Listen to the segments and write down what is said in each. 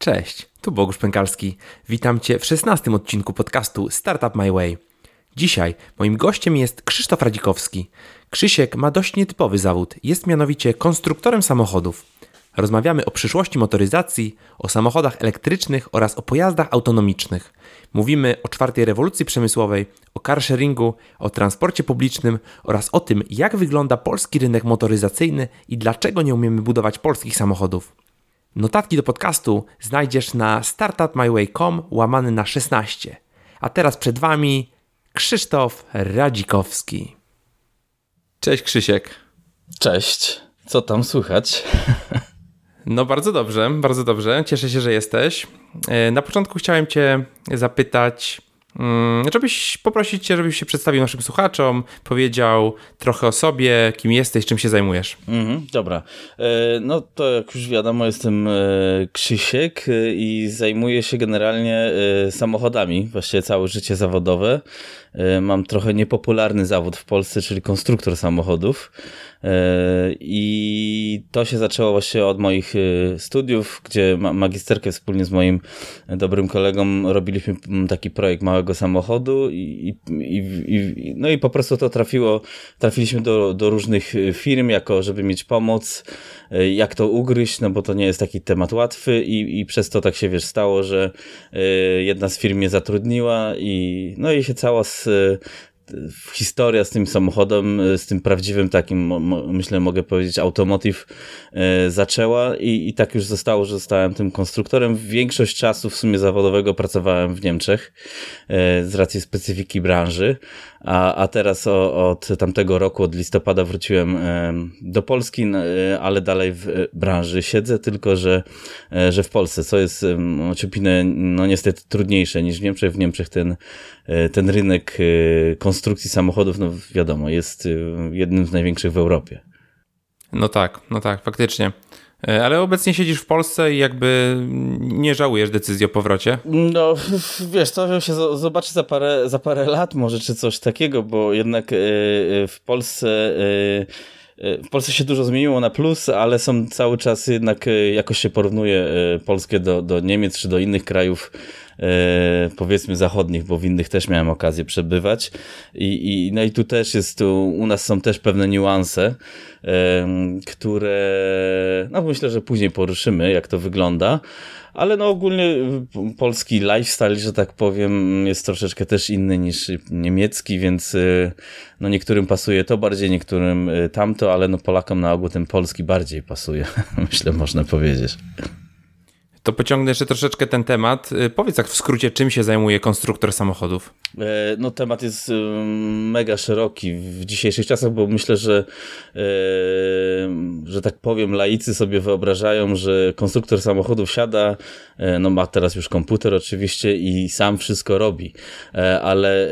Cześć, tu Bogusz Pękalski. Witam Cię w szesnastym odcinku podcastu Startup My Way. Dzisiaj moim gościem jest Krzysztof Radzikowski. Krzysiek ma dość nietypowy zawód, jest mianowicie konstruktorem samochodów. Rozmawiamy o przyszłości motoryzacji, o samochodach elektrycznych oraz o pojazdach autonomicznych. Mówimy o czwartej rewolucji przemysłowej, o carsharingu, o transporcie publicznym oraz o tym, jak wygląda polski rynek motoryzacyjny i dlaczego nie umiemy budować polskich samochodów. Notatki do podcastu znajdziesz na startupmyway.com łamany na 16. A teraz przed Wami Krzysztof Radzikowski. Cześć Krzysiek. Cześć. Co tam słychać? No bardzo dobrze, bardzo dobrze. Cieszę się, że jesteś. E, na początku chciałem Cię zapytać, żebyś poprosić Cię, żebyś się przedstawił naszym słuchaczom, powiedział trochę o sobie, kim jesteś, czym się zajmujesz. Mhm, dobra. E, no to jak już wiadomo, jestem e, Krzysiek i zajmuję się generalnie samochodami, właściwie całe życie zawodowe. Mam trochę niepopularny zawód w Polsce, czyli konstruktor samochodów. E, I to się zaczęło właśnie od moich e, studiów, gdzie magisterkę wspólnie z moim dobrym kolegą robiliśmy taki projekt małego samochodu i, i, i, no i po prostu to trafiło, trafiliśmy do, do różnych firm, jako żeby mieć pomoc, e, jak to ugryźć, no bo to nie jest taki temat łatwy i, i przez to tak się wiesz stało, że jedna z firm mnie zatrudniła i no i się cała z, historia z tym samochodem, z tym prawdziwym takim, myślę, mogę powiedzieć, automotive e, zaczęła i, i tak już zostało, że zostałem tym konstruktorem. Większość czasu w sumie zawodowego pracowałem w Niemczech e, z racji specyfiki branży, a, a teraz o, od tamtego roku, od listopada wróciłem e, do Polski, ale dalej w branży siedzę, tylko że, że w Polsce, co jest oczywiście no niestety trudniejsze niż w Niemczech. W Niemczech ten, ten rynek konstrukcji samochodów, no wiadomo, jest jednym z największych w Europie. No tak, no tak, faktycznie. E, ale obecnie siedzisz w Polsce i jakby nie żałujesz decyzji o powrocie? No, wiesz, to się zobaczy za parę, za parę lat może, czy coś takiego, bo jednak y, y, w Polsce w Polsce się dużo zmieniło na plus, ale są cały czas jednak jakoś się porównuje Polskę do, do Niemiec czy do innych krajów e, powiedzmy zachodnich, bo w innych też miałem okazję przebywać. I, i, no i tu też jest, tu, u nas są też pewne niuanse, e, które no myślę, że później poruszymy, jak to wygląda. Ale no ogólnie polski lifestyle, że tak powiem, jest troszeczkę też inny niż niemiecki, więc e, no niektórym pasuje to bardziej, niektórym e, tamto, ale no Polakom na ogół ten polski bardziej pasuje, myślę, można powiedzieć to pociągnę jeszcze troszeczkę ten temat. Y, powiedz jak w skrócie, czym się zajmuje konstruktor samochodów? E, no temat jest mega szeroki w dzisiejszych czasach, bo myślę, że e, że tak powiem laicy sobie wyobrażają, że konstruktor samochodów siada, e, no ma teraz już komputer oczywiście i sam wszystko robi, ale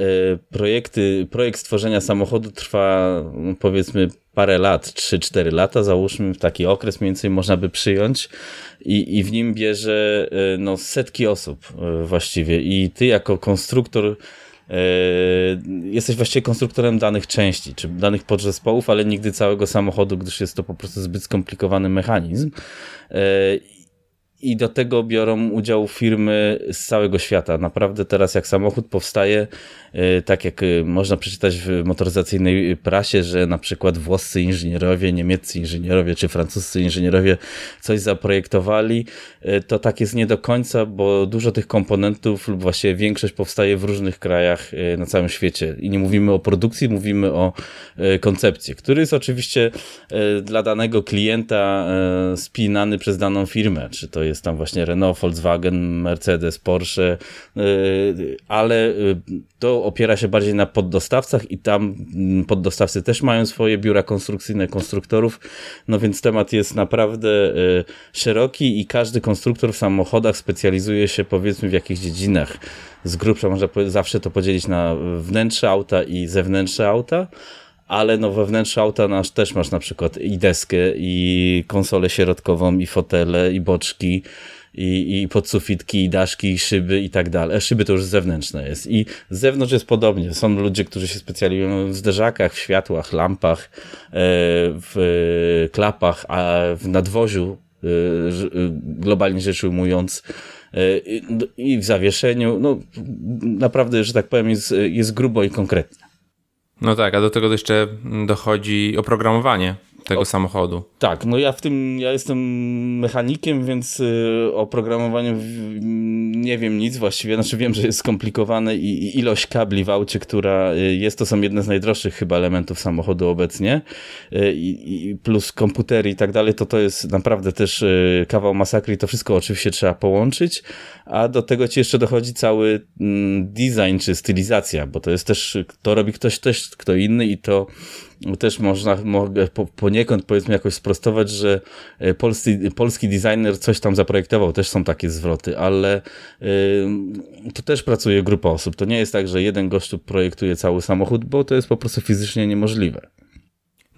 projekty, projekt stworzenia samochodu trwa no, powiedzmy parę lat, 3-4 lata, załóżmy taki okres mniej więcej można by przyjąć. I, i w nim bierze e, no, setki osób e, właściwie. I ty jako konstruktor e, jesteś właściwie konstruktorem danych części, czy danych podzespołów, ale nigdy całego samochodu, gdyż jest to po prostu zbyt skomplikowany mechanizm i do tego biorą udział firmy z całego świata. Naprawdę teraz jak samochód powstaje, y, tak jak y, można przeczytać w motoryzacyjnej prasie, że na przykład włoscy inżynierowie, niemieccy inżynierowie czy francuscy inżynierowie coś zaprojektowali, y, to tak jest nie do końca, bo dużo tych komponentów lub właściwie większość powstaje w różnych krajach na całym świecie. I nie mówimy o produkcji, mówimy o koncepcji, który jest oczywiście dla danego klienta spinany przez daną firmę, czy to jest tam właśnie Renault, Volkswagen, Mercedes, Porsche, y, ale y, to opiera się bardziej na poddostawcach i tam mm, poddostawcy też mają swoje biura konstrukcyjne konstruktorów, no więc temat jest naprawdę y, szeroki i każdy konstruktor w samochodach specjalizuje się powiedzmy w jakichś dziedzinach. Z grubsza można zawsze to podzielić na wnętrze auta i zewnętrzne auta, ale no we wnętrzu auta nasz też masz na przykład i deskę, i konsolę środkową, i fotele, i boczki, i, i podsufitki, i daszki, i szyby i tak dalej. E, szyby to już zewnętrzne jest. I z zewnątrz jest podobnie. Są ludzie, którzy się specjalizują w zderzakach, w światłach, lampach, e, w klapach, a w nadwoziu globalnie rzecz ujmując, i w zawieszeniu. No, naprawdę, że tak powiem, jest, jest grubo i konkretnie. No tak, a do tego jeszcze dochodzi oprogramowanie tego o, samochodu. Tak, no ja w tym, ja jestem mechanikiem, więc y, o programowaniu nie wiem nic właściwie, znaczy wiem, że jest skomplikowane i, i ilość kabli w aucie, która y, jest, to są jedne z najdroższych chyba elementów samochodu obecnie y, i, plus komputery i tak dalej, to to jest naprawdę też kawał masakry to wszystko oczywiście trzeba połączyć, a do tego ci jeszcze dochodzi cały mm, design czy stylizacja, bo to jest też, to robi ktoś też, kto inny i to też można mogę poniekąd powiedzmy jakoś sprostować, że e, polski, polski designer coś tam zaprojektował, też są takie zwroty, ale y, to też pracuje grupa osób. To nie jest tak, że jeden gościu projektuje cały samochód, bo to jest po prostu fizycznie niemożliwe.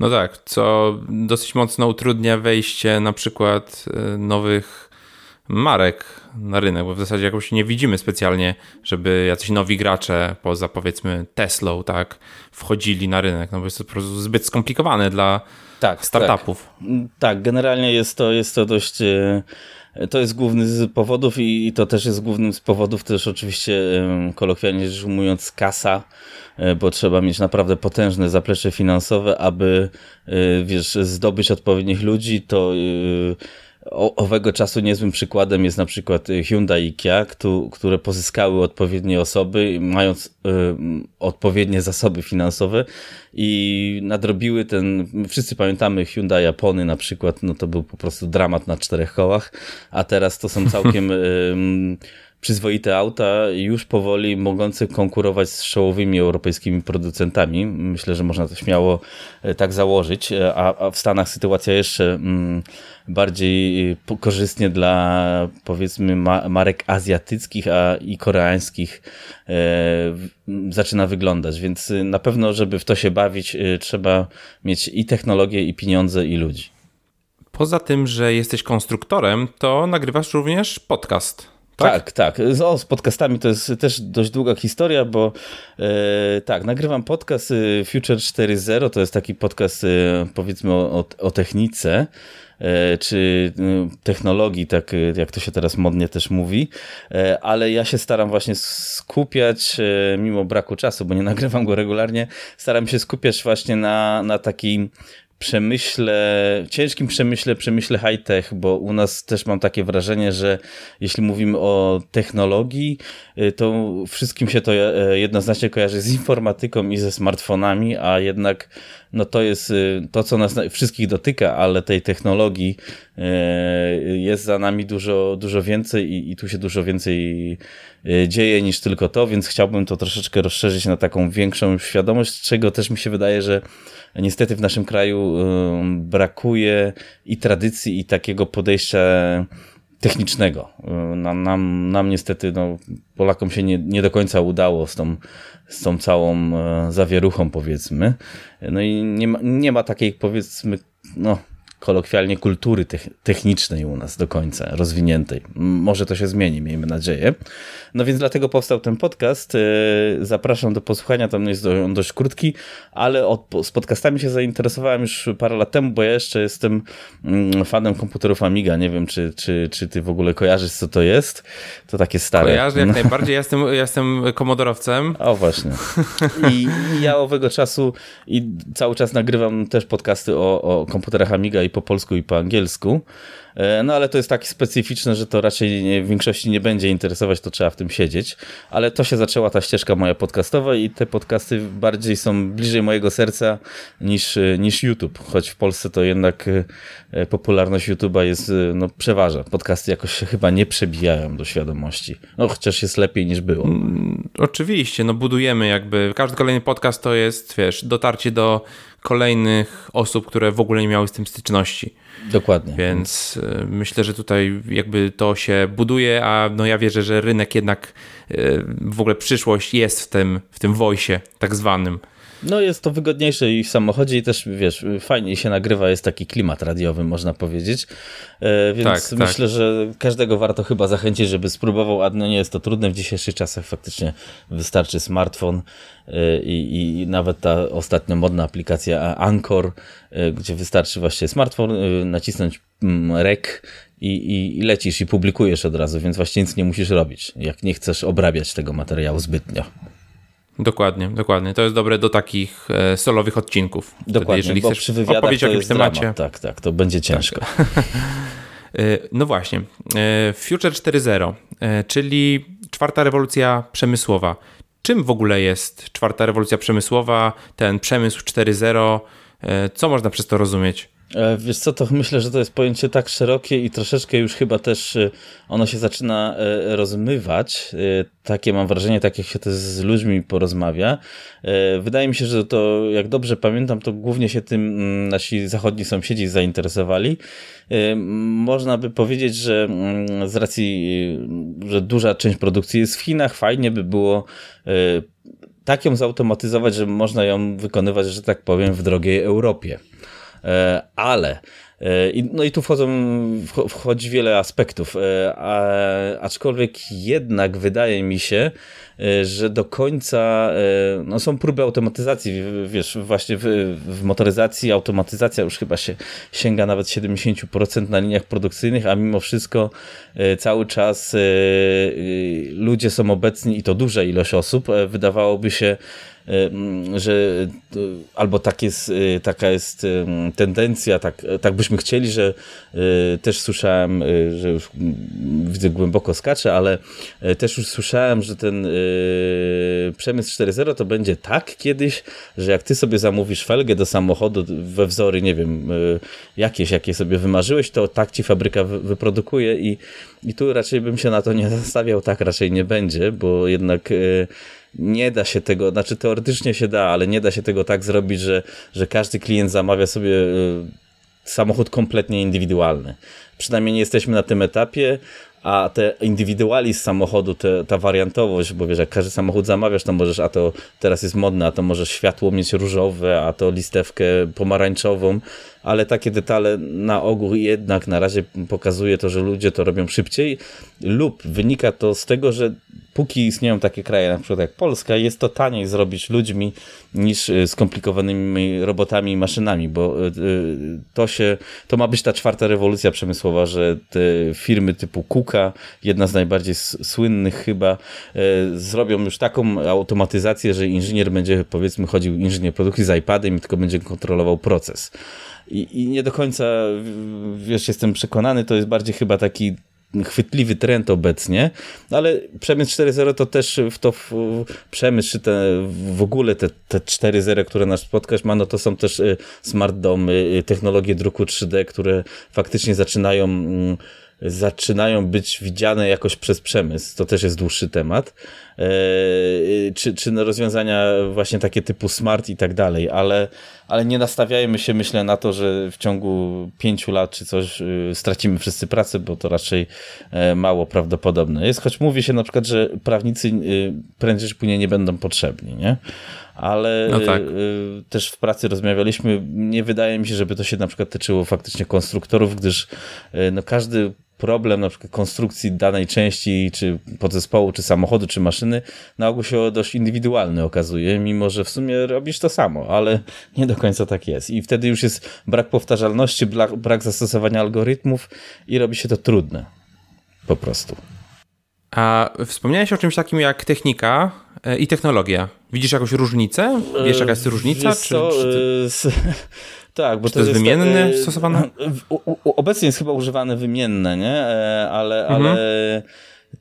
No tak, co dosyć mocno utrudnia wejście na przykład e, nowych marek na rynek, bo w zasadzie jakoś nie widzimy specjalnie, żeby jacyś nowi gracze poza powiedzmy Teslą, tak, wchodzili na rynek, no bo jest to po prostu zbyt skomplikowane dla tak, startupów. Tak. tak, generalnie jest to, jest to dość e, to jest główny z powodów i to też jest głównym z powodów też oczywiście kolokwialnie rzecz ujmując kasa, e, bo trzeba mieć naprawdę potężne zaplecze finansowe, aby e, wiesz, zdobyć odpowiednich ludzi, to owego czasu niezłym przykładem jest na przykład Hyundai i Kia, które pozyskały odpowiednie osoby, mając y, odpowiednie zasoby finansowe i nadrobiły ten, wszyscy pamiętamy Hyundai Japony na przykład, no to był po prostu dramat na czterech kołach, a teraz to są całkiem y, przyzwoite auta już powoli mogące konkurować z czołowymi europejskimi producentami. Myślę, że można to śmiało e, tak założyć, e, a, a w Stanach sytuacja jeszcze mm, bardziej e, korzystnie dla powiedzmy marek azjatyckich a i koreańskich e, zaczyna wyglądać, więc na pewno, żeby w to się bawić, trzeba mieć i technologię, i pieniądze, i ludzi. Poza tym, że jesteś konstruktorem, to nagrywasz również podcast. Tak, tak. tak. O, z podcastami to jest też dość długa historia, bo e, tak, nagrywam podcast e, Future 4.0, to jest taki podcast e, powiedzmy o, o technice, e, czy e, technologii, tak jak to się teraz modnie też mówi, ale ja się staram właśnie skupiać, mimo braku czasu, bo nie nagrywam go regularnie, staram się skupiać właśnie na, na takim przemyśle, ciężkim przemyśle, przemyśle high-tech, bo u nas też mam takie wrażenie, że jeśli mówimy o technologii, y, to wszystkim się to e, jednoznacznie kojarzy z informatyką i ze smartfonami, a jednak no to jest y, to, co nas wszystkich dotyka, ale tej technologii e, jest za nami dużo, dużo więcej i, i tu się dużo więcej e, dzieje niż tylko to, więc chciałbym to troszeczkę rozszerzyć na taką większą świadomość, czego też mi się wydaje, że niestety w naszym kraju brakuje i tradycji, i takiego podejścia technicznego. Nam, nam, nam niestety, no, Polakom się nie, nie do końca udało z tą, z tą całą e, zawieruchą, powiedzmy. No i nie ma, nie ma takiej, powiedzmy, no, kolokwialnie kultury technicznej u nas do końca, rozwiniętej. Może to się zmieni, miejmy nadzieję. No więc dlatego powstał ten podcast. E, zapraszam do posłuchania, tam jest on dość krótki, ale od, z podcastami się zainteresowałem już parę lat temu, bo ja jeszcze jestem mm, fanem komputerów Amiga. Nie wiem, czy, czy, czy ty w ogóle kojarzysz, co to jest. To takie stare. Kojarzę jak najbardziej. Ja jestem, ja jestem komodorowcem. O właśnie. I, I ja owego czasu i cały czas nagrywam też podcasty o, o komputerach Amiga i po polsku i po angielsku. E, no ale to jest tak specyficzne, że to raczej nie, w większości nie będzie interesować, to trzeba w tym siedzieć. Ale to się zaczęła ta ścieżka moja podcastowa i te podcasty bardziej są bliżej mojego serca niż, niż YouTube. Choć w Polsce to jednak e, popularność YouTube'a jest, e, no przeważa. Podcasty jakoś się chyba nie przebijają do świadomości. No chociaż jest lepiej niż było. Mm, oczywiście, no budujemy jakby, każdy kolejny podcast to jest, wiesz, dotarcie do kolejnych osób, które w ogóle nie miały z tym styczności. Dokładnie. Więc y, myślę, że tutaj jakby to się buduje, a no ja wierzę, że rynek jednak y, w ogóle przyszłość jest w tym, w tym voice tak zwanym. No jest to wygodniejsze i w samochodzie i też, wiesz, fajnie się nagrywa, jest taki klimat radiowy, można powiedzieć, e, więc tak, tak. myślę, tak. że każdego warto chyba zachęcić, żeby spróbował, a no nie jest to trudne, w dzisiejszych czasach faktycznie wystarczy smartfon e, i, i nawet ta ostatnio modna aplikacja Anchor, e, gdzie wystarczy właśnie smartfon, nacisnąć mm, rek i, i, i, lecisz i publikujesz od razu, więc właśnie nic nie musisz robić, jak nie chcesz obrabiać tego materiału zbytnio. Dokładnie, dokładnie. To jest dobre do takich e, solowych odcinków. Dokładnie, Wtedy, jeżeli bo chcesz przy opowiedzieć o jakimś temacie. Tak, tak, to będzie ciężko. Tak. No właśnie. E, Future 4.0, czyli czwarta rewolucja przemysłowa. Czym w ogóle jest czwarta rewolucja przemysłowa, ten przemysł 4.0? Co można przez to rozumieć? E, wiesz co, to myślę, że to jest pojęcie tak szerokie i troszeczkę już chyba też e, ono się zaczyna e, rozmywać. Takie mam wrażenie, tak jak się to z ludźmi porozmawia. Wydaje mi się, że to, jak dobrze pamiętam, to głównie się tym mm, nasi zachodni sąsiedzi zainteresowali. Można by powiedzieć, że mm, z racji, że duża część produkcji jest w Chinach, fajnie by było tak ją zautomatyzować, że można ją wykonywać, że tak powiem, w drogiej Europie. E, ale e, no i tu wchodzą, wchodzi wiele aspektów, e, aczkolwiek jednak wydaje mi się, że do końca no są próby automatyzacji, wiesz, właśnie w, w motoryzacji automatyzacja już chyba się sięga nawet 70% na liniach produkcyjnych, a mimo wszystko cały czas ludzie są obecni i to duża ilość osób, wydawałoby się Y, że albo tak jest, taka jest tendencja, tak, tak byśmy chcieli, że też słyszałem, że już widzę głęboko skaczę, ale też już słyszałem, że ten przemysł 4.0 to będzie tak kiedyś, że jak ty sobie zamówisz felgę do samochodu we wzory, nie wiem, jakieś, jakie sobie wymarzyłeś, to tak ci fabryka wyprodukuje i, i tu raczej bym się na to nie zastawiał, tak raczej nie będzie, bo jednak nie da się tego, znaczy teoretycznie się da, ale nie da się tego tak zrobić, że, że każdy klient zamawia sobie samochód kompletnie indywidualny. Przynajmniej nie jesteśmy na tym etapie, a te indywidualizm samochodu, te, ta wariantowość, bo wiesz, jak każdy samochód zamawiasz, to możesz, a to teraz jest modne, a to możesz światło mieć różowe, a to listewkę pomarańczową, ale takie detale na ogół jednak na razie pokazuje to, że ludzie to robią szybciej lub wynika to z tego, że póki istnieją takie kraje, na przykład jak Polska, jest to taniej zrobić ludźmi niż y, skomplikowanymi robotami i maszynami, bo y, y, to się, to ma być ta czwarta rewolucja przemysłowa, że te firmy typu Kuka, jedna z najbardziej słynnych chyba, zrobią już taką automatyzację, że inżynier będzie powiedzmy chodził inżynier produkcji z iPadem i tylko będzie kontrolował proces. I, I nie do końca, wiesz, jestem przekonany, to jest bardziej chyba taki chwytliwy trend obecnie, ale przemysł 4.0 to też w to w, przemysł, czy te, w ogóle te, te 4.0, które nas spotkać ma, no to są też y, smart domy, y, technologie druku 3D, które faktycznie zaczynają mm, zaczynają być widziane jakoś przez przemysł. To też jest dłuższy temat. E, czy, czy rozwiązania właśnie takie typu smart i tak dalej, ale, ale nie nastawiajmy się, myślę, na to, że w ciągu pięciu lat czy coś y, stracimy wszyscy pracę, bo to raczej e, mało prawdopodobne jest. Choć mówi się na przykład, że prawnicy y, prędzej czy później nie będą potrzebni, nie? ale no tak. Y, też w pracy rozmawialiśmy, nie wydaje mi się, żeby to się na przykład tyczyło faktycznie konstruktorów, gdyż no każdy problem na przykład konstrukcji danej części, czy podzespołu, czy samochodu, czy maszyny, na ogół się dość indywidualny okazuje, mimo że w sumie robisz to samo, ale nie do końca tak jest. I wtedy już jest brak powtarzalności, brak, brak zastosowania algorytmów i robi się to trudne. Po prostu. A wspomniałeś o czymś takim jak technika e, i technologia. Widzisz jakąś różnicę? Wiesz jaka jest różnica? Wiesz czy, co, czy ty... Tak, bo to, to, jest, wymienne tak, stosowane? Obecnie jest chyba używane wymienne, nie? E, ale, mhm. ale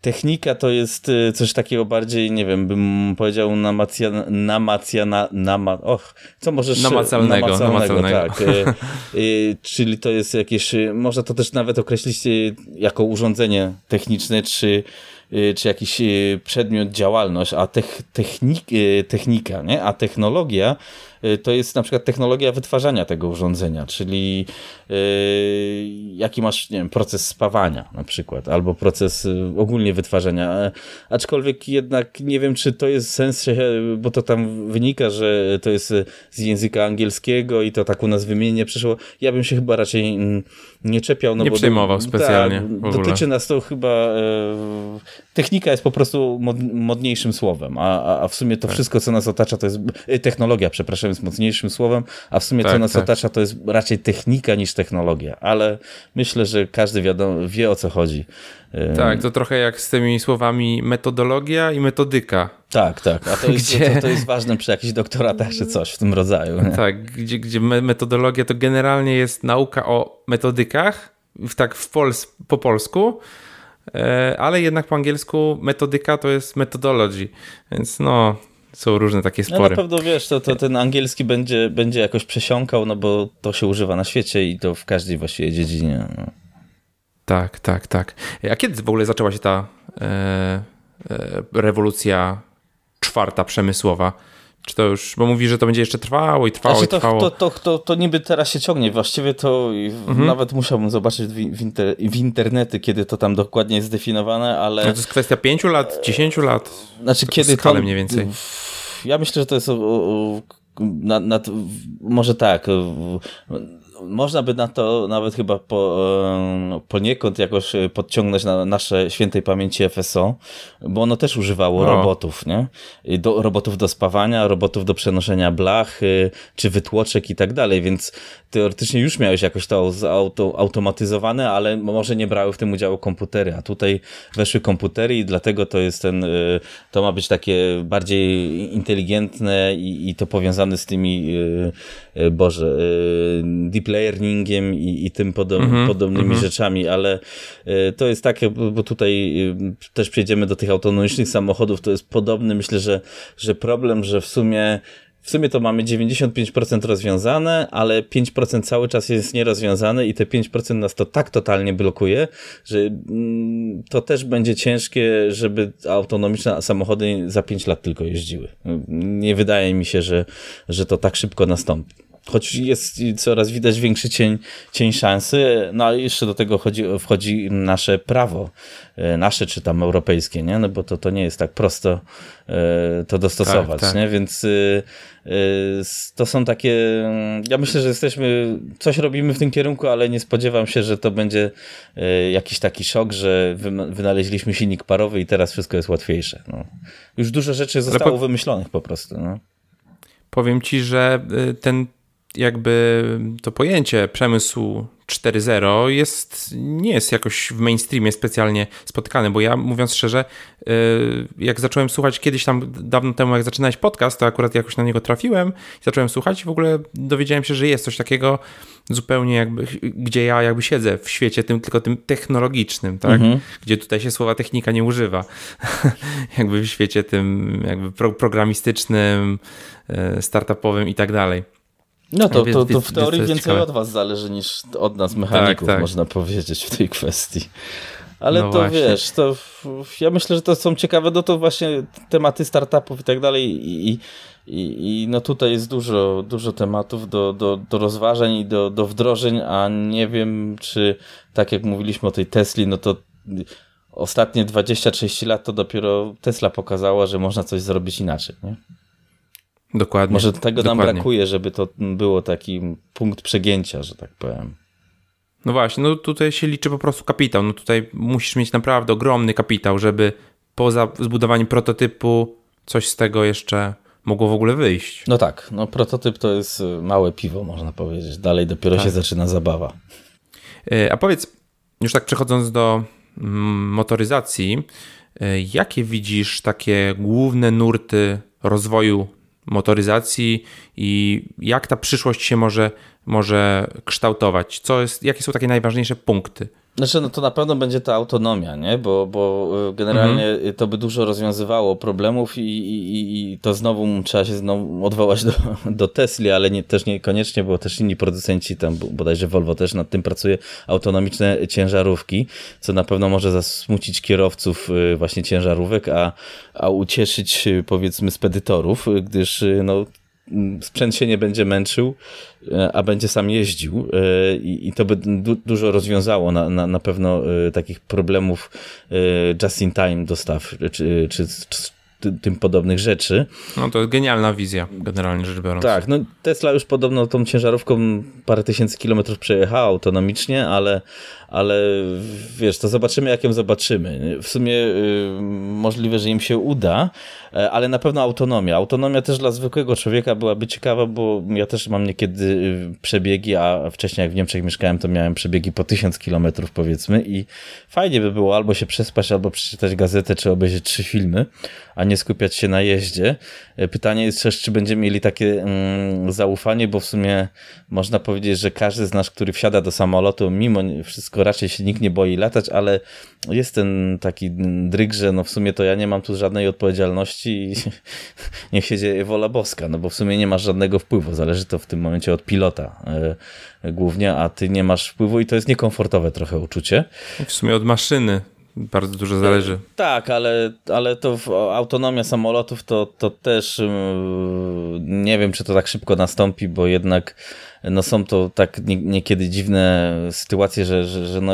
technika to jest e, coś takiego bardziej, nie wiem, bym powiedział namacja, namacja, na, nama, och, co możesz... Namacalnego. namacalnego, namacalnego. tak. czyli to jest jakieś, można to też nawet określić jako urządzenie techniczne, czy czy jakiś przedmiot, działalność, a technik, technika, nie? a technologia y, to jest na przykład technologia wytwarzania tego urządzenia, czyli yy, jaki masz, nie wiem, proces spawania na przykład, albo proces y, ogólnie wytwarzania, aczkolwiek jednak nie wiem, czy to jest sens, bo to tam wynika, że to jest z języka angielskiego i to tak u nas wymienienie przyszło. Ja bym się chyba raczej mm, nie czepiał. No nie bo przejmował specjalnie. Tak, dotyczy nas to chyba. E, technika jest po prostu mod, modniejszym słowem, a, a w sumie to tak. wszystko, co nas otacza, to jest. E, technologia, przepraszam, jest mocniejszym słowem, a w sumie tak, co nas tak. otacza, to jest raczej technika niż technologia. Ale myślę, że każdy wiadomo, wie o co chodzi. Tak, to trochę jak z tymi słowami metodologia i metodyka. Tak, tak. A to jest, gdzie... to, to jest ważne przy jakichś doktoratach czy coś w tym rodzaju. Nie? Tak, gdzie, gdzie metodologia to generalnie jest nauka o metodykach, tak w Pols po polsku, e, ale jednak po angielsku metodyka to jest methodology, więc no są różne takie spory. No na pewno wiesz, to, to ten angielski będzie, będzie jakoś przesiąkał, no bo to się używa na świecie i to w każdej właściwie dziedzinie. No. Tak, tak, tak. A kiedy w ogóle zaczęła się ta e, e, rewolucja czwarta przemysłowa? Czy to już, bo mówi, że to będzie jeszcze trwało i trwało znaczy, to, i trwało. To, to, to, to niby teraz się ciągnie. Właściwie to mhm. nawet musiałbym zobaczyć w, inter, w internety, kiedy to tam dokładnie jest zdefiniowane, ale... No to jest kwestia pięciu lat, dziesięciu lat? Znaczy, kiedy to... mniej więcej. Ja myślę, że to jest nad, nad, może tak, można by na to nawet chyba po, poniekąd jakoś podciągnąć na nasze świętej pamięci FSO, bo ono też używało o. robotów, nie? Do, robotów do spawania, robotów do przenoszenia blach, czy wytłoczek i tak dalej, więc teoretycznie już miałeś jakoś to auto, automatyzowane, ale może nie brały w tym udziału komputery, a tutaj weszły komputery i dlatego to jest ten, y, to ma być takie bardziej inteligentne i, i to powiązane z tymi, y, Boże, deep deep learningiem i, i tym podob, -hmm, podobnymi -hmm. rzeczami, ale y, to jest takie, bo tutaj też przejdziemy do tych autonomicznych samochodów, to jest podobny, myślę, że, że problem, że w sumie w sumie to mamy 95% rozwiązane, ale 5% cały czas jest nierozwiązane i te 5% nas to tak totalnie blokuje, że mm, to też będzie ciężkie, żeby autonomiczne samochody za 5 lat tylko jeździły. Nie wydaje mi się, że, że to tak szybko nastąpi choć jest coraz widać większy cień, cień szansy, no a jeszcze do tego chodzi, wchodzi nasze prawo, e, nasze czy tam europejskie, nie? No bo to, to nie jest tak prosto e, to dostosować, tak, tak. nie? Więc e, to są takie, ja myślę, że jesteśmy, coś robimy w tym kierunku, ale nie spodziewam się, że to będzie jakiś taki szok, że wynaleźliśmy silnik parowy i teraz wszystko jest łatwiejsze. No. Już dużo rzeczy zostało po... wymyślonych po prostu. No. Powiem ci, że ten jakby to pojęcie przemysłu 4.0 jest, nie jest jakoś w mainstreamie specjalnie spotykane, bo ja mówiąc szczerze, y, jak zacząłem słuchać kiedyś tam dawno temu, jak zaczynałeś podcast, to akurat jakoś na niego trafiłem i zacząłem słuchać i w ogóle dowiedziałem się, że jest coś takiego zupełnie jakby, gdzie ja jakby siedzę w świecie tym, tylko tym technologicznym, tak? Mhm. Gdzie tutaj się słowa technika nie używa. jakby w świecie tym jakby programistycznym, y, startupowym i tak dalej. No to, to, to w teorii więcej od was zależy niż od nas mechaników, tak, tak. można powiedzieć w tej kwestii. Ale no to właśnie. wiesz, to ja myślę, że to są ciekawe, no to właśnie tematy startupów i tak dalej i, i, i no tutaj jest dużo, dużo tematów do, do, do rozważań i do, do wdrożeń, a nie wiem, czy tak jak mówiliśmy o tej Tesli, no to ostatnie 20-30 lat to dopiero Tesla pokazała, że można coś zrobić inaczej, nie? Dokładnie. Może tego dokładnie. nam brakuje, żeby to było taki punkt przegięcia, że tak powiem. No właśnie, no tutaj się liczy po prostu kapitał. No tutaj musisz mieć naprawdę ogromny kapitał, żeby poza zbudowaniem prototypu coś z tego jeszcze mogło w ogóle wyjść. No tak, no prototyp to jest y, małe piwo, można powiedzieć. Dalej dopiero tak. się zaczyna zabawa. Y, a powiedz, już tak przechodząc do mm, motoryzacji, y, jakie widzisz takie główne nurty rozwoju motoryzacji i jak ta przyszłość się może, może kształtować? Co jest, jakie są takie najważniejsze punkty? Znaczy, no to na pewno będzie ta autonomia, nie? Bo, bo y, generalnie mhm. to by dużo rozwiązywało problemów i, i, i to znowu trzeba się znowu odwołać do, do Tesli, ale nie, też niekoniecznie, bo też inni producenci, tam bodajże Volvo też nad tym pracuje, autonomiczne ciężarówki, co na pewno może zasmucić kierowców y, właśnie ciężarówek, a, a ucieszyć y, powiedzmy spedytorów, gdyż no sprzęt się nie będzie męczył, a będzie sam jeździł i, i to by du dużo rozwiązało na, na, na pewno takich problemów just in time dostaw, czy, czy, czy tym podobnych rzeczy. No to jest genialna wizja, generalnie rzecz biorąc. Tak, no Tesla już podobno tą ciężarówką parę tysięcy kilometrów przejechała autonomicznie, ale, ale wiesz, to zobaczymy, jak ją zobaczymy. W sumie y, możliwe, że im się uda, e, ale na pewno autonomia. Autonomia też dla zwykłego człowieka byłaby ciekawa, bo ja też mam niekiedy y, przebiegi, a wcześniej jak w Niemczech mieszkałem, to miałem przebiegi po tysiąc kilometrów powiedzmy i fajnie by było albo się przespać, albo przeczytać gazetę, czy obejrzeć trzy filmy, a nie skupiać się na jeździe. E, pytanie jest też, czy będziemy mieli takie mm, zaufanie, bo w sumie można powiedzieć, że każdy z nas, który wsiada do samolotu, mimo wszystko raczej się nikt nie boi latać, ale jest ten taki dryg, że no w sumie to ja nie mam tu żadnej odpowiedzialności i niech się dzieje wola boska, no bo w sumie nie masz żadnego wpływu, zależy to w tym momencie od pilota e, głównie, a ty nie masz wpływu i to jest niekomfortowe trochę uczucie. W sumie od maszyny bardzo dużo zależy. Tak, ale, ale to autonomia samolotów to, to też nie wiem, czy to tak szybko nastąpi, bo jednak no są to tak niekiedy dziwne sytuacje, że, że, że no,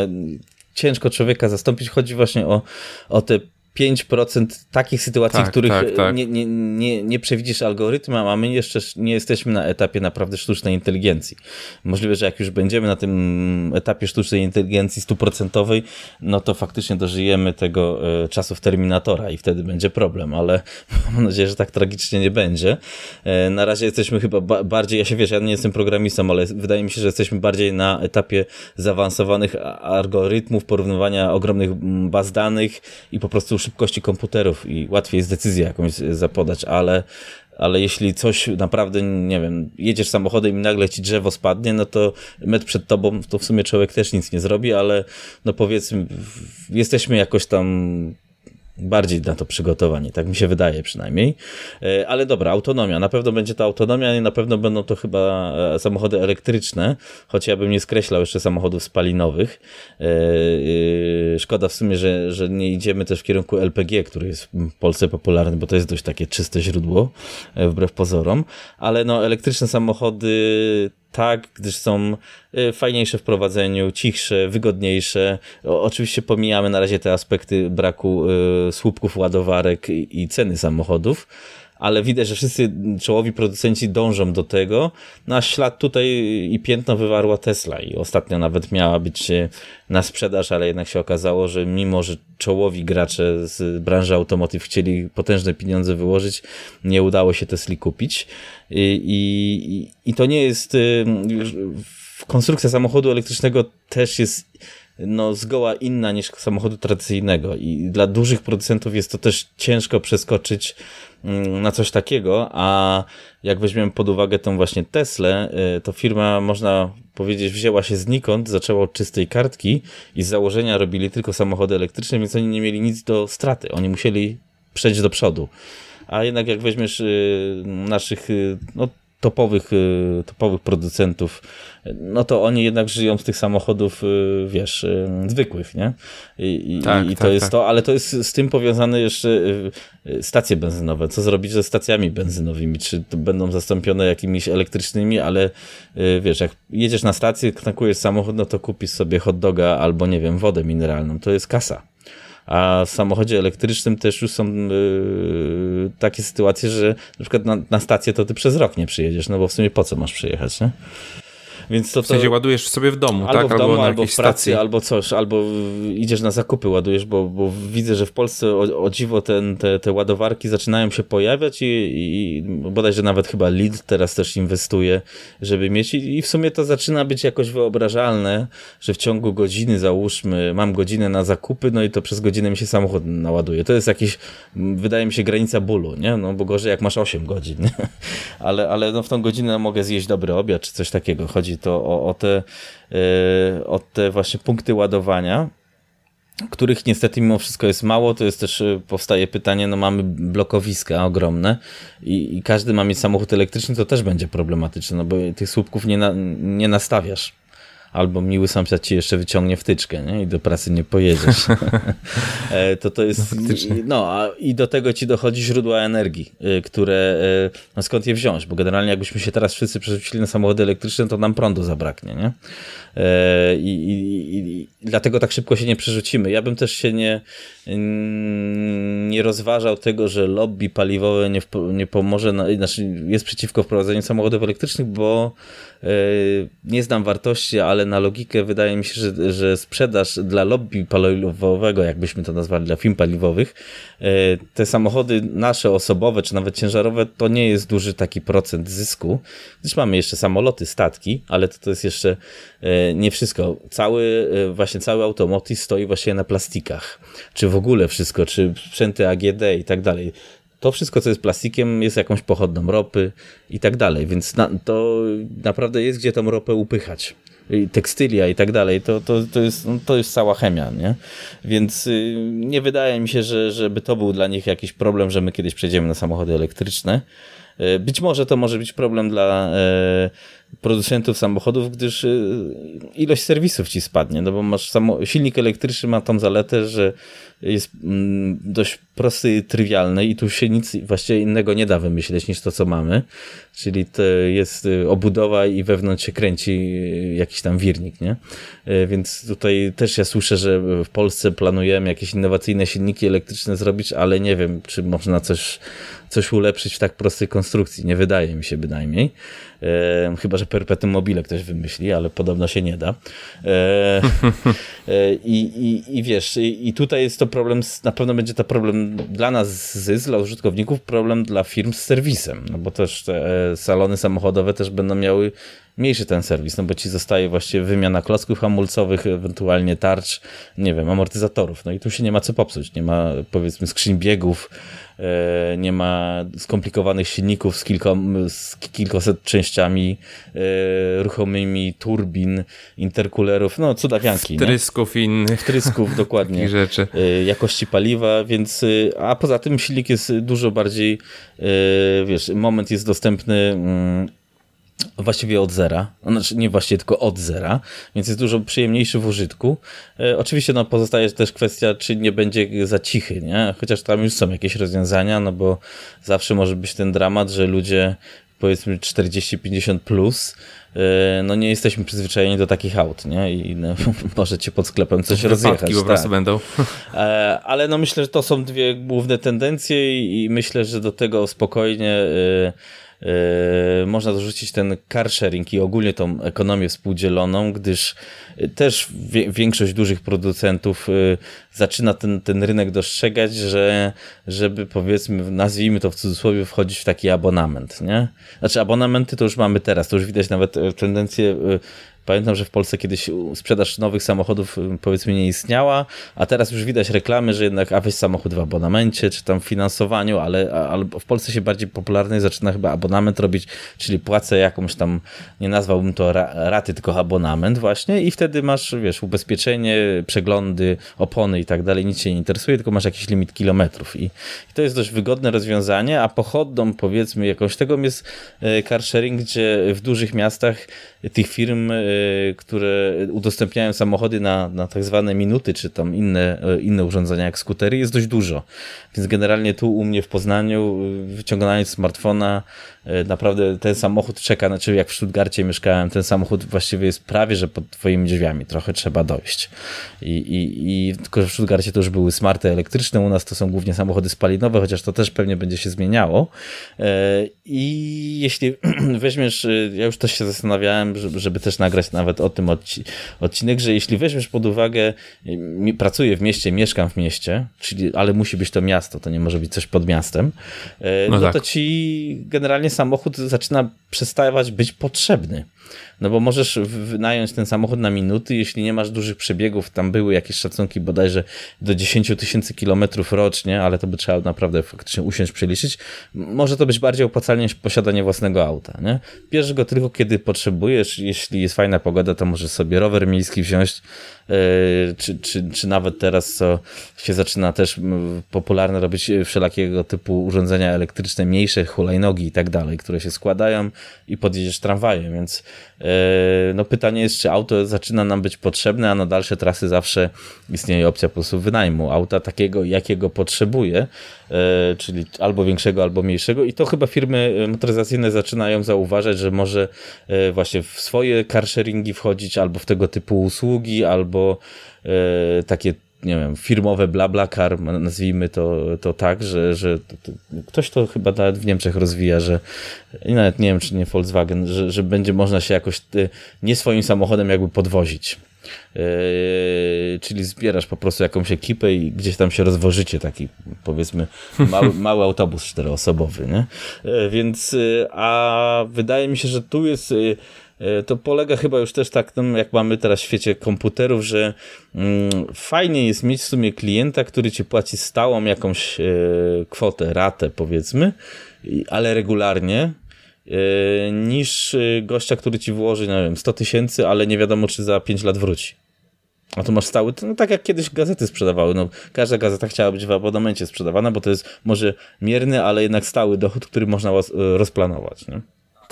ciężko człowieka zastąpić. Chodzi właśnie o, o te 5% takich sytuacji, tak, których tak, tak. Nie, nie, nie, nie przewidzisz algorytmem, a my jeszcze nie jesteśmy na etapie naprawdę sztucznej inteligencji. Możliwe, że jak już będziemy na tym etapie sztucznej inteligencji stuprocentowej, no to faktycznie dożyjemy tego e, czasów Terminatora i wtedy będzie problem, ale mam nadzieję, że tak tragicznie nie będzie. E, na razie jesteśmy chyba bardziej, ja się wiesz, ja nie jestem programistą, ale wydaje mi się, że jesteśmy bardziej na etapie zaawansowanych algorytmów, porównywania ogromnych baz danych i po prostu szybkości komputerów i łatwiej jest decyzję jakąś zapodać, ale, ale jeśli coś naprawdę, nie wiem, jedziesz samochodem i nagle ci drzewo spadnie, no to metr przed tobą to w sumie człowiek też nic nie zrobi, ale no powiedzmy, jesteśmy jakoś tam bardziej na to przygotowani, tak mi się wydaje przynajmniej. E, ale dobra, autonomia. Na pewno będzie to autonomia i na pewno będą to chyba e, samochody elektryczne, choć ja bym nie skreślał jeszcze samochodów spalinowych. E, szkoda w sumie, że, że nie idziemy też w kierunku LPG, który jest w Polsce popularny, bo to jest dość takie czyste źródło, wbrew pozorom. Ale no, elektryczne samochody tak, gdyż są y, fajniejsze w prowadzeniu, cichsze, wygodniejsze. oczywiście pomijamy na razie te aspekty braku y, słupków ładowarek i ceny samochodów, ale widać, że wszyscy czołowi producenci dążą do tego. Na no, ślad tutaj i piętno wywarła Tesla i ostatnio nawet miała być na sprzedaż, ale jednak się okazało, że mimo, że czołowi gracze z branży automotive chcieli potężne pieniądze wyłożyć, nie udało się Tesli kupić. I, i, i to nie jest. Konstrukcja samochodu elektrycznego też jest no, zgoła inna niż samochodu tradycyjnego i dla dużych producentów jest to też ciężko przeskoczyć mm, na coś takiego, a jak weźmiemy pod uwagę tą właśnie Teslę, y, to firma, można powiedzieć, wzięła się znikąd, zaczęła od czystej kartki i z założenia robili tylko samochody elektryczne, więc oni nie mieli nic do straty. Oni musieli przejść do przodu. A jednak jak weźmiesz y, naszych no, topowych, y, topowych producentów, no to oni jednak żyją z tych samochodów, y, wiesz, y, zwykłych, nie? I, tak, i to tak, jest tak. to, ale to jest z tym powiązane jeszcze stacje benzynowe. Co zrobić ze stacjami benzynowymi? Czy to będą zastąpione jakimiś elektrycznymi, ale wiesz, jak jedziesz na stację, tankujesz samochód, no to kupisz sobie hot doga albo, nie wiem, wodę mineralną. To jest kasa. A w samochodzie elektrycznym też już są yy, takie sytuacje, że na przykład na, na stację to ty przez rok nie przyjedziesz, no bo w sumie po co masz przyjechać, nie? Więc to, to... W sensie ładujesz sobie w domu, albo tak? W domu, albo, albo w pracy, stacji. albo coś, albo idziesz na zakupy, ładujesz, bo, bo widzę, że w Polsce o, o dziwo ten, te, te ładowarki zaczynają się pojawiać i, i bodajże nawet chyba Lidl teraz też inwestuje, żeby mieć i, i w sumie to zaczyna być jakoś wyobrażalne, że w ciągu godziny załóżmy, mam godzinę na zakupy, no i to przez godzinę mi się samochód naładuje. To jest jakiś, wydaje mi się, granica bólu, nie? No bo gorzej jak masz 8 godzin? Ale, ale no w tą godzinę mogę zjeść dobry obiad, czy coś takiego. Chodzi chodzi to o, o, te, e, o te właśnie punkty ładowania których niestety mimo wszystko jest mało, to jest też, e, powstaje pytanie, no mamy blokowiska ogromne i, i każdy ma mieć samochód elektryczny, to też będzie problematyczne, no bo tych słupków nie, na, nie nastawiasz. Albo miły sąsiad ci jeszcze wyciągnie wtyczkę nie? i do pracy nie pojedziesz. E, to to jest, no, no a i do tego ci dochodzi źródła energii, y, które, y, no skąd je wziąć, bo generalnie jakbyśmy się teraz wszyscy przerzucili na samochody elektryczne, to nam prądu zabraknie, nie? E, I, i, i, dlatego tak szybko się nie przerzucimy. Ja bym też się nie, nie rozważał tego, że lobby paliwowe nie, nie pomoże, na, znaczy jest przeciwko wprowadzeniu samochodów elektrycznych, bo e, nie znam wartości, ale na logikę wydaje mi się, że, że sprzedaż dla lobby paliwowego, jakbyśmy to nazwali, dla firm paliwowych, e, te samochody nasze osobowe, czy nawet ciężarowe, to nie jest duży taki procent zysku, gdyż mamy jeszcze samoloty, statki, ale to, to jest jeszcze nie wszystko. Cały, właśnie cały automotive stoi właśnie na plastikach. Czy w ogóle wszystko, czy sprzęty AGD i tak dalej. To wszystko, co jest plastikiem, jest jakąś pochodną ropy i tak dalej, więc na, to naprawdę jest gdzie tą ropę upychać. Tekstylia i tak dalej, to, to, to, jest, no, to jest cała chemia, nie? Więc y, nie wydaje mi się, że, żeby to był dla nich jakiś problem, że my kiedyś przejdziemy na samochody elektryczne. Y, być może to może być problem dla y, producentów samochodów, gdyż y, ilość serwisów ci spadnie, no bo masz samo, silnik elektryczny ma tą zaletę, że jest mm, dość prosty i trywialny i tu się nic właściwie innego nie da wymyśleć niż to, co mamy, czyli to jest y, obudowa i wewnątrz się kręci y, jakiś tam wirnik, nie? Więc tutaj też ja słyszę, że w Polsce planujemy jakieś innowacyjne silniki elektryczne zrobić, ale nie wiem, czy można coś, coś ulepszyć w tak prostej konstrukcji. Nie wydaje mi się bynajmniej. E, chyba, że perpetuum mobile ktoś wymyśli, ale podobno się nie da. E, e, i, i, I wiesz, i, i tutaj jest to problem, na pewno będzie to problem dla nas, zysk, dla użytkowników, problem dla firm z serwisem, no bo też te e, salony samochodowe też będą miały mniejszy ten serwis, no bo ci zostaje właściwie wymiana klocków hamulcowych, ewentualnie tarcz, nie wiem, amortyzatorów. No i tu się nie ma co popsuć. Nie ma powiedzmy skrzyń biegów, nie ma skomplikowanych silników z, kilko, z kilkoset częściami e, ruchomymi, turbin, interkulerów, no cudawianki. Wtrysków i innych. Wtrysków, dokładnie. rzeczy. E, jakości paliwa, więc, a poza tym silnik jest dużo bardziej, wiesz, moment jest dostępny mm, właściwie od zera, znaczy nie właściwie tylko od zera, więc jest dużo przyjemniejszy w użytku. E, oczywiście no, pozostaje też kwestia, czy nie będzie za cichy, nie? chociaż tam już są jakieś rozwiązania, no bo zawsze może być ten dramat, że ludzie powiedzmy 40-50 plus, e, no nie jesteśmy przyzwyczajeni do takich aut, nie? I no, może cię pod sklepem coś rozjechać. po prostu tak. będą. E, ale no myślę, że to są dwie główne tendencje i myślę, że do tego spokojnie e, można dorzucić ten car sharing i ogólnie tą ekonomię współdzieloną, gdyż też większość dużych producentów yy, zaczyna ten, ten rynek dostrzegać, że żeby powiedzmy, nazwijmy to w cudzysłowie, wchodzić w taki abonament, nie? Znaczy abonamenty to już mamy teraz, to już widać nawet e, tendencję e, Pamiętam, że w Polsce kiedyś sprzedaż nowych samochodów y, powiedzmy nie istniała, a teraz już widać reklamy, że jednak a weź samochód w abonamencie, czy tam w finansowaniu, ale, ale w Polsce się bardziej popularny zaczyna chyba abonament robić, czyli płacę jakąś tam, nie nazwałbym to raty, tylko abonament właśnie i wtedy masz, wiesz, ubezpieczenie, przeglądy, opony i tak dalej, nic się nie interesuje, tylko masz jakiś limit kilometrów i, i to jest dość wygodne rozwiązanie, a pochodną powiedzmy jakąś tego jest e, car sharing, gdzie w dużych miastach tych firm Y, które udostępniają samochody na, na tak zwane minuty, czy tam inne, y, inne urządzenia jak skutery, jest dość dużo. Więc generalnie tu u mnie w Poznaniu, y, wyciągając smartfona, naprawdę ten samochód czeka, znaczy jak w Stuttgarcie mieszkałem, ten samochód właściwie jest prawie, że pod twoimi drzwiami, trochę trzeba dojść. I, i, i tylko w Stuttgarcie to już były smarty elektryczne, u nas to są głównie samochody spalinowe, chociaż to też pewnie będzie się zmieniało. I jeśli weźmiesz, ja już też się zastanawiałem, żeby, też nagrać nawet o tym odcinek, że jeśli weźmiesz pod uwagę, pracuję w mieście, mieszkam w mieście, czyli, ale musi być to miasto, to nie może być coś pod miastem, e, no, no tak. to ci generalnie samochód zaczyna przestawać być potrzebny. No bo możesz wynająć ten samochód na minuty, jeśli nie masz dużych przebiegów, tam były jakieś szacunki bodajże do 10 tysięcy kilometrów rocznie, ale to by trzeba naprawdę faktycznie usiąść, przeliczyć. Może to być bardziej opłacalne niż posiadanie własnego auta, nie? Bierzesz go tylko kiedy potrzebujesz, jeśli jest fajna pogoda, to możesz sobie rower miejski wziąć, czy, czy, czy nawet teraz, co się zaczyna też popularne robić wszelakiego typu urządzenia elektryczne, mniejsze, hulajnogi i tak dalej, które się składają i podjedziesz tramwajem, więc no pytanie jest, czy auto zaczyna nam być potrzebne, a na dalsze trasy zawsze istnieje opcja po prostu wynajmu. Auta takiego, jakiego potrzebuje, czyli albo większego, albo mniejszego. I to chyba firmy motoryzacyjne zaczynają zauważać, że może właśnie w swoje carsharingi wchodzić, albo w tego typu usługi, albo takie nie wiem, firmowe BlaBlaCar, nazwijmy to, to tak, że, że to, to, ktoś to chyba nawet w Niemczech rozwija, że nawet nie wiem, czy nie Volkswagen, że, że będzie można się jakoś e, nie swoim samochodem jakby podwozić. Yy, czyli zbierasz po prostu jakąś ekipę i gdzieś tam się rozwożycie, taki powiedzmy mały, mały autobus czteroosobowy, nie? Yy, więc, a wydaje mi się, że tu jest to polega chyba już też tak, no, jak mamy teraz w świecie komputerów, że mm, fajnie jest mieć w sumie klienta, który ci płaci stałą jakąś e, kwotę, ratę powiedzmy, ale regularnie, e, niż gościa, który ci włoży, nie wiem, 100 tysięcy, ale nie wiadomo, czy za 5 lat wróci. A tu masz stały, no tak jak kiedyś gazety sprzedawały. No, każda gazeta chciała być w abonamencie sprzedawana, bo to jest może mierny, ale jednak stały dochód, który można e, rozplanować. Nie?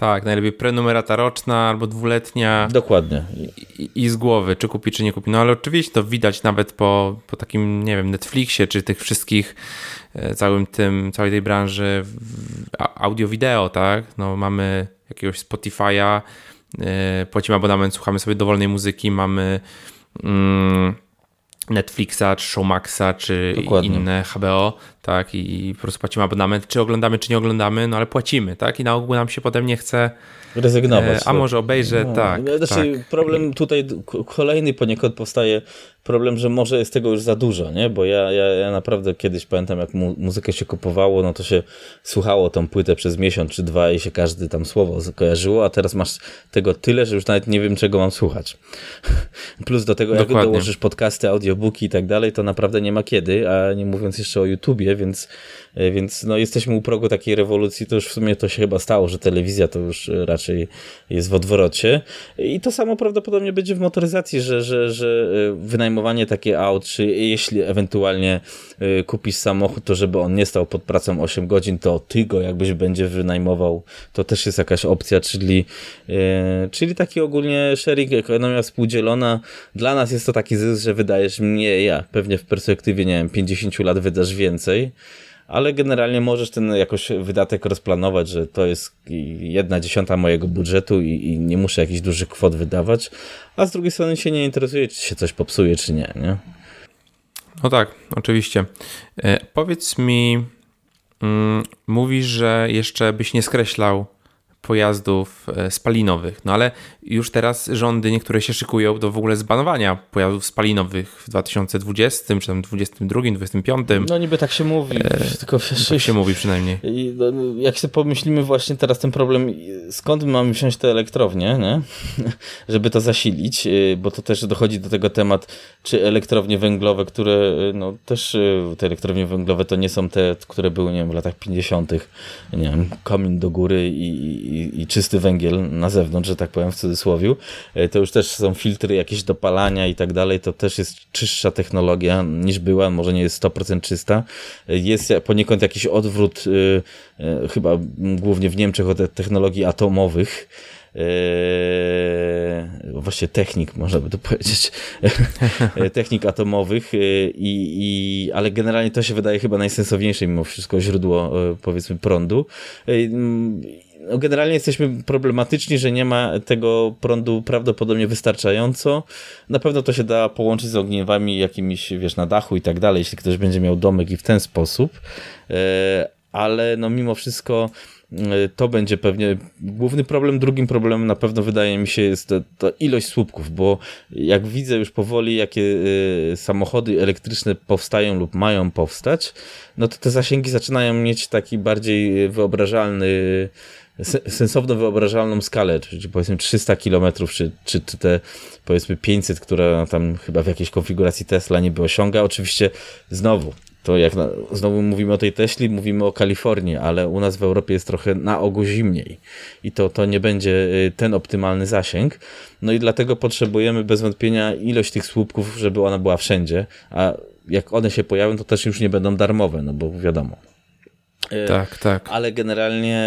Tak, najlepiej prenumerata roczna albo dwuletnia. Dokładnie. I, I, z głowy, czy kupi, czy nie kupi. No ale oczywiście to widać nawet po, po takim, nie wiem, Netflixie, czy tych wszystkich, e, całym tym, całej tej branży audio-wideo, tak? No mamy jakiegoś Spotify'a, yy, płacimy abonament, słuchamy sobie dowolnej muzyki, mamy Mm, Netflixa, czy Showmaxa, czy Dokładnie. inne HBO, tak, i po prostu płacimy abonament, czy oglądamy, czy nie oglądamy, no ale płacimy, tak, i na ogół nam się potem nie chce rezygnować. E, a może obejrzę, no. tak. Znaczy, tak. problem tutaj kolejny poniekąd powstaje problem, że może jest tego już za dużo, nie? Bo ja, ja, ja naprawdę kiedyś pamiętam, jak mu, muzykę się kupowało, no to się słuchało tą płytę przez miesiąc czy dwa i się każdy tam słowo kojarzyło, a teraz masz tego tyle, że już nawet nie wiem, czego mam słuchać. Plus do tego, Dokładnie. jak dołożysz podcasty, audiobooki i tak dalej, to naprawdę nie ma kiedy, a nie mówiąc jeszcze o YouTubie, więc, więc no jesteśmy u progu takiej rewolucji, to już w sumie to się chyba stało, że telewizja to już raczej jest w odwrocie. I to samo prawdopodobnie będzie w motoryzacji, że, że, że wynajmujemy wynajmowanie takie aut, czy jeśli ewentualnie kupisz samochód, to żeby on nie stał pod pracą 8 godzin, to ty go jakbyś będzie wynajmował, to też jest jakaś opcja, czyli, czyli taki ogólnie sharing, ekonomia współdzielona. Dla nas jest to taki zysk, że wydajesz mniej, ja pewnie w perspektywie, nie wiem, 50 lat wydasz więcej, ale generalnie możesz ten jakoś wydatek rozplanować, że to jest jedna dziesiąta mojego budżetu i, i, nie muszę jakichś dużych kwot wydawać, a z drugiej strony się nie interesuje, czy się coś popsuje, czy nie, nie? No tak, oczywiście. E, powiedz mi, mm, mówisz, że jeszcze byś nie skreślał pojazdów e, spalinowych. No ale już teraz rządy niektóre się szykują do w ogóle zbanowania pojazdów spalinowych w 2020 czy tam 2022, 2025. No niby tak się mówi, e, tylko wiesz, tak się mówi przynajmniej. I, no, jak sobie pomyślimy właśnie teraz ten problem, skąd my mamy wziąć te elektrownie, nie? żeby to zasilić, e, bo to też dochodzi do tego temat, czy elektrownie węglowe, które e, no też te elektrownie węglowe to nie są te, które były nie wiem, w latach 50., nie wiem, komin do góry i i, czysty węgiel na zewnątrz, że tak powiem w cudzysłowie, e, to już też są filtry jakieś dopalania i tak dalej, to też jest czystsza technologia niż była, może nie jest 100% czysta. E, jest poniekąd jakiś odwrót, e, chyba głównie w Niemczech od technologii atomowych, właśnie technik, można by to powiedzieć, technik atomowych, i, ale generalnie to się wydaje chyba najsensowniejsze mimo wszystko źródło, powiedzmy, prądu no generalnie jesteśmy problematyczni, że nie ma tego prądu prawdopodobnie wystarczająco. Na pewno to się da połączyć z ogniewami jakimiś, wiesz, na dachu i tak dalej, jeśli ktoś będzie miał domek i w ten sposób. E, ale no mimo wszystko e, to będzie pewnie główny problem. Drugim problemem na pewno wydaje mi się jest ta, ilość słupków, bo jak widzę już powoli, jakie e, samochody elektryczne powstają lub mają powstać, no to te zasięgi zaczynają mieć taki bardziej wyobrażalny sensowną, wyobrażalną skalę, czyli powiedzmy 300 km, czy, czy te powiedzmy 500, które tam chyba w jakiejś konfiguracji Tesla niby osiąga. Oczywiście znowu to jak na, znowu mówimy o tej Teśli, mówimy o Kalifornii, ale u nas w Europie jest trochę na ogół zimniej i to, to nie będzie y, ten optymalny zasięg. No i dlatego potrzebujemy bez wątpienia ilość tych słupków, żeby ona była wszędzie, a jak one się pojawią, to też już nie będą darmowe, no bo wiadomo. E, tak, tak. Ale generalnie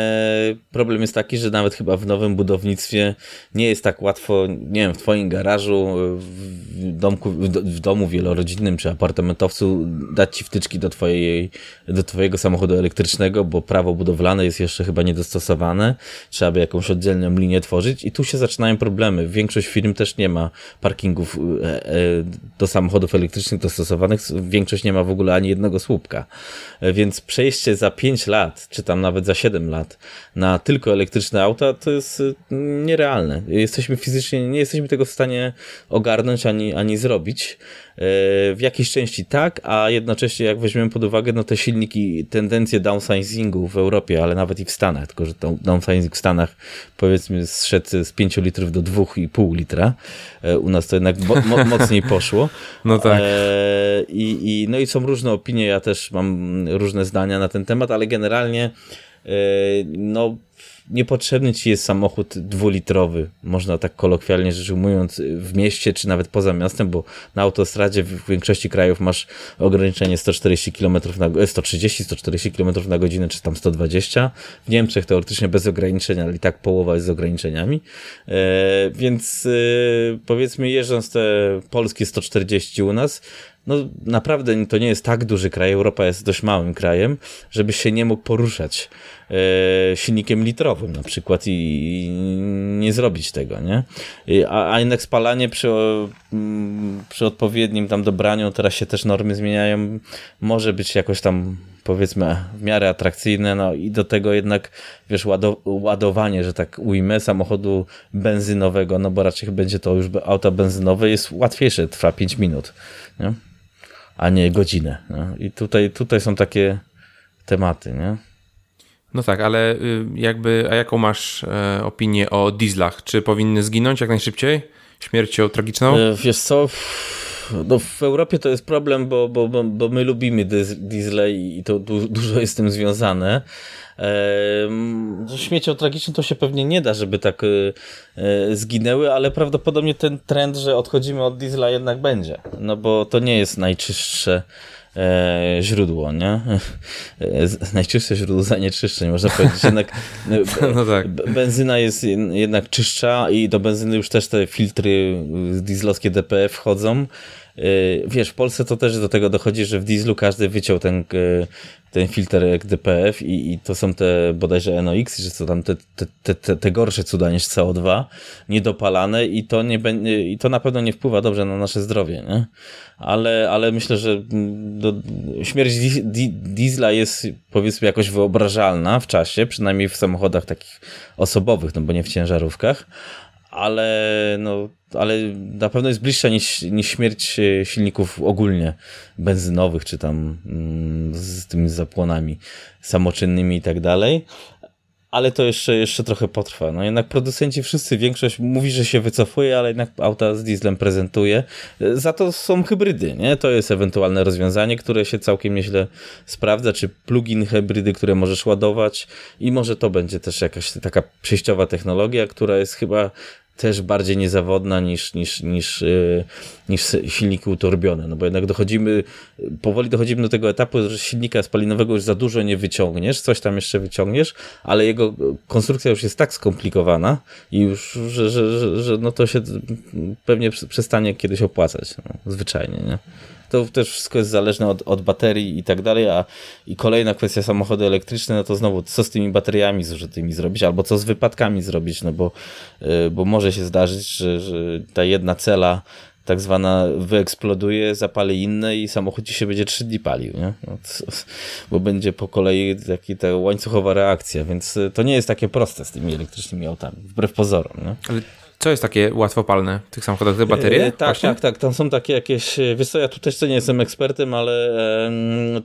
problem jest taki, że nawet chyba w nowym budownictwie nie jest tak łatwo, nie wiem, w twoim garażu, w, domku, w domu wielorodzinnym czy apartamentowcu dać ci wtyczki do, twojej, do twojego samochodu elektrycznego, bo prawo budowlane jest jeszcze chyba niedostosowane. Trzeba by jakąś oddzielną linię tworzyć i tu się zaczynają problemy. Większość firm też nie ma parkingów e, e, do samochodów elektrycznych dostosowanych. Większość nie ma w ogóle ani jednego słupka. Więc przejście za 5 5 lat, czy tam nawet za 7 lat na tylko elektryczne auta, to jest y, nierealne. Jesteśmy fizycznie, nie jesteśmy tego w stanie ogarnąć ani, ani zrobić. E, w jakiejś części tak, a jednocześnie jak weźmiemy pod uwagę no te silniki, tendencje downsizingu w Europie, ale nawet i w Stanach, tylko że downsizing w Stanach powiedzmy zszedł z 5 litrów do 2,5 litra. E, u nas to jednak mo mocniej poszło. No tak. E, i, i, no i są różne opinie, ja też mam różne zdania na ten temat, ale generalnie no niepotrzebny ci jest samochód dwulitrowy, można tak kolokwialnie rzecz ujmując, w mieście czy nawet poza miastem, bo na autostradzie w większości krajów masz ograniczenie 140 km na 130-140 km na godzinę, czy tam 120. W Niemczech teoretycznie bez ograniczenia, ale i tak połowa jest z ograniczeniami. E, więc e, powiedzmy jeżdżąc te polskie 140 u nas, no naprawdę to nie jest tak duży kraj, Europa jest dość małym krajem, żebyś się nie mógł poruszać e, silnikiem litrowym na przykład i, i nie zrobić tego, nie? A, a jednak spalanie przy, mm, przy odpowiednim tam dobraniu, teraz się też normy zmieniają, może być jakoś tam powiedzmy w miarę atrakcyjne, no i do tego jednak, wiesz, ładowanie, że tak ujmę, samochodu benzynowego, no bo raczej będzie to już auto benzynowe, jest łatwiejsze, trwa 5 minut, nie? A nie godzinę. No. I tutaj, tutaj są takie tematy, nie? No tak, ale y, jakby, a jaką masz e, opinię o dieslach? Czy powinny zginąć jak najszybciej? Śmiercią tragiczną? E, wiesz co, no w Europie to jest problem, bo, bo, bo, bo my lubimy diesle i to du dużo jest z tym związane. Śmiecią tragicznym to się pewnie nie da, żeby tak y, y, zginęły, ale prawdopodobnie ten trend, że odchodzimy od diesla jednak będzie, no bo to nie jest najczystsze e, źródło, nie? E, najczystsze źródło zanieczyszczeń, można powiedzieć. Jednak no tak. benzyna jest jednak czystsza i do benzyny już też te filtry dieslowskie DPF wchodzą. E, wiesz, w Polsce to też do tego dochodzi, że w dieslu każdy wyciął ten ten filtr jak DPF i, i to są te bodajże NOx, że są tam te, te, te, te gorsze cuda niż CO2, niedopalane i to, nie, i to na pewno nie wpływa dobrze na nasze zdrowie, nie? Ale, ale myślę, że do, śmierć diesla jest powiedzmy jakoś wyobrażalna w czasie, przynajmniej w samochodach takich osobowych, no bo nie w ciężarówkach, ale, no, ale na pewno jest bliższa niż, niż śmierć e, silników ogólnie benzynowych, czy tam mm, z tymi zapłonami samoczynnymi i tak dalej. Ale to jeszcze, jeszcze trochę potrwa. No jednak producenci wszyscy, większość mówi, że się wycofuje, ale jednak auta z dieslem prezentuje. Za to są hybrydy, nie? To jest ewentualne rozwiązanie, które się całkiem nieźle sprawdza, czy plugin hybrydy, które możesz ładować i może to będzie też jakaś taka przejściowa technologia, która jest chyba też bardziej niezawodna niż, niż, niż, yy, niż silniki utorbione, no bo jednak dochodzimy, powoli dochodzimy do tego etapu, że silnika spalinowego już za dużo nie wyciągniesz, coś tam jeszcze wyciągniesz, ale jego konstrukcja już jest tak skomplikowana i już, że, że, że, że no to się pewnie przestanie kiedyś opłacać, no, zwyczajnie, nie? To też wszystko jest zależne od, od baterii i tak dalej, a i kolejna kwestia samochody elektryczne, no to znowu co z tymi bateriami zużytymi zrobić, albo co z wypadkami zrobić, no bo, y, bo może się zdarzyć, że, że ta jedna cela tak zwana wyeksploduje, zapali inne i samochód ci się będzie trzy dni palił, nie? No to, bo będzie po kolei taki ta łańcuchowa reakcja, więc to nie jest takie proste z tymi elektrycznymi autami, wbrew pozorom, nie? Ale Co jest takie łatwopalne w tych samochodach? Te baterie? E, tak, właśnie? tak, tak. Tam są takie jakieś, e, wiesz co, ja tu też nie jestem ekspertem, ale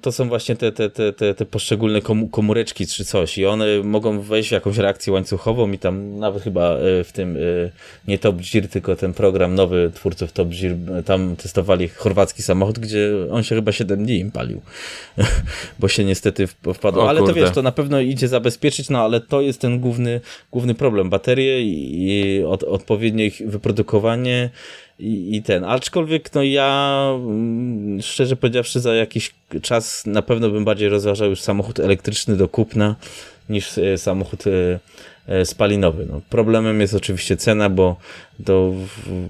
to są właśnie te, te, te, te, te poszczególne komóreczki czy coś i one mogą wejść w jakąś reakcję łańcuchową i tam nawet chyba e, w tym, nie Top Gear, tylko ten program nowy twórców Top Gear, tam testowali chorwacki samochód, gdzie on się chyba 7 dni im palił, bo się niestety wpadło. O, ale to wiesz, to na pewno idzie zabezpieczyć, no ale to jest ten główny, główny problem. Baterie i, i od, odpowiednie ich wyprodukowanie i, i ten. Aczkolwiek no ja mm, szczerze powiedziawszy za jakiś czas na pewno bym bardziej rozważał już samochód elektryczny do kupna niż e, samochód e, e, spalinowy. No, problemem jest oczywiście cena, bo to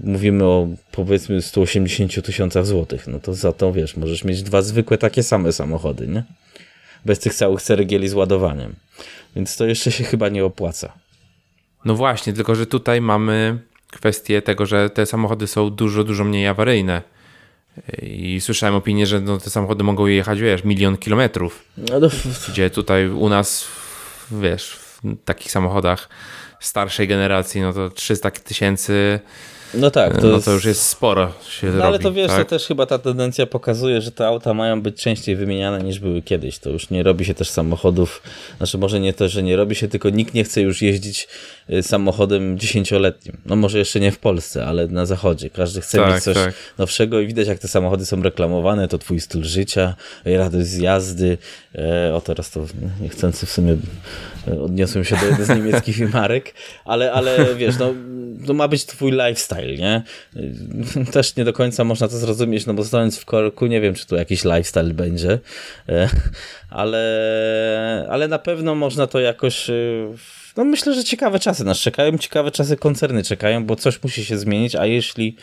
mówimy o powiedzmy 180 tysiącach złotych. No to za to wiesz, możesz mieć dwa zwykłe takie same samochody, nie? Bez tych całych ceregieli z ładowaniem. Więc to jeszcze się chyba nie opłaca. No właśnie, tylko że tutaj mamy kwestię tego, że te samochody są dużo, dużo mniej awaryjne. I słyszałem opinię, że no, te samochody mogą jechać, wiesz, milion kilometrów. No to... Gdzie tutaj u nas, wiesz, w takich samochodach starszej generacji, no to 300 tysięcy no tak. To, no to już jest sporo się no, robi, Ale to wiesz, tak? to też chyba ta tendencja pokazuje, że te auta mają być częściej wymieniane niż były kiedyś. To już nie robi się też samochodów, znaczy może nie to, że nie robi się, tylko nikt nie chce już jeździć y, samochodem dziesięcioletnim. No może jeszcze nie w Polsce, ale na zachodzie. Każdy chce tak, mieć coś tak. nowszego i widać jak te samochody są reklamowane, to twój styl życia, radość z jazdy. E, o teraz to niechcący w sumie e, odniosłem się do jednej z niemieckich marek, ale, ale wiesz, no to ma być twój lifestyle, nie? Też nie do końca można to zrozumieć, no bo stojąc w korku, nie wiem, czy tu jakiś lifestyle będzie, e, ale, ale na pewno można to jakoś e, no myślę, że ciekawe czasy nas czekają, ciekawe czasy koncerny czekają, bo coś musi się zmienić, a jeśli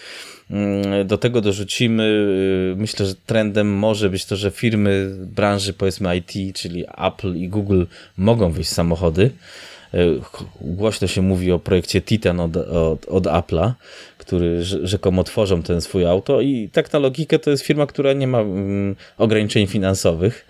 mm, do tego dorzucimy, e, myślę, że trendem może być to, że firmy branży powiedzmy IT, czyli Apple i Google mogą wyjść samochody, głośno się mówi o projekcie Titan od, od, od Apple'a, który rzekomo tworzą ten swój auto i tak na logikę to jest firma, która nie ma mm, ograniczeń finansowych.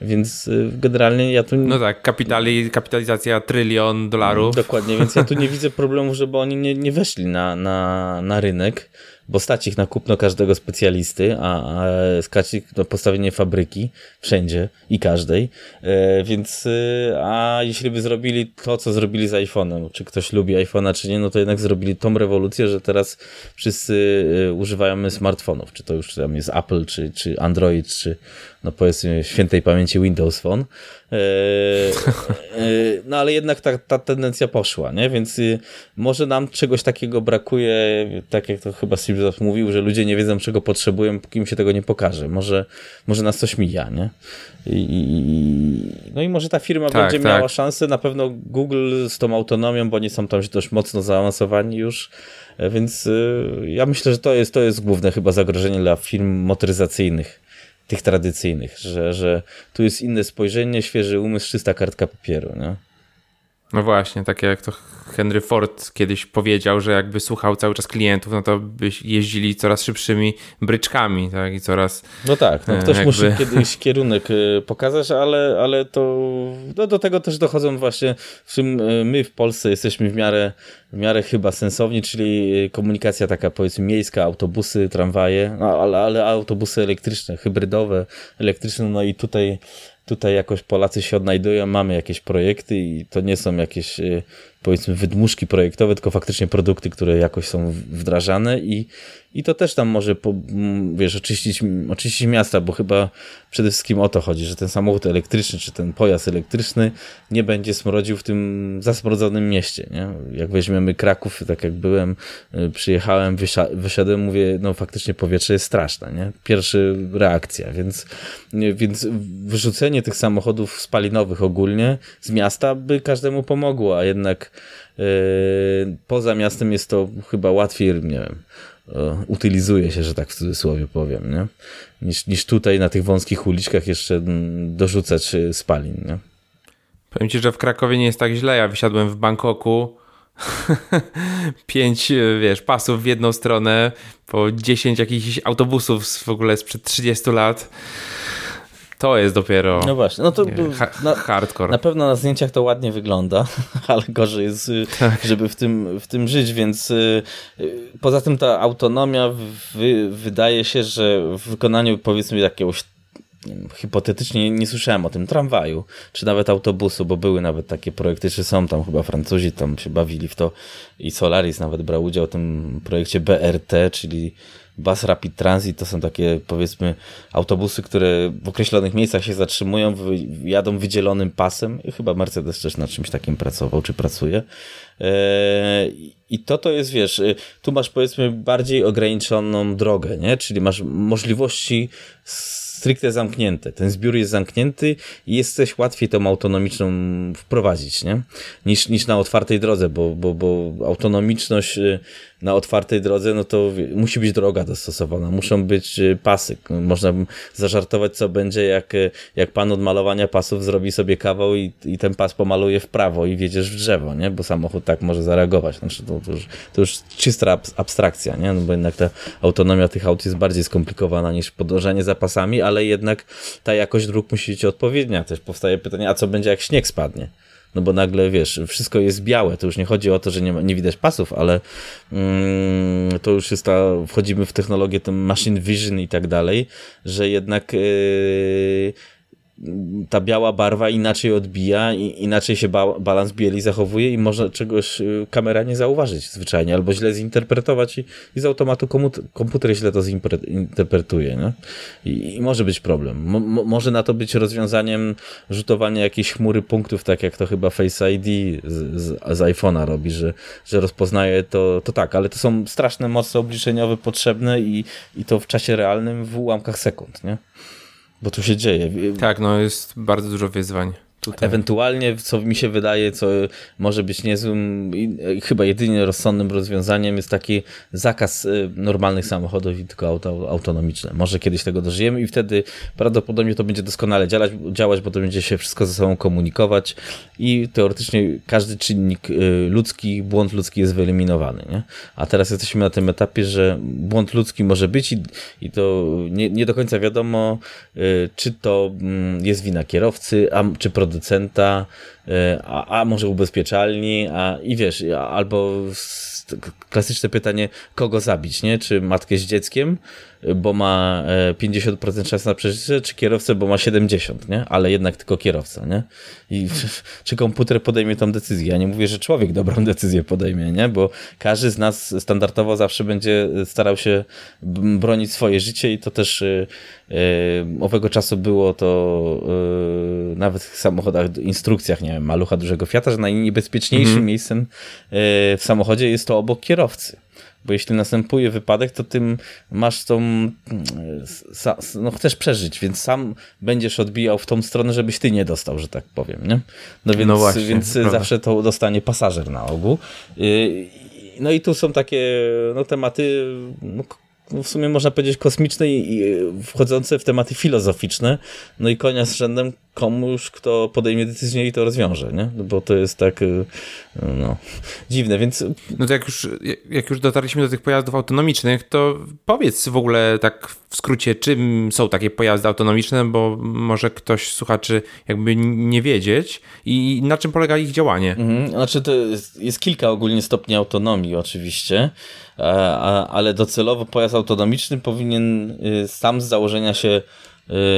Więc y, generalnie ja tu. No tak, kapitali, kapitalizacja trylion dolarów. Dokładnie, więc ja tu nie widzę problemu, żeby oni nie, nie weszli na, na, na rynek bo stać ich na kupno każdego specjalisty, a, a stać ich na postawienie fabryki wszędzie i każdej, e, więc e, a jeśli by zrobili to, co zrobili z iPhone'em, czy ktoś lubi iPhone'a, czy nie, no to jednak zrobili tą rewolucję, że teraz wszyscy e, używają smartfonów, czy to już tam jest Apple, czy, czy Android, czy no powiedzmy świętej pamięci Windows Phone, Eee, eee, no ale jednak ta, ta tendencja poszła, nie? Więc y, może nam czegoś takiego brakuje, tak jak to chyba Steve mówił, że ludzie nie wiedzą czego potrzebują, póki im się tego nie pokaże. Może, może nas coś mija, nie? I, no i może ta firma tak, będzie tak. miała szansę, na pewno Google z tą autonomią, bo oni są tam dość mocno zaawansowani już, e, więc y, ja myślę, że to jest, to jest główne chyba zagrożenie dla firm motoryzacyjnych tych tradycyjnych, że, że tu jest inne spojrzenie, świeży umysł, czysta kartka papieru. Nie? No właśnie, takie jak to Henry Ford kiedyś powiedział, że jakby słuchał cały czas klientów, no to by jeździli coraz szybszymi bryczkami, tak, i coraz... No tak, no ktoś jakby... musi kiedyś kierunek y, pokazać, ale, ale to no do tego też dochodzą właśnie, w czym y, my w Polsce jesteśmy w miarę, w miarę chyba sensowni, czyli komunikacja taka powiedzmy miejska, autobusy, tramwaje, no, ale, ale autobusy elektryczne, hybrydowe, elektryczne, no i tutaj tutaj jakoś Polacy się odnajdują, mamy jakieś projekty i to nie są jakieś powiedzmy wydmuszki projektowe, tylko faktycznie produkty, które jakoś są wdrażane i, i to też tam może, po, wiesz, oczyścić, oczyścić miasta, bo chyba przede wszystkim o to chodzi, że ten samochód elektryczny, czy ten pojazd elektryczny nie będzie smrodził w tym zasmrodzonym mieście, nie? Jak weźmiemy Kraków, tak jak byłem, y, przyjechałem, wysiadłem, mówię, no faktycznie powietrze jest straszne, nie? Pierwsza reakcja, więc, więc wyrzucenie tych samochodów spalinowych ogólnie z miasta by każdemu pomogło, a jednak poza miastem jest to chyba łatwiej, nie wiem, E, utylizuje się, że tak w cudzysłowie powiem, nie? Niż, niż tutaj na tych wąskich uliczkach jeszcze mm, dorzucać e, spalin. Nie? Powiem ci, że w Krakowie nie jest tak źle. Ja wysiadłem w Bangkoku. Pięć, wiesz, pasów w jedną stronę, po dziesięć jakichś autobusów w ogóle sprzed 30 lat To jest dopiero. No właśnie, no to nie, na, hardcore. Na pewno na zdjęciach to ładnie wygląda, ale gorzej jest, y, tak. żeby w tym, w tym żyć, więc y, y, poza tym ta autonomia wy, wydaje się, że w wykonaniu powiedzmy jakiegoś hipotetycznie nie słyszałem o tym tramwaju, czy nawet autobusu, bo były nawet takie projekty, czy są tam chyba Francuzi tam się bawili w to i Solaris nawet brał udział w tym projekcie BRT, czyli Bus Rapid Transit to są takie powiedzmy autobusy, które w określonych miejscach się zatrzymują, jadą wydzielonym pasem chyba Mercedes też na czymś takim pracował, czy pracuje. Eee, I to to jest, wiesz, y, tu masz powiedzmy bardziej ograniczoną drogę, nie? czyli masz możliwości stricte zamknięte. Ten zbiór jest zamknięty i jesteś łatwiej tą autonomiczną wprowadzić, nie? Niż, niż na otwartej drodze, bo, bo, bo autonomiczność y, na otwartej drodze, no to musi być droga dostosowana, muszą być y, pasy. Można zażartować, co będzie, jak, y, jak pan od malowania pasów zrobi sobie kawał i, i ten pas pomaluje w prawo i wiedziesz w drzewo, nie? Bo samochód tak może zareagować. Znaczy, to, to, już, to już czysta abstrakcja, nie? No bo jednak ta autonomia tych aut jest bardziej skomplikowana niż podążanie za pasami, ale jednak ta jakość dróg musi być odpowiednia. Też powstaje pytanie, a co będzie, jak śnieg spadnie? No bo nagle, wiesz, wszystko jest białe, to już nie chodzi o to, że nie, ma, nie widać pasów, ale mm, to już jest ta, wchodzimy w technologię, ten machine vision i tak dalej, że jednak yy, ta biała barwa inaczej odbija, inaczej się ba balans bieli zachowuje i może czegoś y, kamera nie zauważyć zwyczajnie, albo źle zinterpretować i, i z automatu komputer źle to zinterpretuje. Nie? I, I, może być problem. Mo może na to być rozwiązaniem rzutowania jakiejś chmury punktów, tak jak to chyba Face ID z, z, z iPhone'a robi, że, że rozpoznaje to, to tak, ale to są straszne moce obliczeniowe potrzebne i, i to w czasie realnym w ułamkach sekund. Nie? Bo tu się dzieje. Tak, no jest bardzo dużo wyzwań. Tutaj. Ewentualnie, co mi się wydaje, co może być niezłym, chyba jedynie rozsądnym rozwiązaniem jest taki zakaz y, normalnych samochodów i tylko auto autonomiczne. Może kiedyś tego dożyjemy i wtedy prawdopodobnie to będzie doskonale działać, działać bo to będzie się wszystko ze sobą komunikować i teoretycznie każdy czynnik y, ludzki, błąd ludzki jest wyeliminowany. Nie? A teraz jesteśmy na tym etapie, że błąd ludzki może być i, i to nie, nie do końca wiadomo, y, czy to mm, jest wina kierowcy, a czy producenta producenta, e, a, a może ubezpieczalni, a i wiesz, albo klasyczne pytanie, kogo zabić, nie? Czy matkę z dzieckiem, bo ma 50% e, szans na przeżycie, czy kierowcę, bo ma 70, nie? Ale jednak tylko kierowca, nie? I czy komputer podejmie tą decyzję? Ja nie mówię, że człowiek dobrą decyzję podejmie, nie? Bo każdy z nas standardowo zawsze będzie starał się bronić swoje życie i to też yy, owego czasu było to yy, nawet w samochodach, instrukcjach, nie wiem, malucha dużego Fiata, że najniebezpieczniejszym mm -hmm. miejscem w samochodzie jest to obok kierowcy. Bo jeśli następuje wypadek, to tym masz tą. No, chcesz przeżyć, więc sam będziesz odbijał w tą stronę, żebyś ty nie dostał, że tak powiem. Nie? No więc, no właśnie, więc zawsze to dostanie pasażer na ogół. Y, no i tu są takie no, tematy no, w sumie można powiedzieć kosmiczne i wchodzące w tematy filozoficzne. No i konia z rzędem komuś, kto podejmie decyzję i to rozwiąże, nie? No bo to jest tak y, no, dziwne, więc... No to jak już, jak już dotarliśmy do tych pojazdów autonomicznych, to powiedz w ogóle tak w skrócie, czym są takie pojazdy autonomiczne, bo może ktoś słuchaczy jakby nie wiedzieć i na czym polega ich działanie. Mhm. Znaczy to jest, jest kilka ogólnie stopni autonomii oczywiście, ale docelowo pojazd autonomiczny powinien y, sam z założenia się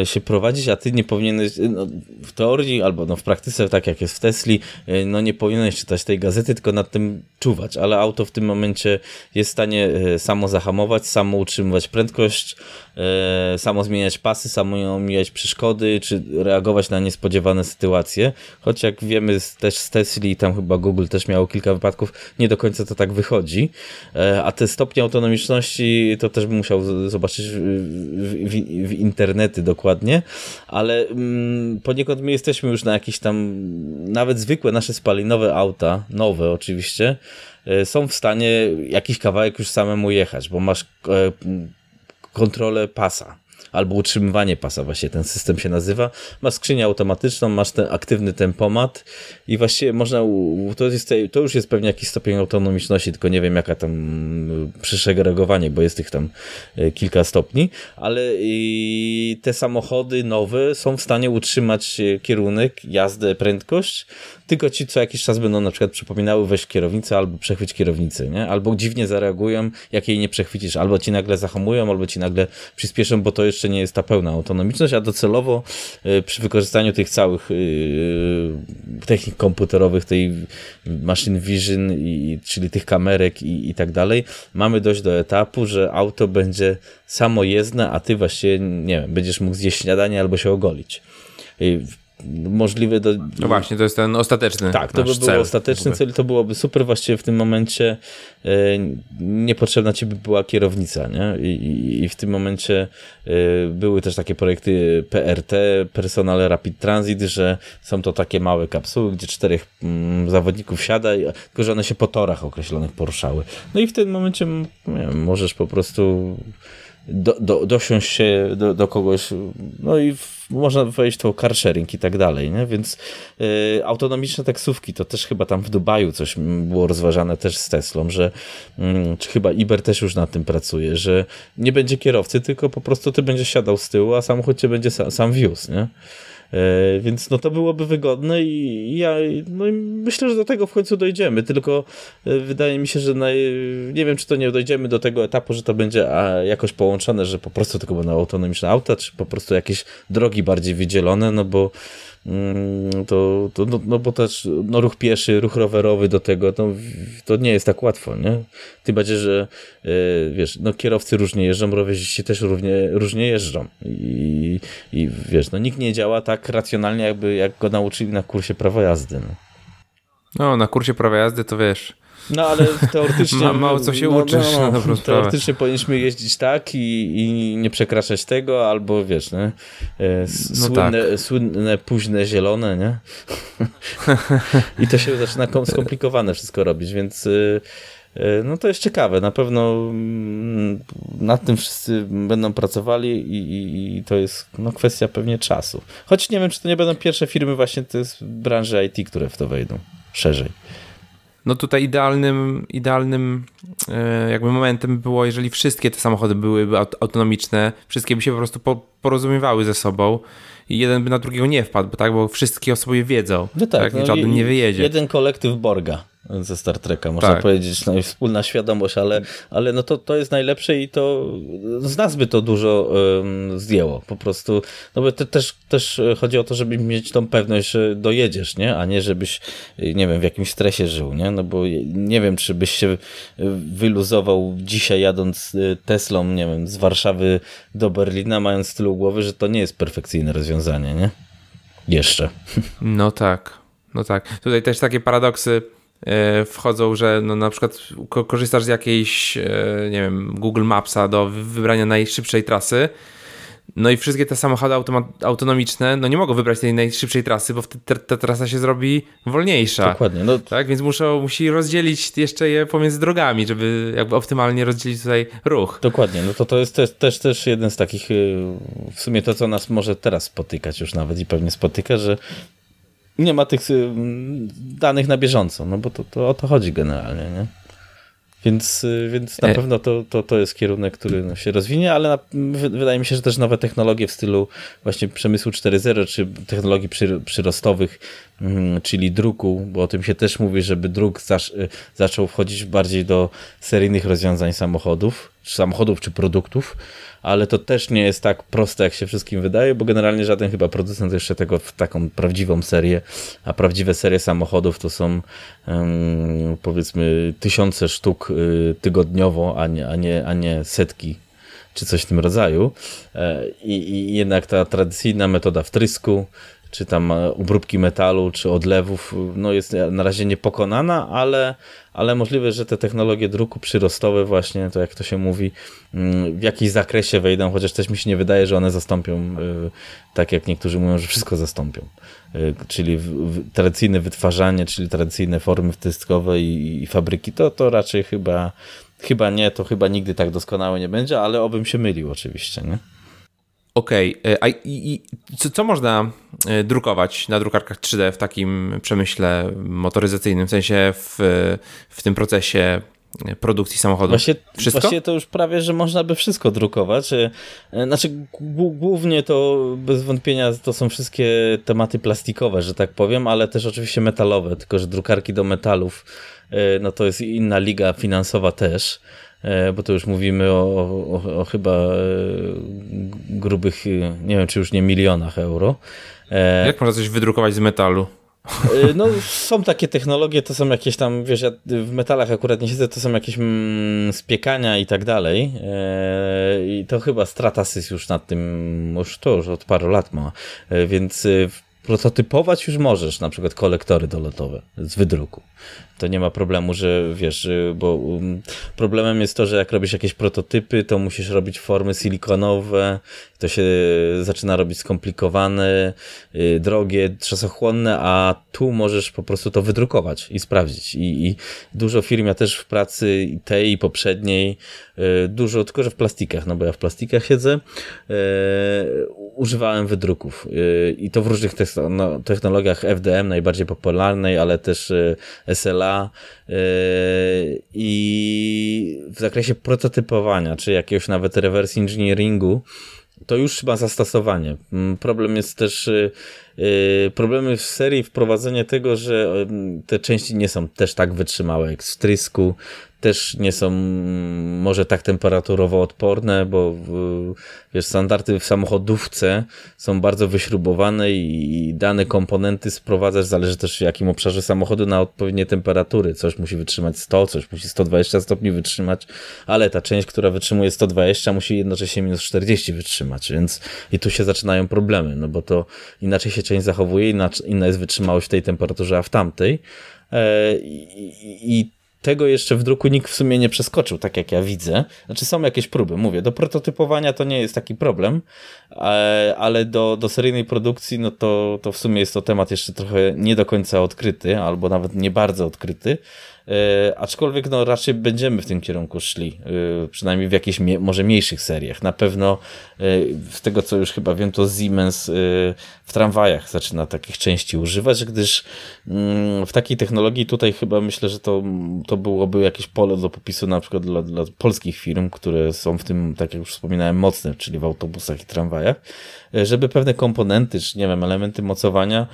się prowadzić, a ty nie powinieneś, y, no, w teorii albo no, w praktyce, tak jak jest w Tesli, no nie powinieneś czytać tej gazety, tylko nad tym czuwać, ale auto w tym momencie jest w stanie samo zahamować, samo utrzymywać prędkość, e, samo zmieniać pasy, samo omijać przeszkody, czy reagować na niespodziewane sytuacje. Choć jak wiemy też z Tesla, tam chyba Google też miało kilka wypadków, nie do końca to tak wychodzi. E, a te stopnie autonomiczności to też bym musiał zobaczyć w, w, w internety dokładnie, ale mm, poniekąd my jesteśmy już na jakieś tam, nawet zwykłe nasze spalinowe auta, nowe oczywiście, e, są w stanie jakiś kawałek już samemu jechać, bo masz e, kontrolę pasa. Albo utrzymywanie pasa, właśnie ten system się nazywa. Ma skrzynię automatyczną, masz ten aktywny tempomat i właściwie można, to, jest, to już jest pewnie jakiś stopień autonomiczności, tylko nie wiem jaka tam mm, przysegregowanie, bo jest tych tam e, kilka stopni, ale te samochody nowe są w stanie utrzymać e, kierunek, jazdę, prędkość, tylko ci co jakiś czas będą na przykład przypominały weź kierownicę albo przechwyć kierownicę, nie? Albo dziwnie zareagują, jak jej nie przechwycisz, albo ci nagle zahamują, albo ci nagle przyspieszą, bo to jeszcze nie jest ta pełna autonomiczność, a docelowo y, przy wykorzystaniu tych całych y, technik komputerowych, tej machine vision, czyli tych kamerek i, i tak dalej, mamy dojść do etapu, że auto będzie samojezdne, a ty właśnie, nie wiem, będziesz mógł zjeść śniadanie albo się ogolić możliwe do... No właśnie, to jest ten ostateczny Tak, to by był cel. ostateczny cel, to byłoby super właściwie w tym momencie e, niepotrzebna ci by była kierownica, nie? I, i, i w tym momencie e, były też takie projekty PRT, Personal Rapid Transit, że są to takie małe kapsuły, gdzie czterech mm, zawodników siada, tylko że one się po torach określonych poruszały. No i w tym momencie wiem, możesz po prostu do, do, dosiąść się do, do kogoś, no i w, można wejść to car sharing i tak dalej, nie? więc y, autonomiczne taksówki, to też chyba tam w Dubaju coś było rozważane też z Teslą, że y, czy chyba Iber też już nad tym pracuje, że nie będzie kierowcy, tylko po prostu ty będziesz siadał z tyłu, a samochód cię będzie sam, sam wiózł, nie? E, więc no to byłoby wygodne i ja no i myślę, że do tego w końcu dojdziemy, tylko e, wydaje mi się, że naj... nie wiem, czy to nie dojdziemy do tego etapu, że to będzie jakoś połączone, że po prostu tylko będą autonomiczne auta, czy po prostu jakieś drogi bardziej wydzielone, no bo to, to no, no, bo też no, ruch pieszy, ruch rowerowy do tego, to, to nie jest tak łatwo, nie? Tym bardziej, że yy, wiesz, no kierowcy różnie jeżdżą, rowerzyści też równie, różnie jeżdżą i, i wiesz, no nikt nie działa tak racjonalnie, jakby jak go nauczyli na kursie prawa jazdy. No, no na kursie prawa jazdy to wiesz, no ale teoretycznie... Ma, mało co się no, uczysz no, no, Teoretycznie powinniśmy jeździć tak i, i nie przekraczać tego, albo wiesz, nie? E, no słynne, tak. słynne późne zielone, nie? I to się zaczyna skomplikowane wszystko robić, więc... Y, y, no to jest ciekawe. Na pewno mm, nad tym wszyscy będą pracowali i, i, i, to jest no, kwestia pewnie czasu. Choć nie wiem, czy to nie będą pierwsze firmy właśnie z branży IT, które w to wejdą szerzej. No tutaj idealnym, idealnym e, jakby momentem było, jeżeli wszystkie te samochody byłyby autonomiczne, wszystkie by się po prostu porozumiewały ze sobą i jeden by na drugiego nie wpadł, bo tak, bo wszystkie o sobie wiedzą. No tak, tak no żaden nie wyjedzie. Jeden kolektyw Borga ze Star Treka, można tak. powiedzieć, no, wspólna świadomość, ale, ale no to, to jest najlepsze i to z nas by to dużo um, zdjęło, po prostu, no bo te, też, też chodzi o to, żeby mieć tą pewność, że dojedziesz, nie, a nie żebyś, nie wiem, w jakimś stresie żył, nie, no bo nie wiem, czy byś się wyluzował dzisiaj jadąc y, Teslą, nie wiem, z Warszawy do Berlina, mając z tyłu głowy, że to nie jest perfekcyjne rozwiązanie, nie? Jeszcze. No tak, no tak. Tutaj też takie paradoksy wchodzą, że no na przykład korzystasz z jakiejś, e, nie wiem, Google Mapsa do wybrania najszybszej trasy, no i wszystkie te samochody autonomiczne no nie mogą wybrać tej najszybszej trasy, bo wtedy ta trasa się zrobi wolniejsza. Dokładnie. No. Tak, więc muszą, musi rozdzielić jeszcze je pomiędzy drogami, żeby jakby optymalnie rozdzielić tutaj ruch. Dokładnie. No to to jest też, też, też jeden z takich, y, w sumie to, co nas może teraz spotykać już nawet i pewnie spotyka, że nie ma tych y, danych na bieżąco, no bo to, to o to chodzi generalnie, nie? Więc, y, więc na e. pewno to, to, to jest kierunek, który no, się rozwinie, ale na, wydaje mi się, że też nowe technologie w stylu właśnie przemysłu 4.0 czy technologii przy, przyrostowych, mm, czyli druku, bo o tym się też mówi, żeby druk zac, y, zaczął wchodzić bardziej do seryjnych rozwiązań samochodów, czy samochodów czy produktów, ale to też nie jest tak proste, jak się wszystkim wydaje, bo generalnie żaden chyba producent jeszcze tego w taką prawdziwą serię, a prawdziwe serie samochodów to są um, powiedzmy tysiące sztuk y, tygodniowo, a nie, a, nie, a nie setki czy coś w tym rodzaju. E, I, I, jednak ta tradycyjna metoda wtrysku, czy tam e, obróbki metalu, czy odlewów, no jest na razie niepokonana, ale, ale możliwe, że te technologie druku przyrostowe właśnie, to jak to się mówi, mm, w jakimś zakresie wejdą, chociaż też mi się nie wydaje, że one zastąpią, e, tak jak niektórzy mówią, że wszystko zastąpią. E, czyli tradycyjne wytwarzanie, czyli tradycyjne formy wtryskowe i, i fabryki, to, to raczej chyba, chyba nie, to chyba nigdy tak doskonałe nie będzie, ale obym się mylił oczywiście, nie? Okej, okay. a i, co, co, można drukować na drukarkach 3D w takim przemyśle motoryzacyjnym, w sensie w, w tym procesie produkcji samochodu. Właśnie, wszystko? Właśnie to już prawie, że można by wszystko drukować. E, znaczy, głównie to bez wątpienia to są wszystkie tematy plastikowe, że tak powiem, ale też oczywiście metalowe, tylko że drukarki do metalów, e, no to jest inna liga finansowa też e, bo to już mówimy o, o, o, chyba grubych, nie wiem czy już nie milionach euro. Jak można coś wydrukować z metalu? No, są takie technologie, to są jakieś tam, wiesz, ja w metalach akurat nie siedzę, to są jakieś mm, spiekania i tak dalej. E, I to chyba Stratasys już nad tym, już to już od paru lat ma. E, więc prototypować już możesz, na przykład kolektory dolotowe z wydruku to nie ma problemu, że wiesz, bo um, problemem jest to, że jak robisz jakieś prototypy, to musisz robić formy silikonowe, to się zaczyna robić skomplikowane, y, drogie, czasochłonne, a tu możesz po prostu to wydrukować i sprawdzić. I, i dużo firm, ja też w pracy tej i poprzedniej, y, dużo, tylko że w plastikach, no bo ja w plastikach siedzę, y, używałem wydruków i to w różnych no, technologiach FDM, najbardziej popularnej, ale też SLA yy, i w zakresie prototypowania, czy jakiegoś nawet reverse engineeringu, to już ma zastosowanie. Mm, problem jest też, yy, problemy w serii wprowadzenie tego, że te części nie są też tak wytrzymałe jak w trysku, też nie są może tak temperaturowo odporne, bo wiesz, standardy w samochodówce są bardzo wyśrubowane i dane komponenty sprowadzasz, zależy też w jakim obszarze samochodu na odpowiednie temperatury. Coś musi wytrzymać 100, coś musi 120 stopni wytrzymać, ale ta część, która wytrzymuje 120 musi jednocześnie minus 40 wytrzymać, więc i tu się zaczynają problemy, no bo to inaczej się część zachowuje, inna jest wytrzymałość w tej temperaturze, a w tamtej. E, I, i tego jeszcze w druku nikt w sumie nie przeskoczył, tak jak ja widzę. Znaczy są jakieś próby, mówię, do prototypowania to nie jest taki problem, ale do, do seryjnej produkcji, no to, to w sumie jest to temat jeszcze trochę nie do końca odkryty, albo nawet nie bardzo odkryty. E, aczkolwiek no, raczej będziemy w tym kierunku szli, e, przynajmniej w jakichś może mniejszych seriach. Na pewno e, z tego co już chyba wiem, to Siemens w tramwajach zaczyna takich części używać, gdyż mm, w takiej technologii tutaj chyba myślę, że to, to byłoby jakieś pole do popisu na przykład dla, dla polskich firm, które są w tym, tak jak już wspominałem, mocne, czyli w autobusach i tramwajach, żeby pewne komponenty, czy nie wiem, elementy mocowania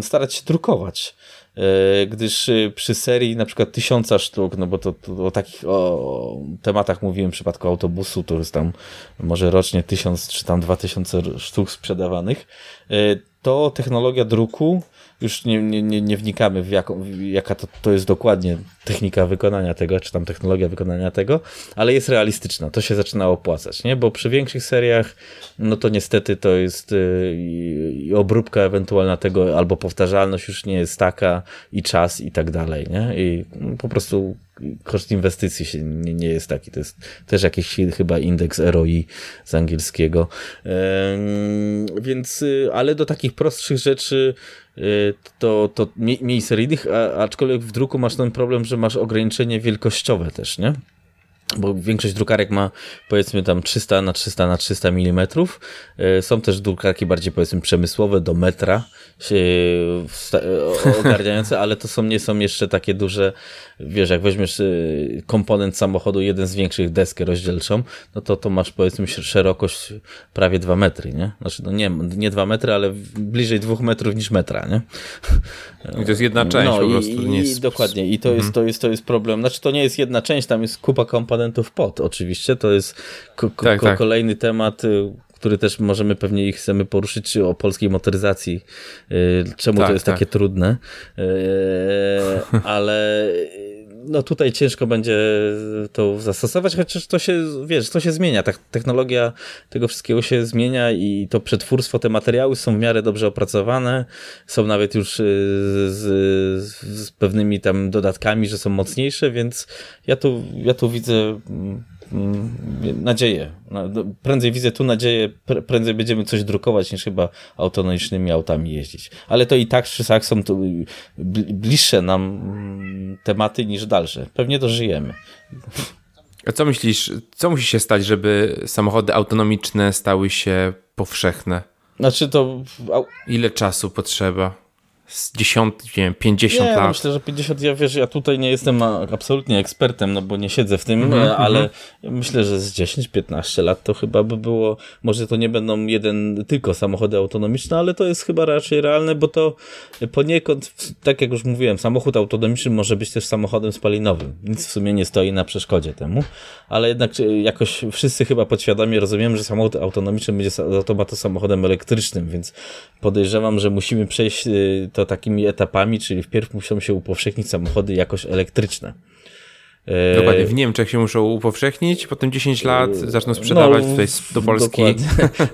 starać się drukować. E, gdyż e, przy serii na przykład tysiąca sztuk, no bo to, to o takich o, tematach mówiłem w przypadku autobusu, to jest tam może rocznie tysiąc czy tam dwa tysiące sztuk sprzedawanych, e, to technologia druku już nie, nie, nie, nie wnikamy w jaką, jaka to, to jest dokładnie technika wykonania tego, czy tam technologia wykonania tego, ale jest realistyczna, to się zaczyna opłacać, nie? Bo przy większych seriach, no to niestety to jest yy, obróbka ewentualna tego, albo powtarzalność już nie jest taka i czas i tak dalej, nie? I po prostu koszt inwestycji się nie, nie jest taki. To jest też jakiś chyba indeks ROI z angielskiego. Yy, więc, y, ale do takich prostszych rzeczy Y, to, to mniej seryjnych, aczkolwiek w druku masz ten problem, że masz ograniczenie wielkościowe też, nie? bo większość drukarek ma powiedzmy tam 300 na 300 na 300 mm. Są też drukarki bardziej powiedzmy przemysłowe do metra się ogarniające, ale to są, nie są jeszcze takie duże, wiesz, jak weźmiesz y, komponent samochodu, jeden z większych deskę rozdzielczą, no to to masz powiedzmy szerokość prawie 2 metry, nie? Znaczy no nie, nie 2 metry, ale bliżej 2 metrów niż metra, nie? I to jest jedna część no, po prostu. I, nie jest... Dokładnie i to, mhm. jest, to, jest, to jest problem, znaczy to nie jest jedna część, tam jest kupa komponentów pod, oczywiście, to jest ko tak, ko tak. kolejny temat, y, który też możemy pewnie ich chcemy poruszyć, czy o polskiej motoryzacji, y, czemu tak, to jest tak. takie trudne, y, ale no tutaj ciężko będzie to zastosować, chociaż to się, wiesz, to się zmienia. Ta technologia tego wszystkiego się zmienia i to przetwórstwo, te materiały są w miarę dobrze opracowane, są nawet już z, z pewnymi tam dodatkami, że są mocniejsze, więc ja tu, ja tu widzę Mm, nadzieję. No, prędzej widzę tu nadzieję, prędzej będziemy coś drukować niż chyba autonomicznymi autami jeździć. Ale to i tak czy tak są tu bliższe nam mm, tematy niż dalsze. Pewnie dożyjemy. A co myślisz, co musi się stać, żeby samochody autonomiczne stały się powszechne? Znaczy to... Ile czasu potrzeba? Z 10, nie wiem, 50 nie, lat. myślę, że 50, ja wiesz, ja tutaj nie jestem absolutnie ekspertem, no bo nie siedzę w tym, mm -hmm, ale -hmm. myślę, że z 10-15 lat to chyba by było, może to nie będą jeden tylko samochody autonomiczne, ale to jest chyba raczej realne, bo to poniekąd, tak jak już mówiłem, samochód autonomiczny może być też samochodem spalinowym. Nic w sumie nie stoi na przeszkodzie temu, ale jednak jakoś wszyscy chyba podświadomie rozumiem, że samochód autonomiczny będzie automatu samochodem elektrycznym, więc podejrzewam, że musimy przejść y, to takimi etapami, czyli wpierw muszą się upowszechnić samochody jakoś elektryczne. Dokładnie, w Niemczech się muszą upowszechnić, potem 10 lat zaczną sprzedawać no, tutaj do Polski.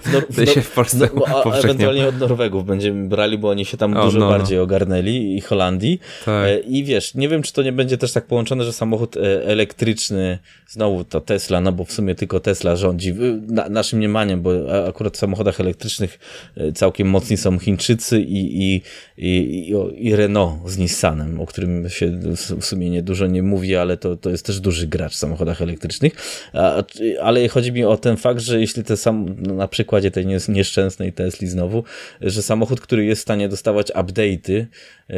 W, Nor w, się w Polsce no, a ewentualnie od Norwegów będziemy brali, bo oni się tam o, dużo no, bardziej ogarnęli i Holandii. Tak. E, I wiesz, nie wiem, czy to nie będzie też tak połączone, że samochód e, elektryczny, znowu to Tesla, no bo w sumie tylko Tesla rządzi na, naszym mniemaniem, bo akurat w samochodach elektrycznych e, całkiem mocni są Chińczycy i, i, i, i Renault z Nissanem, o którym się w sumie nie dużo nie mówi, ale to to jest też duży gracz w samochodach elektrycznych, ale chodzi mi o ten fakt, że jeśli te sam, no, na przykładzie tej nieszczęsnej Tesli znowu, że samochód, który jest w stanie dostawać update'y yy,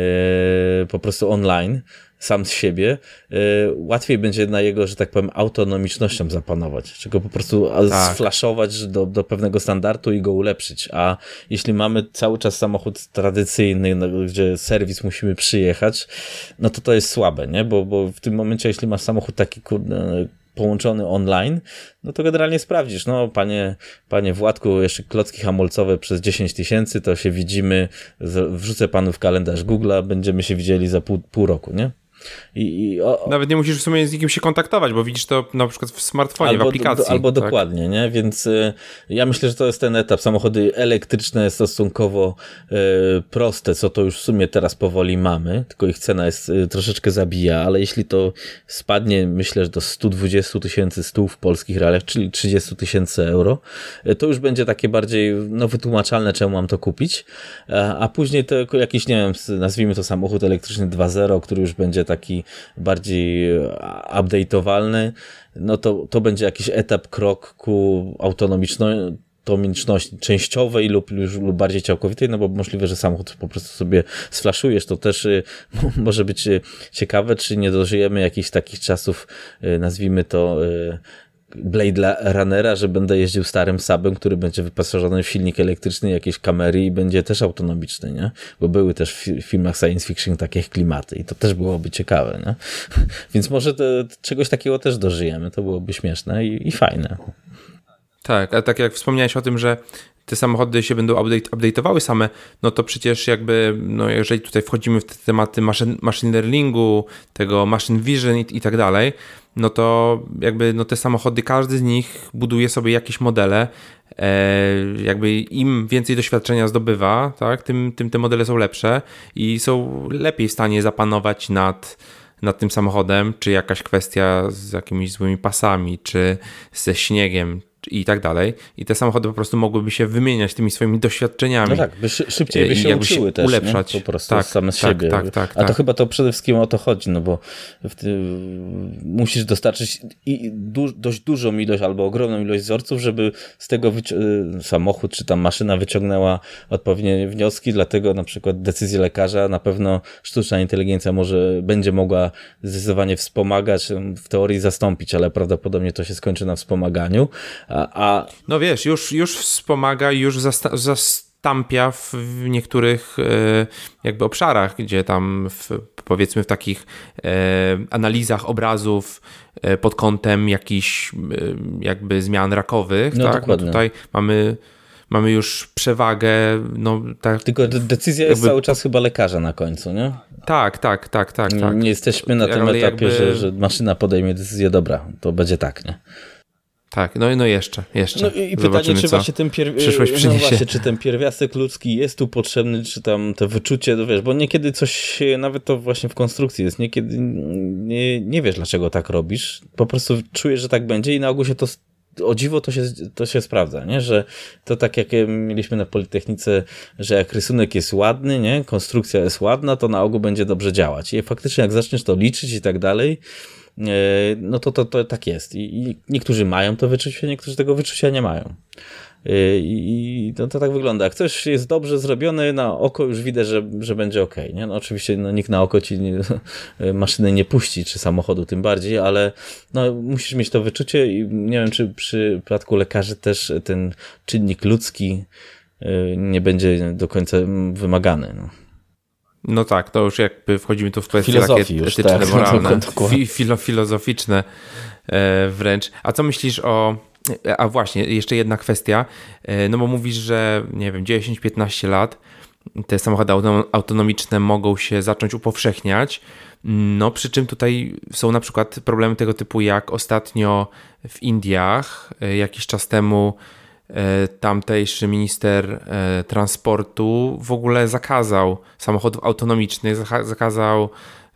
po prostu online, sam z siebie, yy, łatwiej będzie na jego, że tak powiem, autonomicznością zapanować, czego po prostu tak. sflaszować do, do pewnego standardu i go ulepszyć. A jeśli mamy cały czas samochód tradycyjny, no, gdzie serwis musimy przyjechać, no to to jest słabe, nie? Bo, bo w tym momencie, jeśli masz samochód taki kurde, połączony online, no to generalnie sprawdzisz, no panie, panie Władku, jeszcze klocki hamulcowe przez 10 tysięcy, to się widzimy, wrzucę panu w kalendarz Google'a, będziemy się widzieli za pół, pół roku, nie? I, i o, Nawet nie musisz w sumie z nikim się kontaktować, bo widzisz to na przykład w smartfonie, albo, w aplikacji. Do, albo tak? dokładnie, nie? Więc y, ja myślę, że to jest ten etap. Samochody elektryczne stosunkowo y, proste, co to już w sumie teraz powoli mamy, tylko ich cena jest y, troszeczkę zabija, ale jeśli to spadnie, myślę, że do 120 tysięcy stów w polskich realiach, czyli 30 tysięcy euro, y, to już będzie takie bardziej no, wytłumaczalne, czemu mam to kupić. A, a później to jakiś, nie wiem, nazwijmy to samochód elektryczny 2.0, który już będzie tak taki bardziej e, update'owalny, no to, to będzie jakiś etap, krok ku autonomiczności częściowej lub, lub bardziej całkowitej, no bo możliwe, że samochód po prostu sobie sflaszujesz, to też y, może być y, ciekawe, czy nie dożyjemy jakichś takich czasów, nazwijmy to Blade Runnera, że będę jeździł starym sabem, który będzie wyposażony w silnik elektryczny, jakieś kamery i będzie też autonomiczny, nie? Bo były też w filmach science fiction takie klimaty i to też byłoby ciekawe, nie? Więc może to, czegoś takiego też dożyjemy, to byłoby śmieszne i, i fajne. Tak, a tak jak wspomniałeś o tym, że te samochody się będą update, update'owały same, no to przecież jakby, no jeżeli tutaj wchodzimy w te tematy machine, machine learningu, tego machine vision i, i tak dalej, no to jakby no te samochody, każdy z nich buduje sobie jakieś modele, e, jakby im więcej doświadczenia zdobywa, tak, tym, tym te modele są lepsze i są lepiej w stanie zapanować nad nad tym samochodem, czy jakaś kwestia z jakimiś złymi pasami, czy ze śniegiem, i tak dalej. I te samochody po prostu mogłyby się wymieniać tymi swoimi doświadczeniami. No tak, by szybciej by się uczyły się też, ulepszać. Nie? Po prostu tak, same z tak, siebie. Tak, tak, A to tak. chyba to przede wszystkim o to chodzi, no bo musisz dostarczyć i du dość dużą ilość albo ogromną ilość wzorców, żeby z tego samochód czy tam maszyna wyciągnęła odpowiednie wnioski, dlatego na przykład decyzję lekarza na pewno sztuczna inteligencja może będzie mogła zdecydowanie wspomagać, w teorii zastąpić, ale prawdopodobnie to się skończy na wspomaganiu, a... No wiesz, już, już wspomaga, już zasta zastampia w niektórych e, jakby obszarach, gdzie tam w, powiedzmy w takich e, analizach obrazów e, pod kątem jakichś jakby zmian rakowych, no, tak? No tutaj mamy mamy już przewagę. No, tak, Tylko decyzja jakby... jest cały czas chyba lekarza na końcu, nie? Tak, tak, tak, tak. tak. Nie jesteśmy na tym Ale etapie, jakby... że, że maszyna podejmie decyzję, dobra, to będzie tak, nie? Tak, no, no jeszcze, jeszcze. No i pytanie, czy właśnie ten pier... no właśnie, czy ten pierwiastek ludzki jest tu potrzebny, czy tam to wyczucie, no wiesz, bo niekiedy coś, nawet to właśnie w konstrukcji jest, niekiedy nie, nie wiesz, dlaczego tak robisz, po prostu czujesz, że tak będzie i na ogół się to o dziwo to się, to się sprawdza, nie? że to tak jak mieliśmy na Politechnice, że jak rysunek jest ładny, nie? konstrukcja jest ładna, to na ogół będzie dobrze działać. I faktycznie jak zaczniesz to liczyć i tak dalej, no to, to, to tak jest. I, I niektórzy mają to wyczucie, niektórzy tego wyczucia nie mają. Y, I to, to tak wygląda. Jak coś jest dobrze zrobione, na oko już widzę, że, że będzie ok. Nie? No oczywiście no, nikt na oko ci nie, maszyny nie puści, czy samochodu tym bardziej, ale no, musisz mieć to wyczucie i nie wiem, czy przy przypadku lekarzy też ten czynnik ludzki y, nie będzie do końca wymagany. No. No tak, to już jakby wchodzimy tu w kwestie takie etyczne, tak, moralne, fi, filo, filozoficzne e, wręcz. A co myślisz o a właśnie, jeszcze jedna kwestia, e, no bo mówisz, że nie wiem, 10-15 lat te samochody autonomiczne mogą się zacząć upowszechniać. No, przy czym tutaj są na przykład problemy tego typu, jak ostatnio w Indiach e, jakiś czas temu tamtejszy minister transportu w ogóle zakazał samochodów autonomicznych, zakazał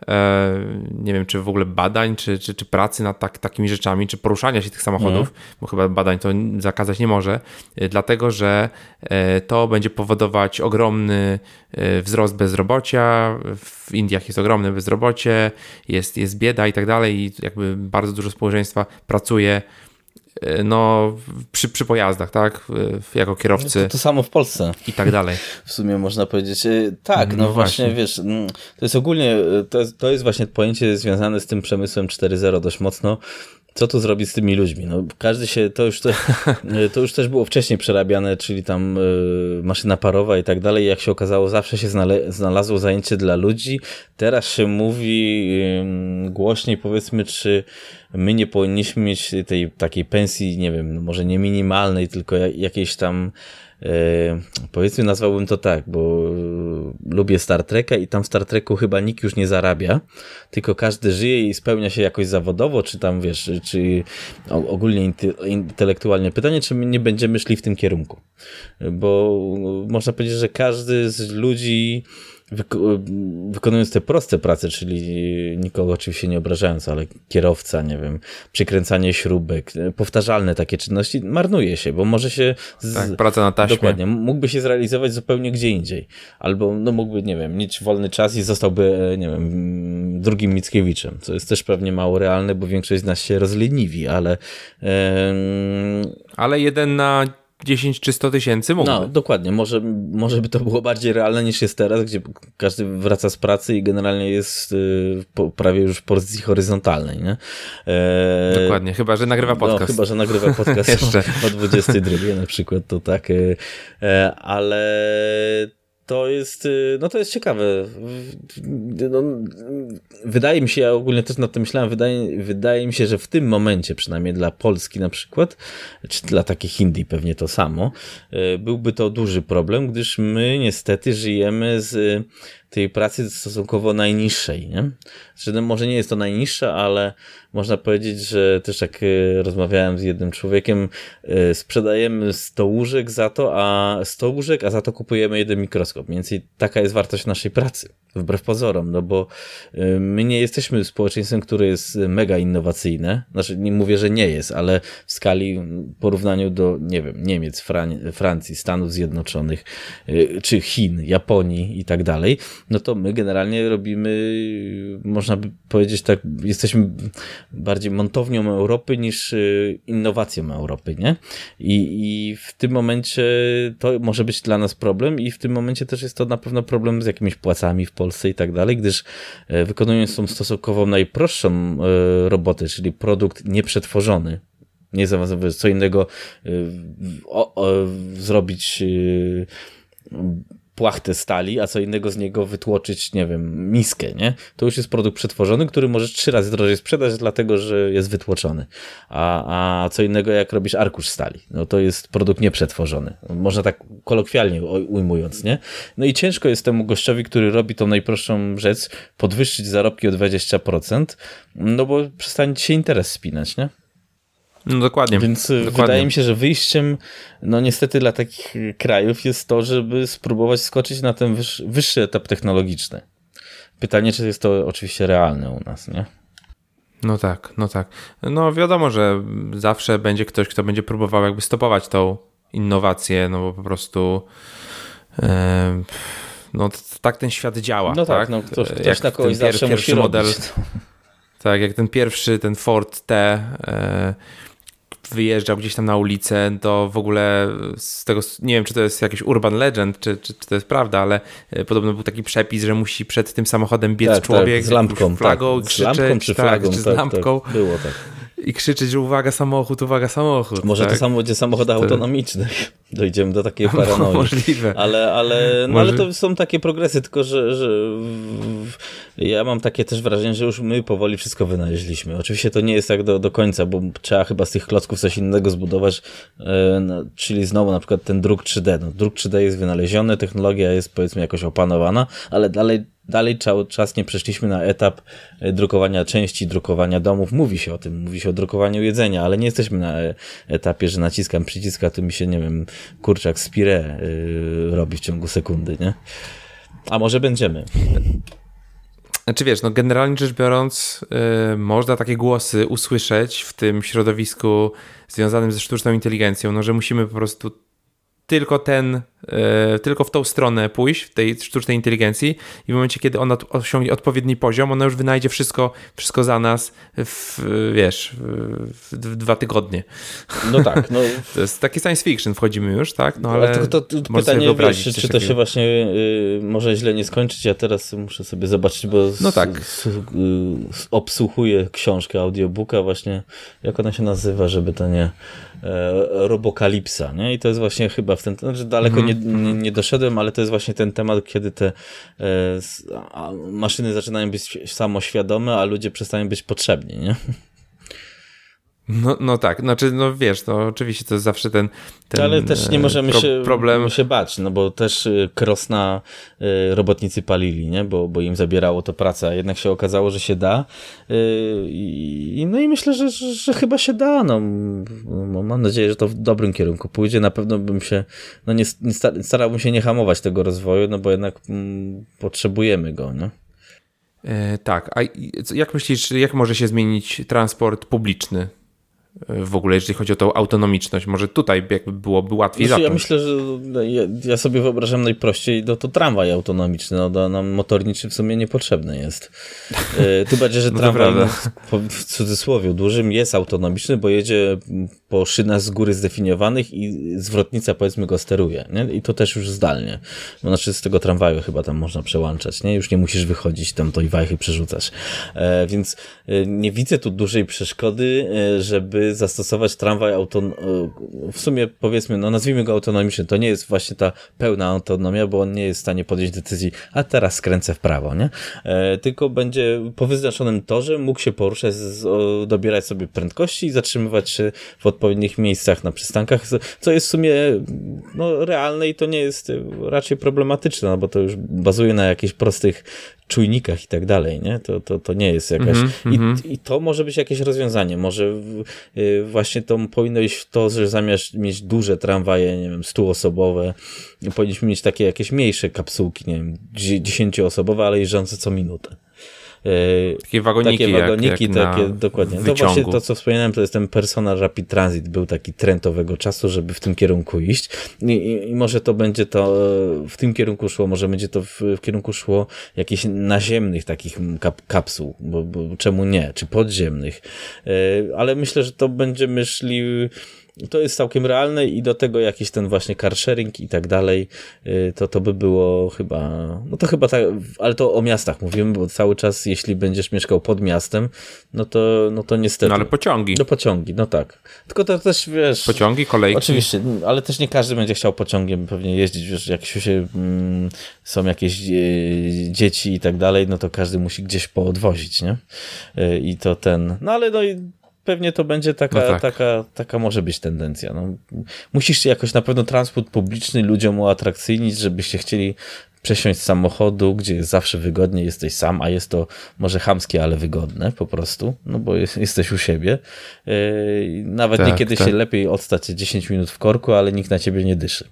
E, nie wiem, czy w ogóle badań, czy, czy, czy pracy nad tak, takimi rzeczami, czy poruszania się tych samochodów, mhm. bo chyba badań to zakazać nie może, e, dlatego że e, to będzie powodować ogromny wzrost bezrobocia. W Indiach jest ogromne bezrobocie, jest, jest bieda i tak dalej, i jakby bardzo dużo społeczeństwa pracuje E, no, przy, przy pojazdach, tak? Jako kierowcy. To, to, samo w Polsce. I tak dalej. W sumie można powiedzieć. E, tak, no, no właśnie, właśnie, wiesz, mm, to jest ogólnie, e, to jest, to jest właśnie pojęcie związane z tym przemysłem 4.0 dość mocno, co tu zrobić z tymi ludźmi? No, każdy się, to już, to, to już też było wcześniej przerabiane, czyli tam y, maszyna parowa i tak dalej. Jak się okazało, zawsze się znale, znalazło zajęcie dla ludzi. Teraz się mówi y, głośniej, powiedzmy, czy my nie powinniśmy mieć tej takiej pensji, nie wiem, no może nie minimalnej, tylko jakiejś tam E, powiedzmy nazwałbym to tak, bo e, lubię Star Treka i tam w Star Treku chyba nikt już nie zarabia, tylko każdy żyje i spełnia się jakoś zawodowo, czy tam wiesz, czy ogólnie intelektualnie. Pytanie, czy my nie będziemy szli w tym kierunku, bo można powiedzieć, że każdy z ludzi wykonując te proste prace, czyli nikogo oczywiście nie obrażając, ale kierowca, nie wiem, przykręcanie śrubek, powtarzalne takie czynności, marnuje się, bo może się... Z... Tak, praca na taśmie. Dokładnie, mógłby się zrealizować zupełnie gdzie indziej. Albo no mógłby, nie wiem, mieć wolny czas i zostałby, nie wiem, drugim Mickiewiczem, co jest też pewnie mało realne, bo większość z nas się rozleniwi, ale... Ale jeden na 10 czy 100 tysięcy mógłby. No, dokładnie. Może, może by to było bardziej realne niż jest teraz, gdzie każdy wraca z pracy i generalnie jest y, po, prawie już w pozycji horyzontalnej, nie? E... Dokładnie, chyba, że nagrywa no, podcast. No, chyba, że nagrywa podcast Jeszcze. o 22 na przykład, to tak. Y, e, ale to jest, y, no to jest ciekawe. No, wydaje mi się, ja ogólnie też nad tym myślałem, wydaje, wydaje mi się, że w tym momencie, przynajmniej dla Polski na przykład, czy dla takich Indii pewnie to samo, y, byłby to duży problem, gdyż my niestety żyjemy z tej pracy stosunkowo najniższej, nie? Znaczy, może nie jest to najniższa, ale można powiedzieć, że też jak e, rozmawiałem z jednym człowiekiem, e, sprzedajemy 100 łóżek za to, a 100 łóżek, a za to kupujemy jeden mikroskop. Więcej taka jest wartość naszej pracy, wbrew pozorom, no bo e, my nie jesteśmy społeczeństwem, które jest mega innowacyjne. Znaczy, nie mówię, że nie jest, ale w skali porównaniu do, nie wiem, Niemiec, Fran Francji, Stanów Zjednoczonych, czy Chin, Japonii i tak dalej, no to my generalnie robimy, można by powiedzieć tak, jesteśmy bardziej montownią Europy niż y, innowacją Europy, nie? I, I w tym momencie to może być dla nas problem i w tym momencie też jest to na pewno problem z jakimiś płacami w Polsce i tak dalej, gdyż e, wykonując tą stosunkowo najprostszą e, robotę, czyli produkt nieprzetworzony, nie zaawansowany, co innego o, o, zrobić płachtę stali, a co innego z niego wytłoczyć, nie wiem, miskę, nie? To już jest produkt przetworzony, który możesz trzy razy drożej sprzedać, dlatego że jest wytłoczony. A, a co innego jak robisz arkusz stali. No to jest produkt nieprzetworzony. Można tak kolokwialnie ujmując, nie? No i ciężko jest temu gościowi, który robi tą najprostszą rzecz, podwyższyć zarobki o 20%, no bo przestanie się interes spinać, nie? No dokładnie. Więc y, dokładnie. wydaje mi się, że wyjściem, no niestety dla takich krajów jest to, żeby spróbować skoczyć na ten wyższy, wyższy etap technologiczny. Pytanie, czy jest to oczywiście realne u nas, nie? No tak, no tak. No wiadomo, że zawsze będzie ktoś, kto będzie próbował jakby stopować tą innowację, no bo po prostu e, no tak ten świat działa. No tak, tak? no ktoś, ktoś na kogoś zawsze musi model. Robić. Tak, jak ten pierwszy, ten Ford T e, wyjeżdżał gdzieś tam na ulicę, to w ogóle z tego, nie wiem czy to jest jakiś urban legend, czy, czy, czy to jest prawda, ale e, podobno był taki przepis, że musi przed tym samochodem biec tak, człowiek tak, z lampką, flagą, tak. krzyczeć, z lampką czy flagą, tak, czy z tak, lampką. Tak, było tak i krzyczeć, że uwaga samochód, uwaga samochód. Może tak? to samo będzie samochody autonomiczne. Dojdziemy do takiej paranoi. Możliwe. Ale, ale, no, ale to są takie progresy, tylko że, że ja mam takie też wrażenie, że już my powoli wszystko wynaleźliśmy. Oczywiście to nie jest tak do, do końca, bo trzeba chyba z tych klocków coś innego zbudować, e, no, czyli znowu na przykład ten druk 3D. No, druk 3D jest wynaleziony, technologia jest powiedzmy jakoś opanowana, ale dalej dalej cały czas nie przeszliśmy na etap e, drukowania części, drukowania domów. Mówi się o tym, mówi się o drukowaniu jedzenia, ale nie jesteśmy na e, etapie, że naciskam przycisk, a to mi się, nie wiem, kurczak z pire yy, robi w ciągu sekundy, nie? A może będziemy. Znaczy wiesz, no generalnie rzecz biorąc, yy, można takie głosy usłyszeć w tym środowisku związanym ze sztuczną inteligencją, no że musimy po prostu tylko ten, e, tylko w tą stronę pójść, w tej sztucznej inteligencji i w momencie, kiedy ona osiągnie odpowiedni poziom, ona już wynajdzie wszystko, wszystko za nas w, wiesz, w, w dwa tygodnie. No tak. No. To jest taki science fiction, wchodzimy już, tak? No ale, ale to, to, to pytanie, wiesz, czy, czy to się właśnie y, może źle nie skończyć, ja teraz muszę sobie zobaczyć, bo no tak. S, y, obsłuchuję książkę, audiobooka właśnie, jak ona się nazywa, żeby to nie e, Robokalipsa, nie? I to jest właśnie chyba w ten, znaczy daleko mm -hmm. nie, nie, nie, doszedłem, ale to jest właśnie ten temat, kiedy te e, maszyny zaczynają być samoświadome, a ludzie przestają być potrzebni, nie? No, no tak, znaczy, no wiesz, to oczywiście to jest zawsze ten. ten Ale też nie możemy pro, się, problem. się bać, no bo też y, krosna y, robotnicy palili, nie? Bo, bo im zabierało to praca. Jednak się okazało, że się da. I, no i myślę, że, że, że chyba się da. No, no, mam nadzieję, że to w dobrym kierunku pójdzie. Na pewno bym się, no nie, starałbym się nie hamować tego rozwoju, no bo jednak mm, potrzebujemy go, nie? E, tak, a jak myślisz, jak może się zmienić transport publiczny w ogóle, jeżeli chodzi o tą autonomiczność. Może tutaj jakby byłoby łatwiej znaczy, Ja myślę, że ja, ja, sobie wyobrażam najprościej, no to tramwaj autonomiczny, no to nam motorniczy w sumie niepotrzebny jest. E, tu będzie, że no tramwaj no, w cudzysłowie dużym jest autonomiczny, bo jedzie po szynach z góry zdefiniowanych i zwrotnica powiedzmy go steruje, nie? I to też już zdalnie. Znaczy z tego tramwaju chyba tam można przełączać, nie? Już nie musisz wychodzić tam to i wajchy przerzucać. E, więc e, nie widzę tu dużej przeszkody, e, żeby zastosować tramwaj auton... E, w sumie powiedzmy, no nazwijmy go autonomiczny, to nie jest właśnie ta pełna autonomia, bo on nie jest w stanie podjąć decyzji, a teraz skręcę w prawo, nie? E, tylko będzie po wyznaczonym torze mógł się poruszać, z, o, dobierać sobie prędkości i zatrzymywać się w odpowiednich miejscach na przystankach, co jest w sumie no, realne i to nie jest raczej problematyczne, no, bo to już bazuje na jakichś prostych czujnikach i tak dalej, nie? To, to, to nie jest jakaś... Mm -hmm, I, -hmm. I to może być jakieś rozwiązanie. Może y, właśnie to powinno iść w to, że zamiast mieć duże tramwaje, nie wiem, stuosobowe, powinniśmy mieć takie jakieś mniejsze kapsułki, nie wiem, dziesięcioosobowe, ale jeżdżące co minutę. E, takie wagoniki. Takie wagoniki, jak, jak takie, dokładnie. Wyciągu. To właśnie to, co wspominałem, to jest ten Personal Rapid Transit. Był taki trend owego czasu, żeby w tym kierunku iść. I, i, i może to będzie to w tym kierunku szło, może będzie to w, w kierunku szło jakichś naziemnych takich kap, kapsuł, bo, bo czemu nie, czy podziemnych. E, ale myślę, że to będziemy szli to jest całkiem realne i do tego jakiś ten właśnie car sharing i tak dalej, y, to to by było chyba, no to chyba tak, ale to o miastach mówimy, bo cały czas jeśli będziesz mieszkał pod miastem, no to, no to niestety. No ale pociągi. No pociągi, no tak. Tylko to też, wiesz... Pociągi, kolejki. Oczywiście, ale też nie każdy będzie chciał pociągiem pewnie jeździć, wiesz, jak się mm, są jakieś e, dzieci i tak dalej, no to każdy musi gdzieś poodwozić, nie? E, I to ten, no ale no i pewnie to będzie taka, no tak. taka, taka może być tendencja. No, musisz jakoś na pewno transport publiczny ludziom uatrakcyjnić, żebyście chcieli przesiąść z samochodu, gdzie jest zawsze wygodnie, jesteś sam, a jest to może chamskie, ale wygodne po prostu, no bo jest, jesteś u siebie. Yy, nawet tak, niekiedy tak. się lepiej odstać 10 minut w korku, ale nikt na ciebie nie dyszy.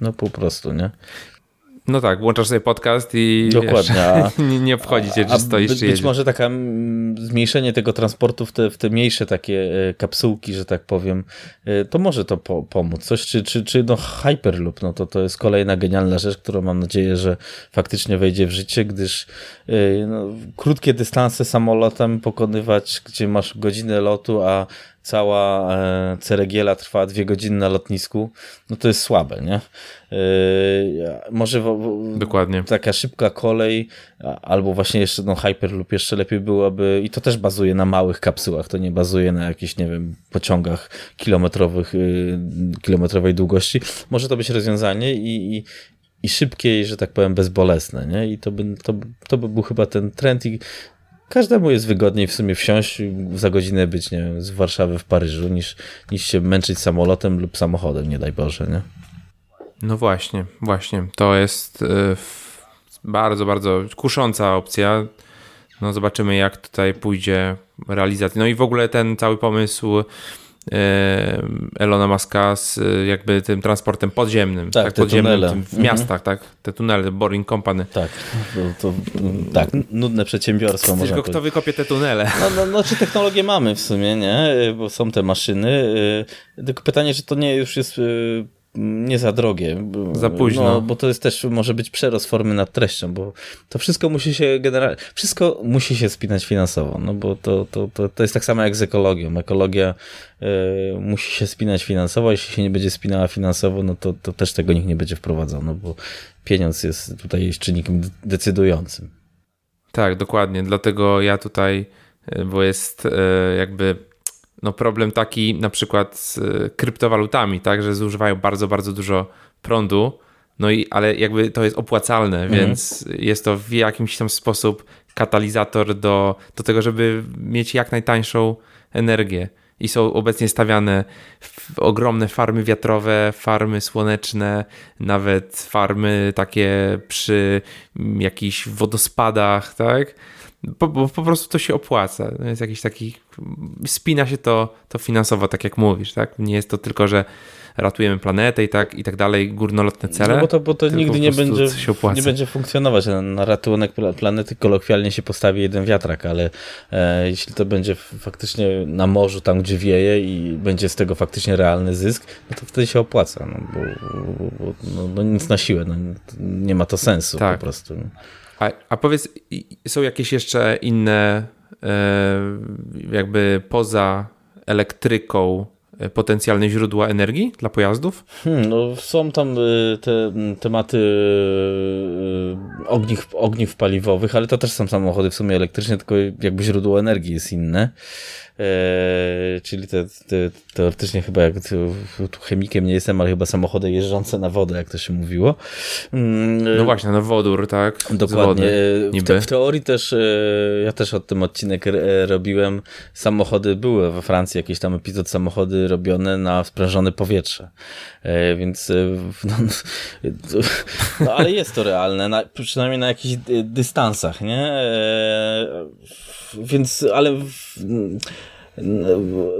No po prostu, nie? No tak, włączasz sobie podcast i Dokładnie, wiesz, nie, obchodzi cię, czy stoisz, by, czy Być może taka mm, zmniejszenie tego transportu w te, w te mniejsze takie e, kapsułki, że tak powiem, e, to może to po, pomóc. Coś, czy, czy, czy no Hyperloop, no to to jest kolejna genialna rzecz, którą mam nadzieję, że faktycznie wejdzie w życie, gdyż e, no, krótkie dystanse samolotem pokonywać, gdzie masz godzinę lotu, a cała e, ceregiela trwa dwie godziny na lotnisku, no to jest słabe, nie? E, może Dokładnie. taka szybka kolej, albo właśnie jeszcze no Hyperloop jeszcze lepiej byłoby i to też bazuje na małych kapsułach, to nie bazuje na jakichś, nie wiem, pociągach kilometrowych, y, kilometrowej długości. Może to być rozwiązanie i, i, i szybkie i, że tak powiem, bezbolesne, nie? I to by, to, to by był chyba ten trend i każdemu jest wygodniej w sumie wsiąść za godzinę być, nie wiem, z Warszawy w Paryżu, niż, niż się męczyć samolotem lub samochodem, nie daj Boże, nie? No właśnie, właśnie. To jest y, bardzo, bardzo kusząca opcja. No zobaczymy, jak tutaj pójdzie realizacja. No i w ogóle ten cały pomysł Elona Muska z y, jakby tym transportem podziemnym. Tak, te podziemnym tunele. tym w Mhm. miastach, tak? Te tunele, Boring Company. Tak, to, to, tak, nudne przedsiębiorstwo Tylko powiedzieć. kto wykopie te tunele? No, no, no, czy technologię mamy w sumie, nie? Bo są te maszyny. y, Tylko pytanie, czy to nie już jest y, nie za drogie. Za późno. No, bo to jest też, może być przerost formy nad treścią, bo to wszystko musi się generalnie, wszystko musi się spinać finansowo, no bo to, to, to, to jest tak samo jak z ekologią. Ekologia y, musi się spinać finansowo, jeśli się nie będzie spinała finansowo, no to, to też tego nikt nie będzie wprowadzał, no bo pieniądz jest tutaj czynnikiem decydującym. Tak, dokładnie. Dlatego ja tutaj, y, bo jest y, jakby no problem taki na przykład z y, kryptowalutami, tak, że zużywają bardzo, bardzo dużo prądu, no i ale jakby to jest opłacalne, więc jest to w jakimś tam sposób katalizator do, do tego, żeby mieć jak najtańszą energię. I są obecnie stawiane w ogromne farmy wiatrowe, farmy słoneczne, nawet farmy takie przy jakichś wodospadach, tak? Po, bo po prostu to się opłaca. Jest jakiś taki. Spina się to, to finansowo, tak jak mówisz, tak? Nie jest to tylko, że ratujemy planetę i tak, i tak dalej, górnolotne cele. No bo to, bo to nigdy nie będzie, nie będzie funkcjonować. Na, na ratunek pla- planety kolokwialnie się postawi jeden wiatrak, ale e, jeśli to będzie faktycznie na morzu, tam gdzie wieje i będzie z tego faktycznie realny zysk, no to wtedy się opłaca, no, bo, bo, bo no, no nic na siłę, no, nie ma to sensu Tak. po prostu. A, a powiedz, są jakieś jeszcze inne, e, jakby poza elektryką, e, potencjalne źródła energii dla pojazdów? Hmm, no, są tam y, te tematy ogniw, ogniw paliwowych, ale to też są samochody w sumie elektryczne, tylko jakby źródło energii jest inne. E, czyli te, te, teoretycznie chyba jak tu, chemikiem nie jestem, ale chyba samochody jeżdżące na wodę, jak to się mówiło. Mm, No właśnie, no wodór, tak? Dokładnie. wody, W, te, w teorii też, e, ja też o tym odcinek e, robiłem, samochody były we Francji, jakiś tam epizod samochody robione na sprężone powietrze. E, Więc, no, to- no ale jest to realne, na, przynajmniej na jakichś dy- dystansach, nie? Więc, ale w,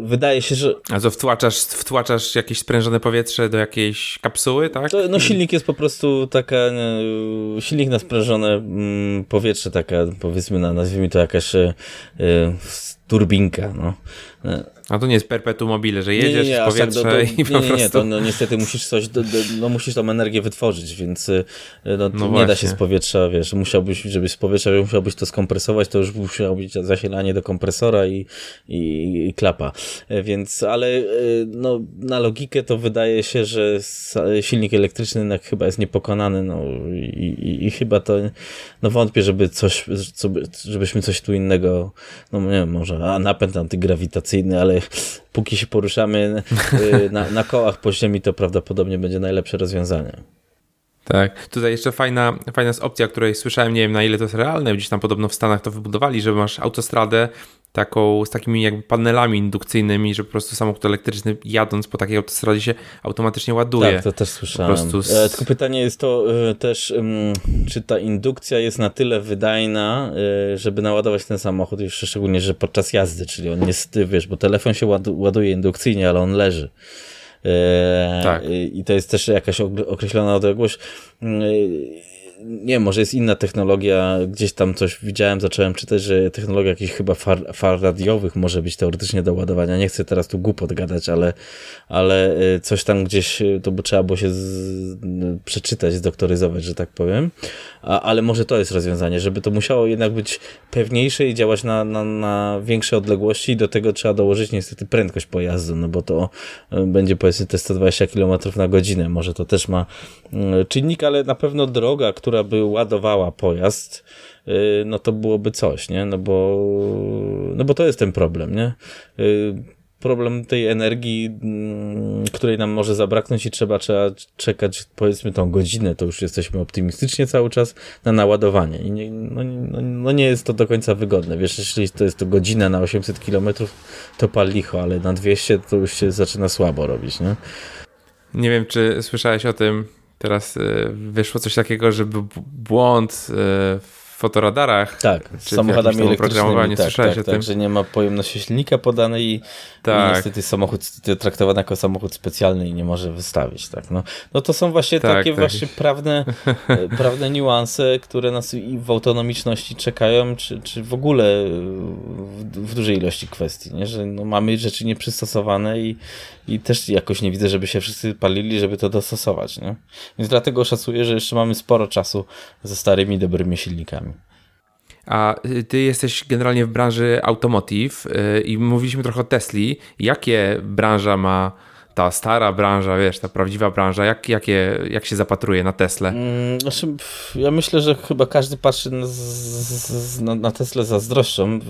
wydaje się, że A co, wtłaczasz, wtłaczasz jakieś sprężone powietrze do jakiejś kapsuły, tak? To, no silnik jest po prostu taka, e, silnik na sprężone mm, powietrze, taka powiedzmy, na, nazwijmy to jakaś e, e, turbinka, no. A to nie jest perpetuum mobile, że jedziesz w aż tak powietrze do- do- i po nie, nie, nie, to no, niestety musisz coś, do, no musisz tą energię wytworzyć, więc e, no, No nie da się z powietrza, wiesz, musiałbyś, żebyś z powietrza musiałbyś to skompresować, to już musiało być zasilanie do kompresora i, i, i klapa, E, więc, ale e, no, na logikę to wydaje się, że silnik elektryczny chyba jest niepokonany, no i, i, i chyba to, no wątpię, żeby coś, co by- żebyśmy coś tu innego, no nie wiem, może a napęd antygrawitacyjny, ale póki się poruszamy y, na, na kołach po ziemi, to prawdopodobnie będzie najlepsze rozwiązanie. Tak. Tutaj jeszcze fajna, fajna jest opcja, której słyszałem, nie wiem na ile to jest realne, gdzieś tam podobno w Stanach to wybudowali, że masz autostradę taką z takimi jakby panelami indukcyjnymi, że po prostu samochód elektryczny jadąc po takiej autostradzie się automatycznie ładuje. Tak, to też słyszałem. z- E, tylko pytanie jest to e, też, czy ta indukcja jest na tyle wydajna, e, żeby naładować ten samochód, jeszcze szczególnie, że podczas jazdy, czyli on jest, wiesz, bo telefon się ładu- ładuje indukcyjnie, ale on leży. Tak. I to jest też jakaś określona odległość. Nie, może jest inna technologia, gdzieś tam coś widziałem, zacząłem czytać, że technologia jakichś chyba far, far radiowych może być teoretycznie do ładowania. Nie chcę teraz tu głupot gadać, ale, ale y, coś tam gdzieś y, to by trzeba było się z, przeczytać, zdoktoryzować, że tak powiem. A, ale może to jest rozwiązanie, żeby to musiało jednak być pewniejsze i działać na, na, na większe odległości i do tego trzeba dołożyć niestety prędkość pojazdu, no bo to y, będzie powiedzmy te 120 km na godzinę. Może to też ma czynnik, ale na pewno droga, która by ładowała pojazd, y, no to byłoby coś, nie? No bo, no bo to jest ten problem, nie? Problem tej energii, mm, której nam może zabraknąć i trzeba, trzeba czekać powiedzmy tą godzinę, to już jesteśmy optymistycznie cały czas na naładowanie i nie, no, no, no nie jest to do końca wygodne. Wiesz, jeśli to jest to godzina na 800 km, to pal licho, ale na 200 to już się zaczyna słabo robić, nie? Nie wiem, czy słyszałeś o tym, Teraz y, wyszło coś takiego, żeby błąd y, w fotoradarach. Tak, z samochodami elektrycznymi. Tak, tak, tak, że nie ma pojemności silnika podanej i, tak. i niestety samochód traktowany jako samochód specjalny i nie może wystawić. Tak, no. no to są właśnie tak, takie tak. właśnie prawne, e, prawne niuanse, które nas i w autonomiczności czekają, czy, czy w ogóle w, w dużej ilości kwestii, nie? że no, mamy rzeczy nieprzystosowane i, i też jakoś nie widzę, żeby się wszyscy palili, żeby to dostosować. Nie? Więc dlatego szacuję, że jeszcze mamy sporo czasu ze starymi, dobrymi silnikami. A y, ty jesteś generalnie w branży automotive yy, i mówiliśmy trochę o Tesli. Jakie branża ma ta stara branża, wiesz, ta prawdziwa branża, jak, jakie, jak się zapatruje na Tesla? Mm, znaczy, ja myślę, że chyba każdy patrzy na, na, na Tesla zazdroszczą.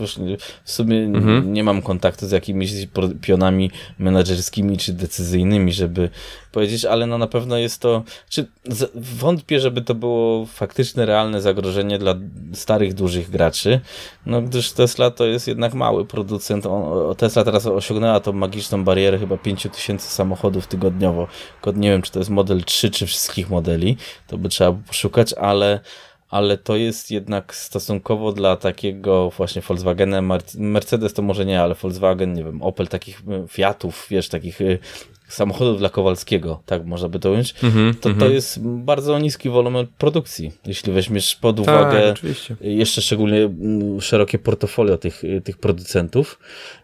W sumie mhm. nie mam kontaktu z jakimiś pionami menedżerskimi czy decyzyjnymi, żeby powiedzieć, ale no na pewno jest to, czy wątpię, żeby to było faktyczne, realne zagrożenie dla starych, dużych graczy, no gdyż Tesla to jest jednak mały producent. Tesla teraz osiągnęła tą magiczną barierę chyba 5000 samochodów tygodniowo. Nie wiem, czy to jest model 3, czy wszystkich modeli, to by trzeba poszukać, ale ale to jest jednak stosunkowo dla takiego właśnie Volkswagena, Mercedes to może nie, ale Volkswagen, nie wiem, Opel, takich Fiatów, wiesz, takich y, samochodów dla Kowalskiego, tak można by to ująć, mm -hmm, to, mm -hmm. to jest bardzo niski wolumen produkcji, jeśli weźmiesz pod tak, uwagę tak, jeszcze szczególnie szerokie portfolio tych, tych producentów,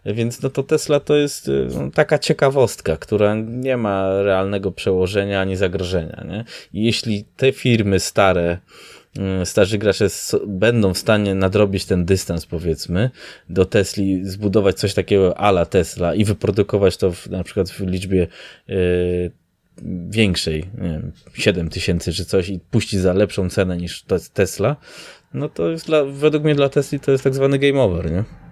więc no to Tesla to jest no, taka ciekawostka, która nie ma realnego przełożenia ani zagrożenia. Nie? I jeśli te firmy stare starzy gracze będą w stanie nadrobić ten dystans, powiedzmy, do Tesli, zbudować coś takiego ala Tesla i wyprodukować to w, na przykład w liczbie yy, większej, nie wiem, 7 tysięcy czy coś i puścić za lepszą cenę niż Tesla, no to jest dla, według mnie dla Tesli to jest tak zwany game over, nie?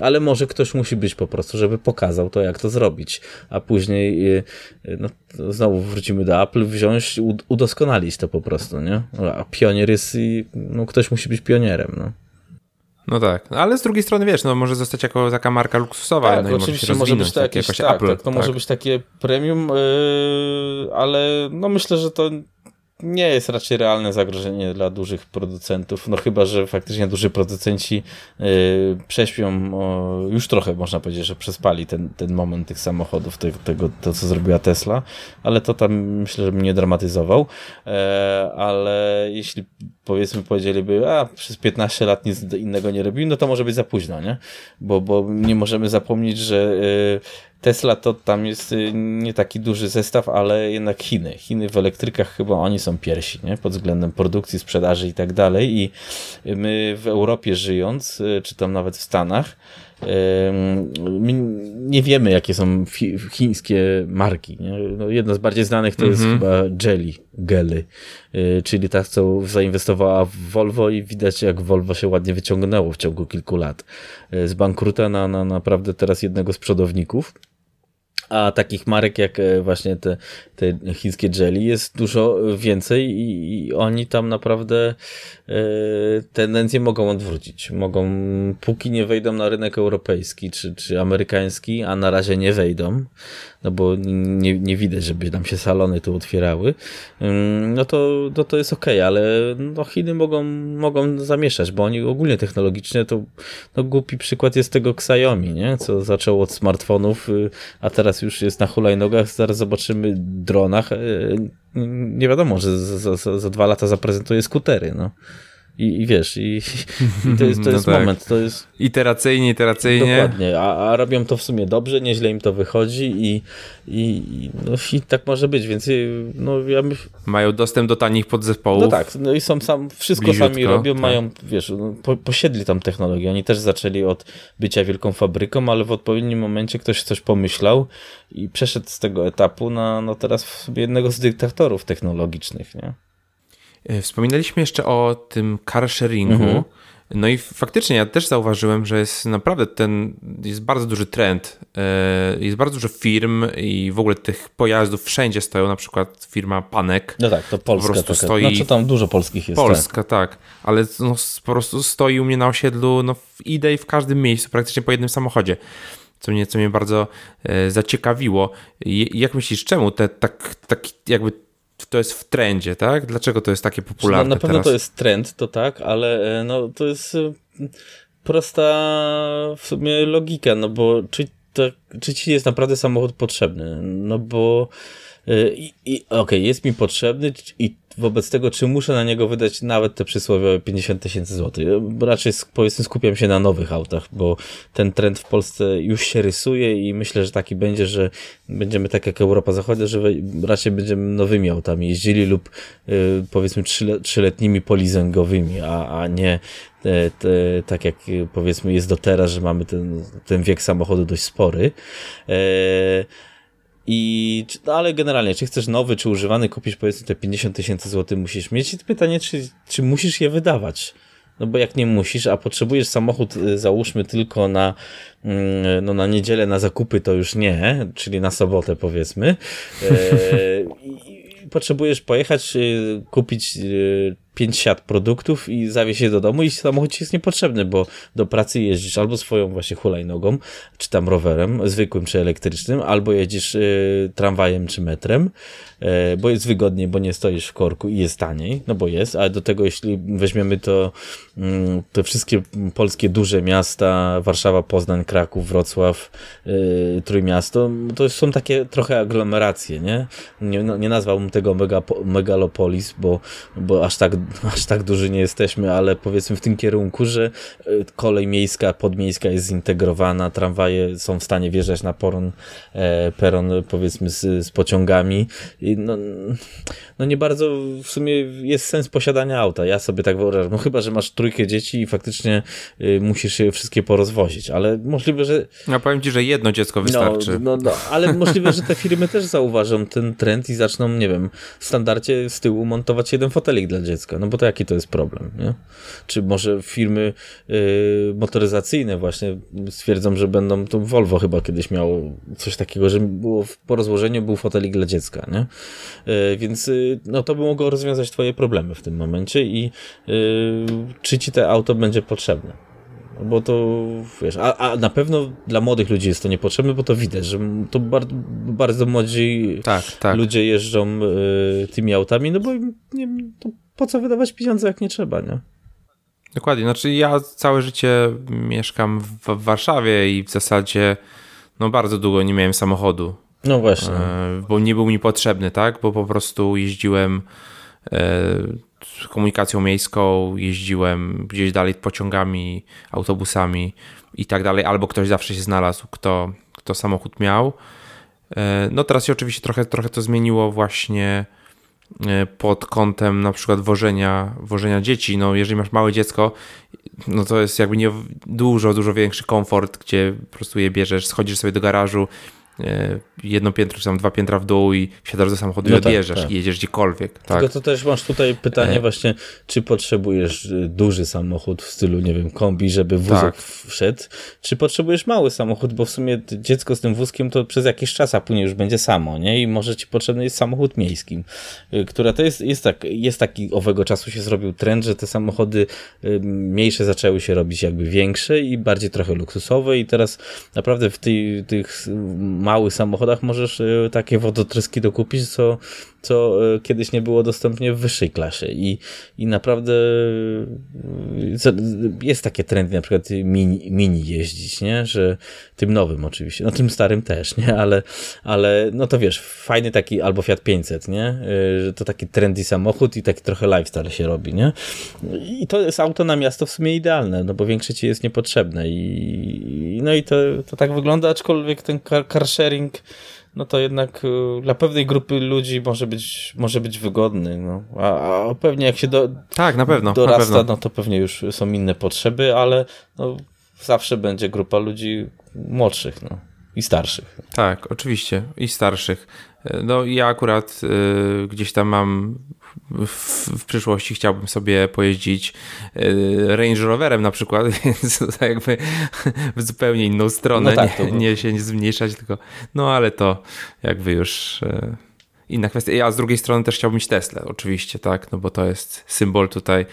Ale może ktoś musi być po prostu, żeby pokazał to, jak to zrobić, a później y, y, no, znowu wrócimy do Apple, wziąć, udoskonalić to po prostu, nie? A pionier jest, no ktoś musi być pionierem, no. No tak, no, ale z drugiej strony wiesz, no może zostać jako taka marka luksusowa, tak, no oczywiście może, być to tak, jakieś, tak, Apple, tak, to tak. może być takie premium, yy, ale no myślę, że to nie jest raczej realne zagrożenie dla dużych producentów, no chyba, że faktycznie duży producenci yy, prześpią o, już trochę, można powiedzieć, że przespali ten, ten moment tych samochodów, te, tego, to co zrobiła Tesla, ale to tam myślę, że bym nie dramatyzował, e, ale jeśli powiedzmy powiedzieliby, a przez 15 lat nic innego nie robili, no to może być za późno, nie? Bo, bo nie możemy zapomnieć, że yy, Tesla to tam jest y, nie taki duży zestaw, ale jednak Chiny. Chiny w elektrykach chyba oni są pierwsi, nie? Pod względem produkcji, sprzedaży i tak dalej. I my w Europie żyjąc, y, czy tam nawet w Stanach, My nie wiemy, jakie są chińskie marki. No, jedna z bardziej znanych to jest mhm. chyba Jelly, Gely, czyli ta, co zainwestowała w Volvo i widać, jak Volvo się ładnie wyciągnęło w ciągu kilku lat. Y, z bankruta na, na naprawdę teraz jednego z przodowników. A takich marek jak e, właśnie te, te chińskie jelly jest dużo więcej i, i oni tam naprawdę e, tendencje mogą odwrócić. Mogą, póki nie wejdą na rynek europejski czy, czy amerykański, a na razie nie wejdą, no bo nie, nie widać, żeby nam się salony tu otwierały, no to, to, to jest ok, ale no Chiny mogą, mogą zamieszać, bo oni ogólnie technologicznie to no głupi przykład jest tego Xiaomi, nie? co zaczął od smartfonów, y, a teraz teraz już jest na hulajnogach, zaraz zobaczymy dronach. E, nie wiadomo, że za, za, za dwa lata zaprezentuje skutery, no. I, i wiesz, i, i to jest, to no jest tak. moment. To jest... Iteracyjnie, iteracyjnie. Dokładnie, a, a robią to w sumie dobrze, nieźle im to wychodzi i, i, no, i tak może być, więc y, no ja my... Mają dostęp do tanich podzespołów. No tak, no i są sam, wszystko bliziutko, sami robią, tak. mają, wiesz, no, po, posiedli tam technologię. Oni też zaczęli od bycia wielką fabryką, ale w odpowiednim momencie ktoś coś pomyślał i przeszedł z tego etapu na no teraz jednego z dyktatorów technologicznych, nie? E, wspominaliśmy jeszcze o tym car sharingu. Mhm. No i faktycznie ja też zauważyłem, że jest naprawdę ten, jest bardzo duży trend. E, jest bardzo dużo firm i w ogóle tych pojazdów wszędzie stoją, na przykład firma Panek. No tak, to Polska. Po prostu taka. stoi... Znaczy tam dużo polskich jest. Polska, tak. tak. Ale no, po prostu stoi u mnie na osiedlu, no idę i w każdym miejscu, praktycznie po jednym samochodzie. Co mnie, co mnie bardzo e, zaciekawiło. I, jak myślisz, czemu te tak, tak jakby to jest w trendzie, tak? Dlaczego to jest takie popularne no, Na pewno teraz? to jest trend, to tak, ale e, no, to jest e, prosta w sumie logika, no bo czy, to, czy ci jest naprawdę samochód potrzebny? No bo e, i, i okej, okay, jest mi potrzebny i wobec tego, czy muszę na niego wydać nawet te przysłowiowe 50 tysięcy złotych. Raczej powiedzmy skupiam się na nowych autach, bo ten trend w Polsce już się rysuje i myślę, że taki będzie, że będziemy tak jak Europa Zachodnia, że raczej będziemy nowymi autami jeździli lub y, powiedzmy trzyletnimi polizengowymi, a, a nie te, te, tak jak powiedzmy jest do teraz, że mamy ten, ten wiek samochodu dość spory. E, i, no ale generalnie, czy chcesz nowy, czy używany, kupisz powiedzmy te 50 tysięcy złotych musisz mieć. I pytanie, czy, czy musisz je wydawać? No bo jak nie musisz, a potrzebujesz samochód, y, załóżmy tylko na, mm, no na niedzielę na zakupy, to już nie, czyli na sobotę powiedzmy. E, potrzebujesz pojechać, y, kupić y, pięć siat produktów i zawieźć je do domu i samochód ci jest niepotrzebny, bo do pracy jeździsz albo swoją właśnie hulajnogą, czy tam rowerem, zwykłym czy elektrycznym, albo jedziesz y, tramwajem czy metrem, y, bo jest wygodniej, bo nie stoisz w korku i jest taniej, no bo jest, ale do tego jeśli weźmiemy to y, te wszystkie polskie duże miasta, Warszawa, Poznań, Kraków, Wrocław, y, Trójmiasto, to są takie trochę aglomeracje, nie? Nie, no, nie nazwałbym tego mega, megalopolis, bo, bo aż tak aż tak duży nie jesteśmy, ale powiedzmy w tym kierunku, że e, kolej miejska, podmiejska jest zintegrowana, tramwaje są w stanie wjeżdżać na peron, e, peron powiedzmy z, z pociągami. I no, no nie bardzo w sumie jest sens posiadania auta. Ja sobie tak wyobrażam. No chyba, że masz trójkę dzieci i faktycznie y, musisz je wszystkie porozwozić, ale możliwe, że... Ja powiem ci, że jedno dziecko wystarczy. No, no, no ale możliwe, że te firmy też zauważą ten trend i zaczną, nie wiem, w standardzie z tyłu montować jeden fotelik dla dziecka no bo to jaki to jest problem, nie? Czy może firmy y, motoryzacyjne właśnie stwierdzą, że będą, to Volvo chyba kiedyś miało coś takiego, że było po rozłożeniu był fotelik dla dziecka, nie? Y, więc y, no to by mogło rozwiązać twoje problemy w tym momencie i czy ci te auto będzie potrzebne bo to wiesz, a, a na pewno dla młodych ludzi jest to niepotrzebne, bo to widać, że to bardzo, bardzo młodzi tak, tak. ludzie jeżdżą y, tymi autami, no bo nie, to po co wydawać pieniądze, jak nie trzeba, nie? Dokładnie. Znaczy ja całe życie mieszkam w, Warszawie i w zasadzie no bardzo długo nie miałem samochodu. No właśnie. E, bo nie był mi potrzebny, tak? Bo po prostu jeździłem e, komunikacją miejską, jeździłem gdzieś dalej pociągami, autobusami i tak dalej, albo ktoś zawsze się znalazł, kto, kto samochód miał. E, no teraz się oczywiście trochę, trochę to zmieniło właśnie E, pod kątem na przykład wożenia, wożenia dzieci. No, jeżeli masz małe dziecko, no to jest jakby nie dużo, dużo większy komfort, gdzie po prostu je bierzesz, schodzisz sobie do garażu, jedno piętro, czy tam dwa piętra w dół i wsiadasz do samochodu no i tak, odjeżdżasz tak. i jedziesz gdziekolwiek. Tak? Tylko to też masz tutaj pytanie e... właśnie, czy potrzebujesz y, duży samochód w stylu, nie wiem, kombi, żeby wózek tak. wszedł, czy potrzebujesz mały samochód, bo w sumie dziecko z tym wózkiem to przez jakiś czas, a później już będzie samo, nie? I może ci potrzebny jest samochód miejski, y, która to jest, jest, tak, jest taki, owego czasu się zrobił trend, że te samochody y, mniejsze zaczęły się robić jakby większe i bardziej trochę luksusowe i teraz naprawdę w tej, tych małych samochodach możesz takie wodotryski dokupić, co, co kiedyś nie było dostępne w wyższej klasie i, i naprawdę jest takie trendy na przykład mini, mini jeździć, nie? Że tym nowym oczywiście, no tym starym też, nie? Ale, ale no to wiesz, fajny taki albo Fiat 500, nie? Że to taki trendy samochód i taki trochę lifestyle się robi, nie? I to jest auto na miasto w sumie idealne, no bo większe ci jest niepotrzebne i no i to, to tak wygląda, aczkolwiek ten car, car sharing no to jednak y, dla pewnej grupy ludzi może być, może być wygodny. No. A, a pewnie jak się do, tak, na pewno, dorasta, na pewno. no to pewnie już są inne potrzeby, ale no, zawsze będzie grupa ludzi młodszych no, i starszych. Tak, oczywiście, i starszych. No ja akurat y, gdzieś tam mam w, w, przyszłości chciałbym sobie pojeździć y, Range Roverem na przykład, więc to jakby w zupełnie inną stronę, no tak, nie, nie, się nie zmniejszać, tylko no ale to jakby już y, inna kwestia. A z drugiej strony też chciałbym mieć Tesla, oczywiście, tak, no bo to jest symbol tutaj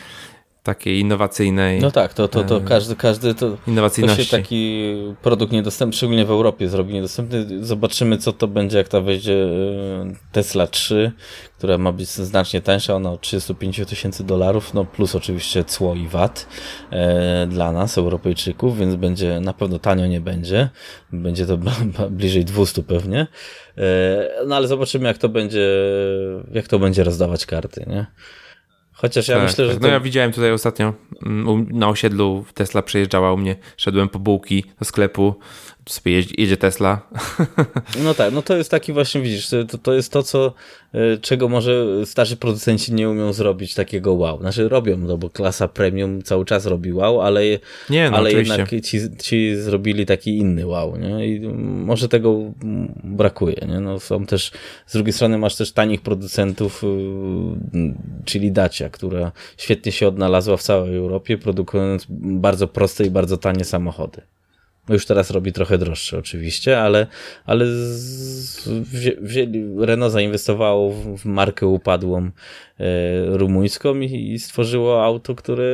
takiej innowacyjnej. No tak, to, to, to każdy, każdy to, to się taki produkt niedostępny, szczególnie w Europie zrobi niedostępny. Zobaczymy, co to będzie, jak ta wejdzie e, Tesla 3, która ma być znacznie tańsza, ona od 35 tysięcy dolarów, no plus oczywiście cło i VAT e, dla nas, Europejczyków, więc będzie na pewno tanio nie będzie. Będzie to bliżej 200 pewnie. E, no ale zobaczymy, jak to będzie, jak to będzie rozdawać karty, nie? Chociaż ja tak, myślę, że. Tak. No ja widziałem tutaj ostatnio mm, na osiedlu Tesla przejeżdżała u mnie, szedłem po bułki do sklepu, sobie jeździ, jedzie Tesla. No tak, no to jest taki właśnie, widzisz, to, to jest to, co, e, czego może starzy producenci nie umią zrobić takiego wow. Znaczy robią, no bo klasa premium cały czas robi wow, ale, nie, no, ale jednak ci, ci zrobili taki inny wow, nie? I może tego brakuje, nie? No są też, z drugiej strony masz też tanich producentów, y, czyli Dacia, która świetnie się odnalazła w całej Europie, produkując bardzo proste i bardzo tanie samochody. No już teraz robi trochę droższe oczywiście, ale, ale z, wzięli, Renault zainwestowało w markę upadłą e, rumuńską i, i stworzyło auto, które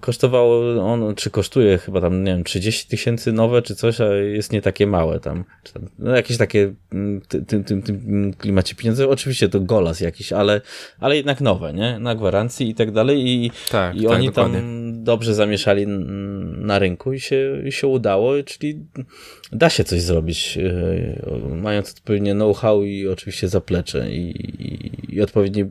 kosztowało, on, czy kosztuje chyba tam, nie wiem, 30 tysięcy nowe, czy coś, a jest nie takie małe tam. tam no jakieś takie mm, tym, tym, tym klimacie pieniądze. Oczywiście to golas jakiś, ale, ale jednak nowe, nie? Na gwarancji i tak dalej. I, tak, i tak, oni dokładnie. tam dobrze zamieszali na rynku i się, i się udało, czyli da się coś zrobić, e, mając odpowiednie know-how i oczywiście zaplecze i, i, i odpowiednie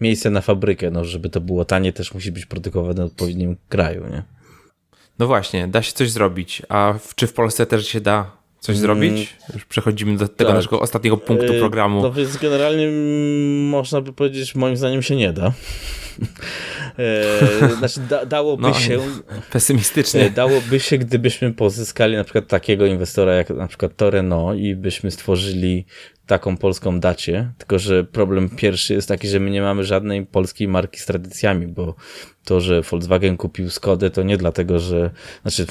miejsce na fabrykę, no żeby to było tanie, też musi być produkowane w odpowiednim kraju, nie? No właśnie, da się coś zrobić, a czy w Polsce też się da coś mm, zrobić? Już przechodzimy do tego tak. naszego ostatniego punktu e, programu. No więc generalnie można by powiedzieć, moim zdaniem się nie da. E, znaczy da, dałoby no, się... Pesymistycznie. E, dałoby się, gdybyśmy pozyskali na przykład takiego inwestora jak na przykład Toreno i byśmy stworzyli taką polską dacie, tylko że problem pierwszy jest taki, że my nie mamy żadnej polskiej marki z tradycjami, bo to, że Volkswagen kupił Skodę, to nie dlatego, że, znaczy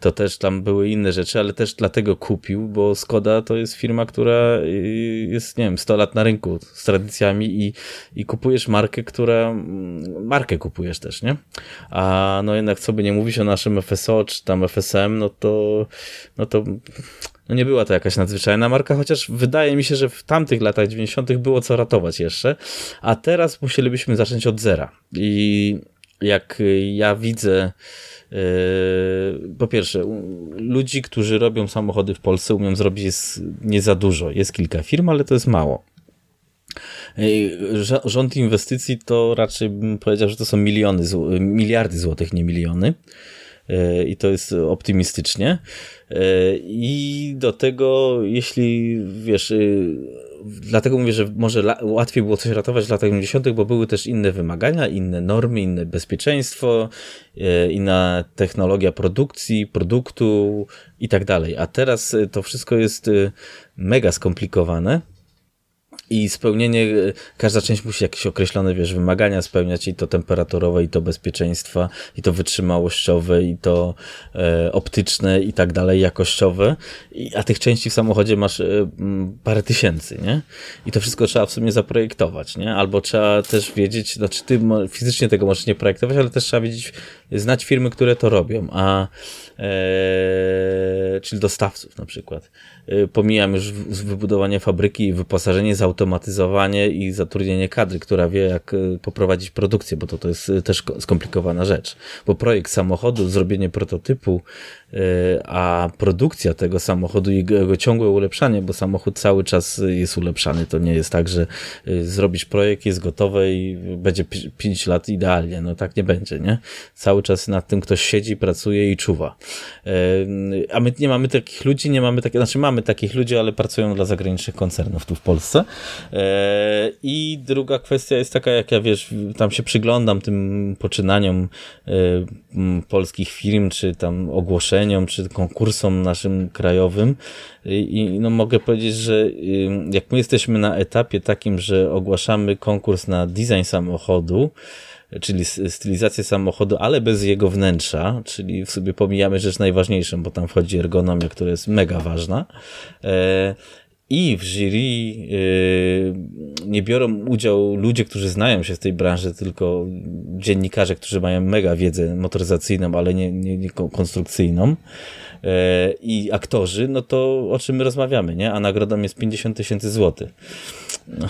to też tam były inne rzeczy, ale też dlatego kupił, bo Skoda to jest firma, która y, jest, nie wiem, 100 lat na rynku z tradycjami i, i kupujesz markę, która, mm, markę kupujesz też, nie? A no jednak co by nie mówić o naszym FSO czy tam FSM, no to, no to no nie była to jakaś nadzwyczajna marka, chociaż wydaje mi się, że w tamtych latach 90. było co ratować jeszcze, a teraz musielibyśmy zacząć od zera. I jak ja widzę, yy, po pierwsze, ludzi, którzy robią samochody w Polsce, umiem zrobić jest nie za dużo. Jest kilka firm, ale to jest mało. Rząd inwestycji to raczej bym powiedział, że to są miliony, miliardy złotych, nie miliony. I to jest optymistycznie. I do tego, jeśli wiesz, dlatego mówię, że może łatwiej było coś ratować w latach 90., bo były też inne wymagania, inne normy, inne bezpieczeństwo, e, inna technologia produkcji, produktu i tak dalej. A teraz e, to wszystko jest e, mega skomplikowane. I spełnienie, każda część musi jakieś określone, wiesz, wymagania spełniać i to temperaturowe, i to bezpieczeństwa, i to wytrzymałościowe, i to e, optyczne, i tak dalej, jakościowe, I, a tych części w samochodzie masz e, parę tysięcy, nie? I to wszystko trzeba w sumie zaprojektować, nie? Albo trzeba też wiedzieć, znaczy ty fizycznie tego możesz nie projektować, ale też trzeba wiedzieć, znać firmy, które to robią, a e, czyli dostawców na przykład. E, pomijam już wybudowanie fabryki, wyposażenie, zautomatyzowanie i zatrudnienie kadry, która wie, jak e, poprowadzić produkcję, bo to, to jest też skomplikowana rzecz. Bo projekt samochodu, zrobienie prototypu, a produkcja tego samochodu i jego ciągłe ulepszanie, bo samochód cały czas jest ulepszany. To nie jest tak, że zrobisz projekt, jest gotowe i będzie 5 lat idealnie. No tak nie będzie, nie? Cały czas nad tym ktoś siedzi, pracuje i czuwa. A my nie mamy takich ludzi, nie mamy takich, znaczy mamy takich ludzi, ale pracują dla zagranicznych koncernów tu w Polsce. I druga kwestia jest taka, jak ja wiesz, tam się przyglądam tym poczynaniom polskich firm, czy tam czy konkursom naszym krajowym. I no mogę powiedzieć, że jak my jesteśmy na etapie takim, że ogłaszamy konkurs na design samochodu, czyli stylizację samochodu, ale bez jego wnętrza, czyli w sobie pomijamy rzecz najważniejszą, bo tam wchodzi ergonomia, która jest mega ważna. I w jury e, nie biorą udział ludzie, którzy znają się w tej branży, tylko dziennikarze, którzy mają mega wiedzę motoryzacyjną, ale nie, nie, nie konstrukcyjną e, i aktorzy, no to o czym my rozmawiamy, nie? A nagrodą jest 50 tysięcy złotych. No,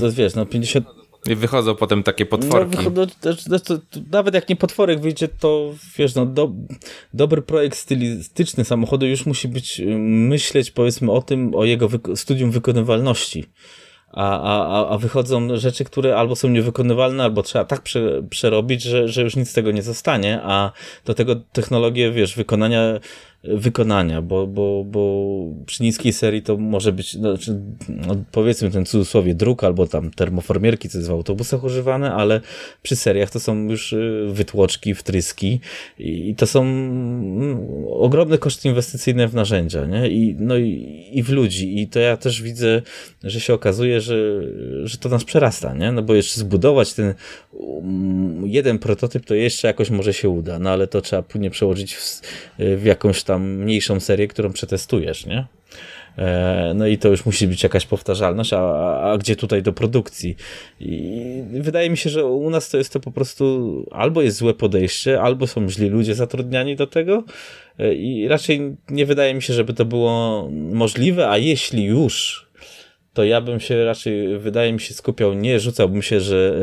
to wiesz, no 50 i wychodzą potem takie potworki. No, no, to, to, nawet jak nie potworek wyjdzie, to wiesz, no, do, dobry projekt stylistyczny samochodu już musi być, y, myśleć powiedzmy o tym, o jego studium wykonywalności. A, a, a wychodzą rzeczy, które albo są niewykonywalne, albo trzeba tak prze, przerobić, że, że już nic z tego nie zostanie, a do tego technologie, wiesz, wykonania wykonania, bo, bo, bo przy niskiej serii to może być, znaczy, no, powiedzmy ten cudzysłowie druk albo tam termoformierki, co jest w autobusach używane, ale przy seriach to są już y, wytłoczki, wtryski i to są mm, ogromne koszty inwestycyjne w narzędzia, nie? I, no i, i w ludzi. I to ja też widzę, że się okazuje, że, że to nas przerasta, nie? No bo jeszcze zbudować ten um, jeden prototyp to jeszcze jakoś może się uda, no ale to trzeba później przełożyć w, w jakąś tam tam mniejszą serię, którą przetestujesz, nie? E, no i to już musi być jakaś powtarzalność, a, a, gdzie tutaj do produkcji? I wydaje mi się, że u nas to jest to po prostu albo jest złe podejście, albo są źli ludzie zatrudniani do tego e, i raczej nie wydaje mi się, żeby to było możliwe, a jeśli już to ja bym się raczej, wydaje mi się, skupiał, nie rzucałbym się, że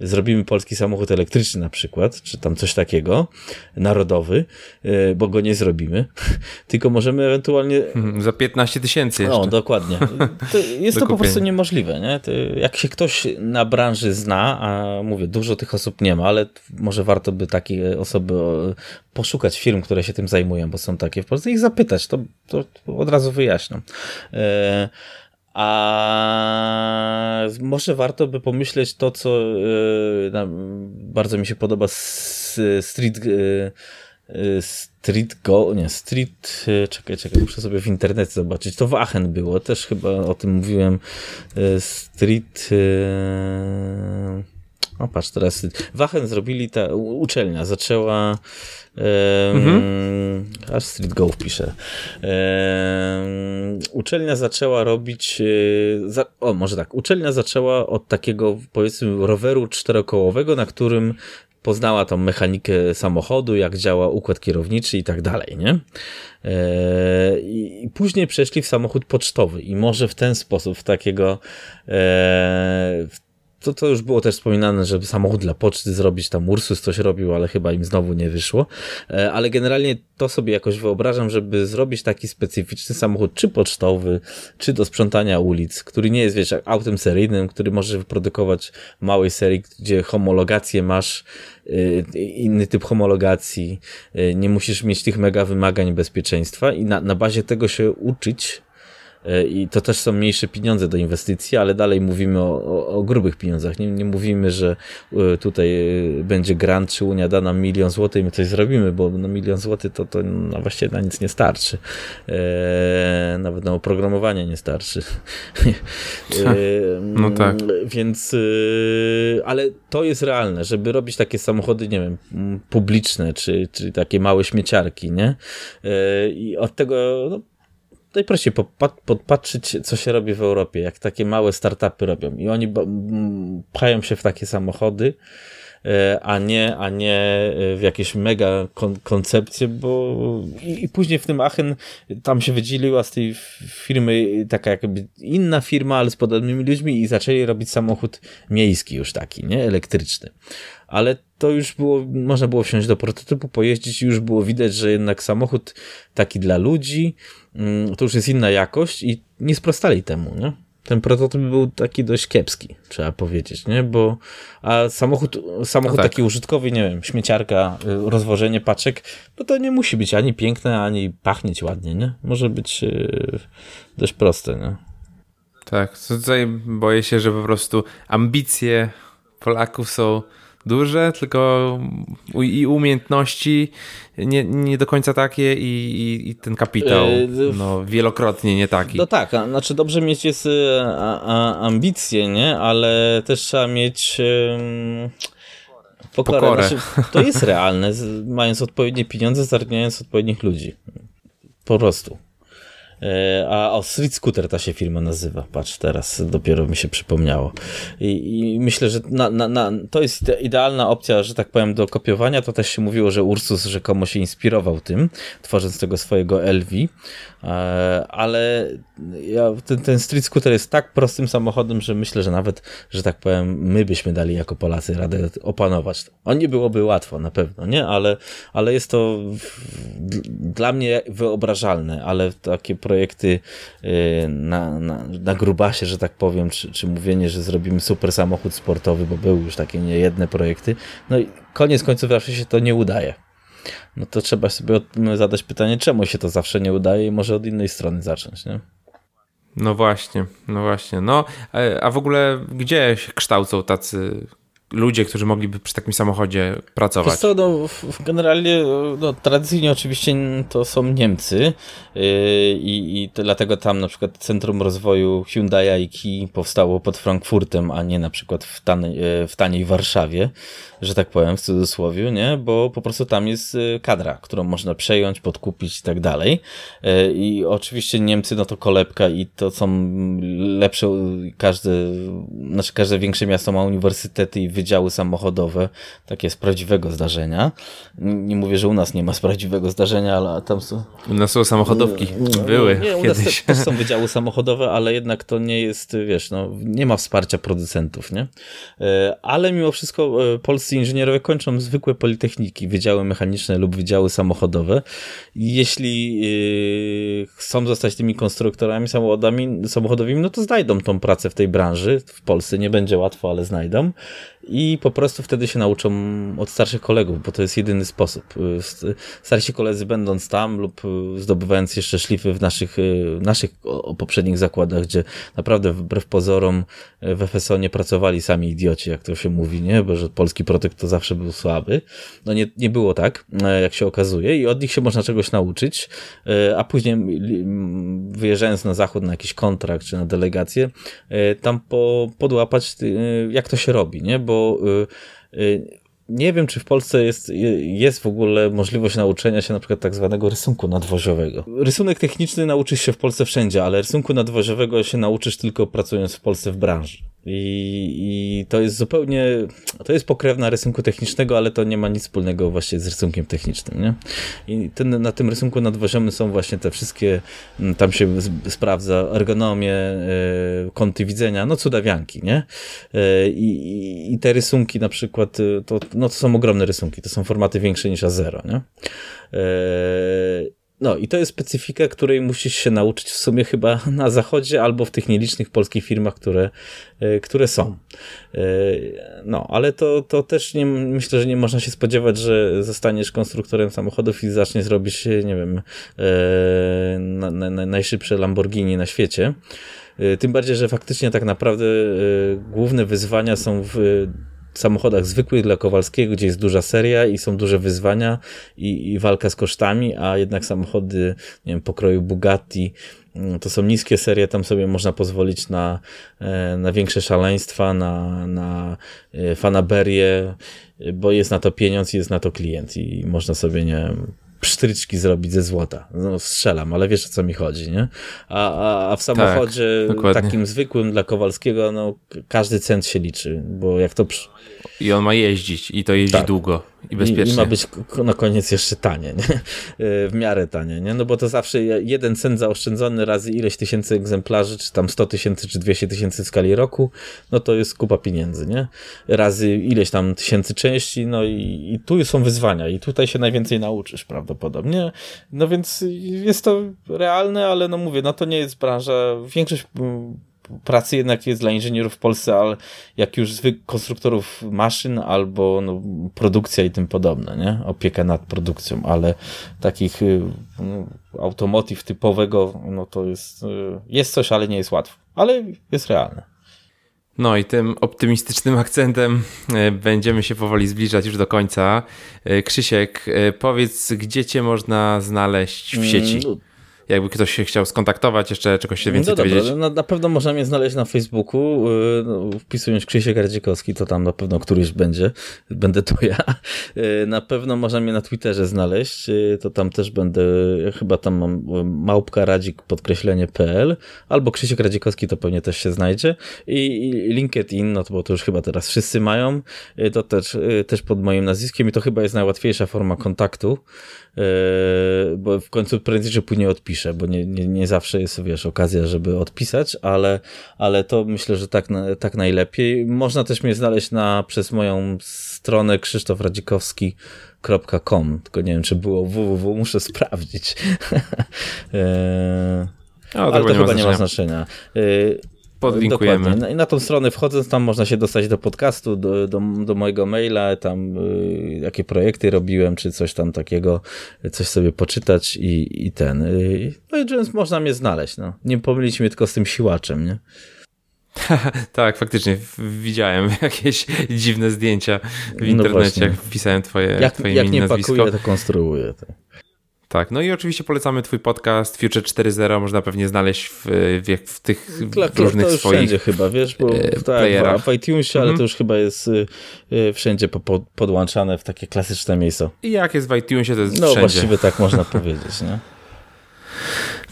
e, zrobimy polski samochód elektryczny na przykład, czy tam coś takiego, narodowy, e, bo go nie zrobimy, tylko możemy ewentualnie... Hmm, za 15 tysięcy jeszcze. No, dokładnie. To jest to po prostu niemożliwe, nie? To jak się ktoś na branży zna, a mówię, dużo tych osób nie ma, ale może warto by takie osoby poszukać firm, które się tym zajmują, bo są takie w Polsce ich zapytać, to, to od razu wyjaśnią. E a może warto by pomyśleć to, co yy, bardzo mi się podoba Street. Yy, Street Go, nie, Street, czekaj, czekaj, muszę sobie w internecie zobaczyć. To w Aachen było, też chyba o tym mówiłem. Street. O, patrz, teraz w Aachen zrobili ta uczelnia, zaczęła mhm. Aż Street Go wpiszę. Uczelnia zaczęła robić. E, za, o, może tak. Uczelnia zaczęła od takiego, powiedzmy, roweru czterokołowego, na którym poznała tą mechanikę samochodu, jak działa układ kierowniczy i tak dalej, nie? E, I później przeszli w samochód pocztowy i może w ten sposób, w takiego, e, to, to już było też wspominane, żeby samochód dla poczty zrobić, tam Ursus coś robił, ale chyba im znowu nie wyszło. E, ale generalnie to sobie jakoś wyobrażam, żeby zrobić taki specyficzny samochód, czy pocztowy, czy do sprzątania ulic, który nie jest, wiesz, autem seryjnym, który może wyprodukować małej serii, gdzie homologację masz, e, inny typ homologacji, e, nie musisz mieć tych mega wymagań bezpieczeństwa i na, na bazie tego się uczyć I to też są mniejsze pieniądze do inwestycji, ale dalej mówimy o, o, o grubych pieniądzach. Nie, nie mówimy, że e, tutaj e, będzie grant, czy Unia da nam milion złotych i my coś zrobimy, bo no milion złotych to, to no właściwie na nic nie starczy. E, nawet na oprogramowanie nie starczy. e, no tak. Więc, ale to jest realne, żeby robić takie samochody, nie wiem, publiczne, czy, czy takie małe śmieciarki, nie? I od tego no, najprościej podpatrzeć, co się robi w Europie, jak takie małe startupy robią. I oni pchają się w takie samochody, e, a nie, a nie e, w jakieś mega kon koncepcje, bo i, i, później w tym Aachen tam się wydzieliła z tej firmy taka jakby inna firma, ale z podobnymi ludźmi i zaczęli robić samochód miejski już taki, nie? Elektryczny ale to już było, można było wsiąść do prototypu, pojeździć i już było widać, że jednak samochód taki dla ludzi, mm, to już jest inna jakość i nie sprostali temu, nie? Ten prototyp był taki dość kiepski, trzeba powiedzieć, nie? Bo a samochód, samochód no tak. taki użytkowy, nie wiem, śmieciarka, y, rozwożenie paczek, no to nie musi być ani piękne, ani pachnieć ładnie, nie? Może być yy, dość proste, nie? Tak, tutaj boję się, że po prostu ambicje Polaków są duże, tylko i umiejętności nie, nie do końca takie i, i, i ten kapitał e, no, wielokrotnie nie taki. No tak, a, znaczy dobrze mieć jest a, ambicje, nie? Ale też trzeba mieć pokorę. pokorę. Znaczy, to jest realne, mając odpowiednie pieniądze, zatrudniając odpowiednich ludzi. Po prostu. E, a o, Street Scooter ta się firma nazywa. Patrz, teraz dopiero mi się przypomniało. I, i myślę, że na, na, na, to jest idealna opcja, że tak powiem, do kopiowania. To też się mówiło, że Ursus rzekomo się inspirował tym, tworząc tego swojego LV. E, ale ja, ten, ten Street Scooter jest tak prostym samochodem, że myślę, że nawet, że tak powiem, my byśmy dali jako Polacy radę opanować. O nie byłoby łatwo, na pewno, nie? Ale, ale jest to dla mnie wyobrażalne, ale takie projekty y, na, na, na grubasie, że tak powiem, czy, czy mówienie, że zrobimy super samochód sportowy, bo były już takie niejedne projekty, no i koniec końców zawsze się to nie udaje. No to trzeba sobie zadać pytanie, czemu się to zawsze nie udaje i może od innej strony zacząć, nie? No właśnie, no właśnie. No, e, a w ogóle gdzie się kształcą tacy ludzie, którzy mogliby przy takim samochodzie pracować? Co, no, generalnie no, tradycyjnie oczywiście to są Niemcy yy, i dlatego tam na przykład Centrum Rozwoju Hyundai i Kia powstało pod Frankfurtem, a nie na przykład w, tanej, w taniej Warszawie że tak powiem, w cudzysłowie, nie? Bo po prostu tam jest y, kadra, którą można przejąć, podkupić i tak dalej. Y, I oczywiście Niemcy, no to kolebka i to są lepsze, każde, znaczy każde większe miasto ma uniwersytety i wydziały samochodowe, takie z prawdziwego zdarzenia. Nie mówię, że u nas nie ma z prawdziwego zdarzenia, ale tam są... U nas są samochodówki, były nie, u nas kiedyś. też są wydziały samochodowe, ale jednak to nie jest, wiesz, no, nie ma wsparcia producentów, nie? Y, ale mimo wszystko polscy polscy inżynierowie kończą zwykłe politechniki, wydziały mechaniczne lub wydziały samochodowe. Jeśli yy, chcą zostać tymi konstruktorami samochodami, samochodowymi, no to znajdą tą pracę w tej branży. W Polsce nie będzie łatwo, ale znajdą i po prostu wtedy się nauczą od starszych kolegów, bo to jest jedyny sposób. Starsi koledzy będąc tam lub zdobywając jeszcze szlify w naszych, y, naszych poprzednich zakładach, gdzie naprawdę wbrew pozorom y, w FSO nie pracowali sami idioci, jak to się mówi, nie? Bo że polski produkt to zawsze był słaby. No nie, nie było tak, jak się okazuje i od nich się można czegoś nauczyć, a później wyjeżdżając na zachód na jakiś kontrakt czy na delegację, tam po, podłapać jak to się robi, nie? Bo Y, y, nie wiem, czy w Polsce jest, jest w ogóle możliwość nauczenia się na przykład tak zwanego rysunku nadwoziowego. Rysunek techniczny nauczysz się w Polsce wszędzie, ale rysunku nadwoziowego się nauczysz tylko pracując w Polsce w branży. I, I to jest zupełnie, to jest pokrewna rysunku technicznego, ale to nie ma nic wspólnego właśnie z rysunkiem technicznym, nie? I ten, na tym rysunku nadwoziowym są właśnie te wszystkie, mm, tam się sprawdza ergonomię, y, kąty widzenia, no cudawianki, nie? Y, I, te rysunki na przykład, y, to, no to są ogromne rysunki, to są formaty większe niż A0, nie? No i to jest specyfika, której musisz się nauczyć w sumie chyba na zachodzie albo w tych nielicznych polskich firmach, które, e, które są. E, no, ale to, to też nie, myślę, że nie można się spodziewać, że zostaniesz konstruktorem samochodów i zaczniesz robić, nie wiem, e, na, na, najszybsze Lamborghini na świecie. Tym bardziej, że faktycznie tak naprawdę główne wyzwania są w samochodach zwykłych dla Kowalskiego, gdzie jest duża seria i są duże wyzwania i, i walka z kosztami, a jednak samochody, nie wiem, pokroju Bugatti, mm, to są niskie serie, tam sobie można pozwolić na, e, na większe szaleństwa, na, na e, fanaberię, bo jest na to pieniądz jest na to klient i można sobie, nie wiem, psztryczki zrobić ze złota. No, strzelam, ale wiesz o co mi chodzi, nie? A, a, a w samochodzie tak, takim zwykłym dla Kowalskiego, no każdy cent się liczy, bo jak to... I on ma jeździć i to jeździ tak. długo i bezpiecznie. I, I, ma być na koniec jeszcze tanie, nie? w miarę tanie, nie? No bo to zawsze jeden cent zaoszczędzony razy ileś tysięcy egzemplarzy, czy tam 100 tysięcy, czy 200 tysięcy w skali roku, no to jest kupa pieniędzy, nie? Razy ileś tam tysięcy części, no i, i tu są wyzwania i tutaj się najwięcej nauczysz prawdopodobnie. No więc jest to realne, ale no mówię, no to nie jest branża, większość pracy jednak jest dla inżynierów w Polsce, ale jak już zwykłych konstruktorów maszyn albo no, produkcja i tym podobne, nie? Opieka nad produkcją, ale takich y, no, automotive typowego, no to jest, y, jest coś, ale nie jest łatwo, ale jest realne. No i tym optymistycznym akcentem y, będziemy się powoli zbliżać już do końca. Krzysiek, powiedz, gdzie cię można znaleźć w sieci? Jakby ktoś się chciał skontaktować, jeszcze czegoś się więcej no dobra, dowiedzieć. No, na pewno można mnie znaleźć na Facebooku, y, no, wpisując Krzysiek Gardzikowski, to tam na pewno któryś będzie, będę to ja. Y, na pewno można mnie na Twitterze znaleźć, y, to tam też będę, chyba tam mam małpka radzik podkreślenie.pl albo Krzysiek Radzikowski to pewnie też się znajdzie i, LinkedIn, no to bo to już chyba teraz wszyscy mają, to też, też pod moim nazwiskiem i to chyba jest najłatwiejsza forma kontaktu, bo w końcu prędzej czy później odpiszę piszę, bo nie, nie, nie zawsze jest, wiesz, okazja, żeby odpisać, ale, ale to myślę, że tak, tak najlepiej. Można też mnie znaleźć na, przez moją stronę krzysztofradzikowski.com, tylko nie wiem, czy było www, muszę sprawdzić. e, ale to, chyba nie ma znaczenia. E, Podlinkujemy. Dokładnie. I na tą stronę wchodząc, tam można się dostać do podcastu, do, do, do mojego maila, tam y, jakie projekty robiłem, czy coś tam takiego, coś sobie poczytać i, i ten. Y, no i więc można mnie znaleźć. No. Nie pomylić mnie tylko z tym siłaczem, nie? tak, faktycznie widziałem jakieś dziwne zdjęcia w no internecie, no jak wpisałem twoje, jak, twoje jak nie nazwisko. pakuję, to konstruuję. To. Tak, no i oczywiście polecamy twój podcast Future 4.0, można pewnie znaleźć w, w, w tych Kla, różnych to już swoich wszędzie chyba, wiesz, bo e, tak, w iTunesie, ale mm -hmm. to już chyba jest y, y, wszędzie po, po, podłączane w takie klasyczne miejsca. I jak jest w iTunesie, to jest no, wszędzie. No właściwie tak można powiedzieć, nie?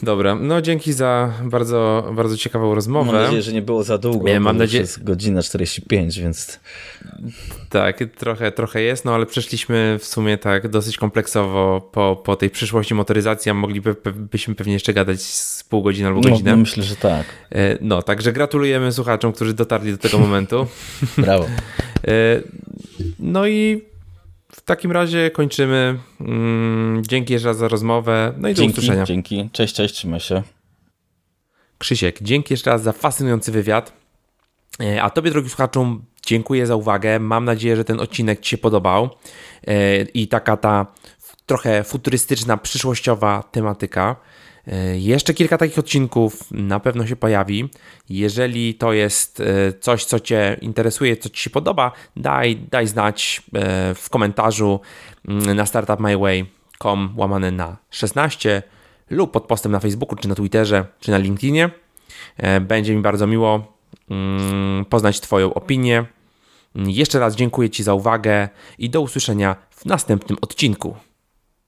Dobra, no dzięki za bardzo, bardzo ciekawą rozmowę. Mam nadzieję, że nie było za długo, ja, mam nadzieję... jest godzina 45, więc... Tak, trochę, trochę jest, no ale przeszliśmy w sumie tak dosyć kompleksowo po, po tej przyszłości motoryzacji, a moglibyśmy pewnie jeszcze gadać z pół godziny albo no, godzinę. No, myślę, że tak. E, no, także gratulujemy słuchaczom, którzy dotarli do tego momentu. Brawo. E, no i takim razie kończymy. Mm, dzięki jeszcze raz za rozmowę. No i dzięki, do usłyszenia. Dzięki. Cześć, cześć, trzymaj się. Krzysiek, dzięki jeszcze raz za fascynujący wywiad. E, a Tobie, drogi słuchaczom, dziękuję za uwagę. Mam nadzieję, że ten odcinek Ci się podobał e, i taka ta trochę futurystyczna, przyszłościowa tematyka. E, jeszcze kilka takich odcinków na pewno się pojawi. Jeżeli to jest e, coś, co Cię interesuje, co Ci się podoba, daj, daj znać e, w komentarzu mm, na startupmyway.com łamane na 16 lub pod postem na Facebooku, czy na Twitterze, czy na LinkedInie. Będzie mi bardzo miło mm, poznać Twoją opinię. Jeszcze raz dziękuję Ci za uwagę i do usłyszenia w następnym odcinku.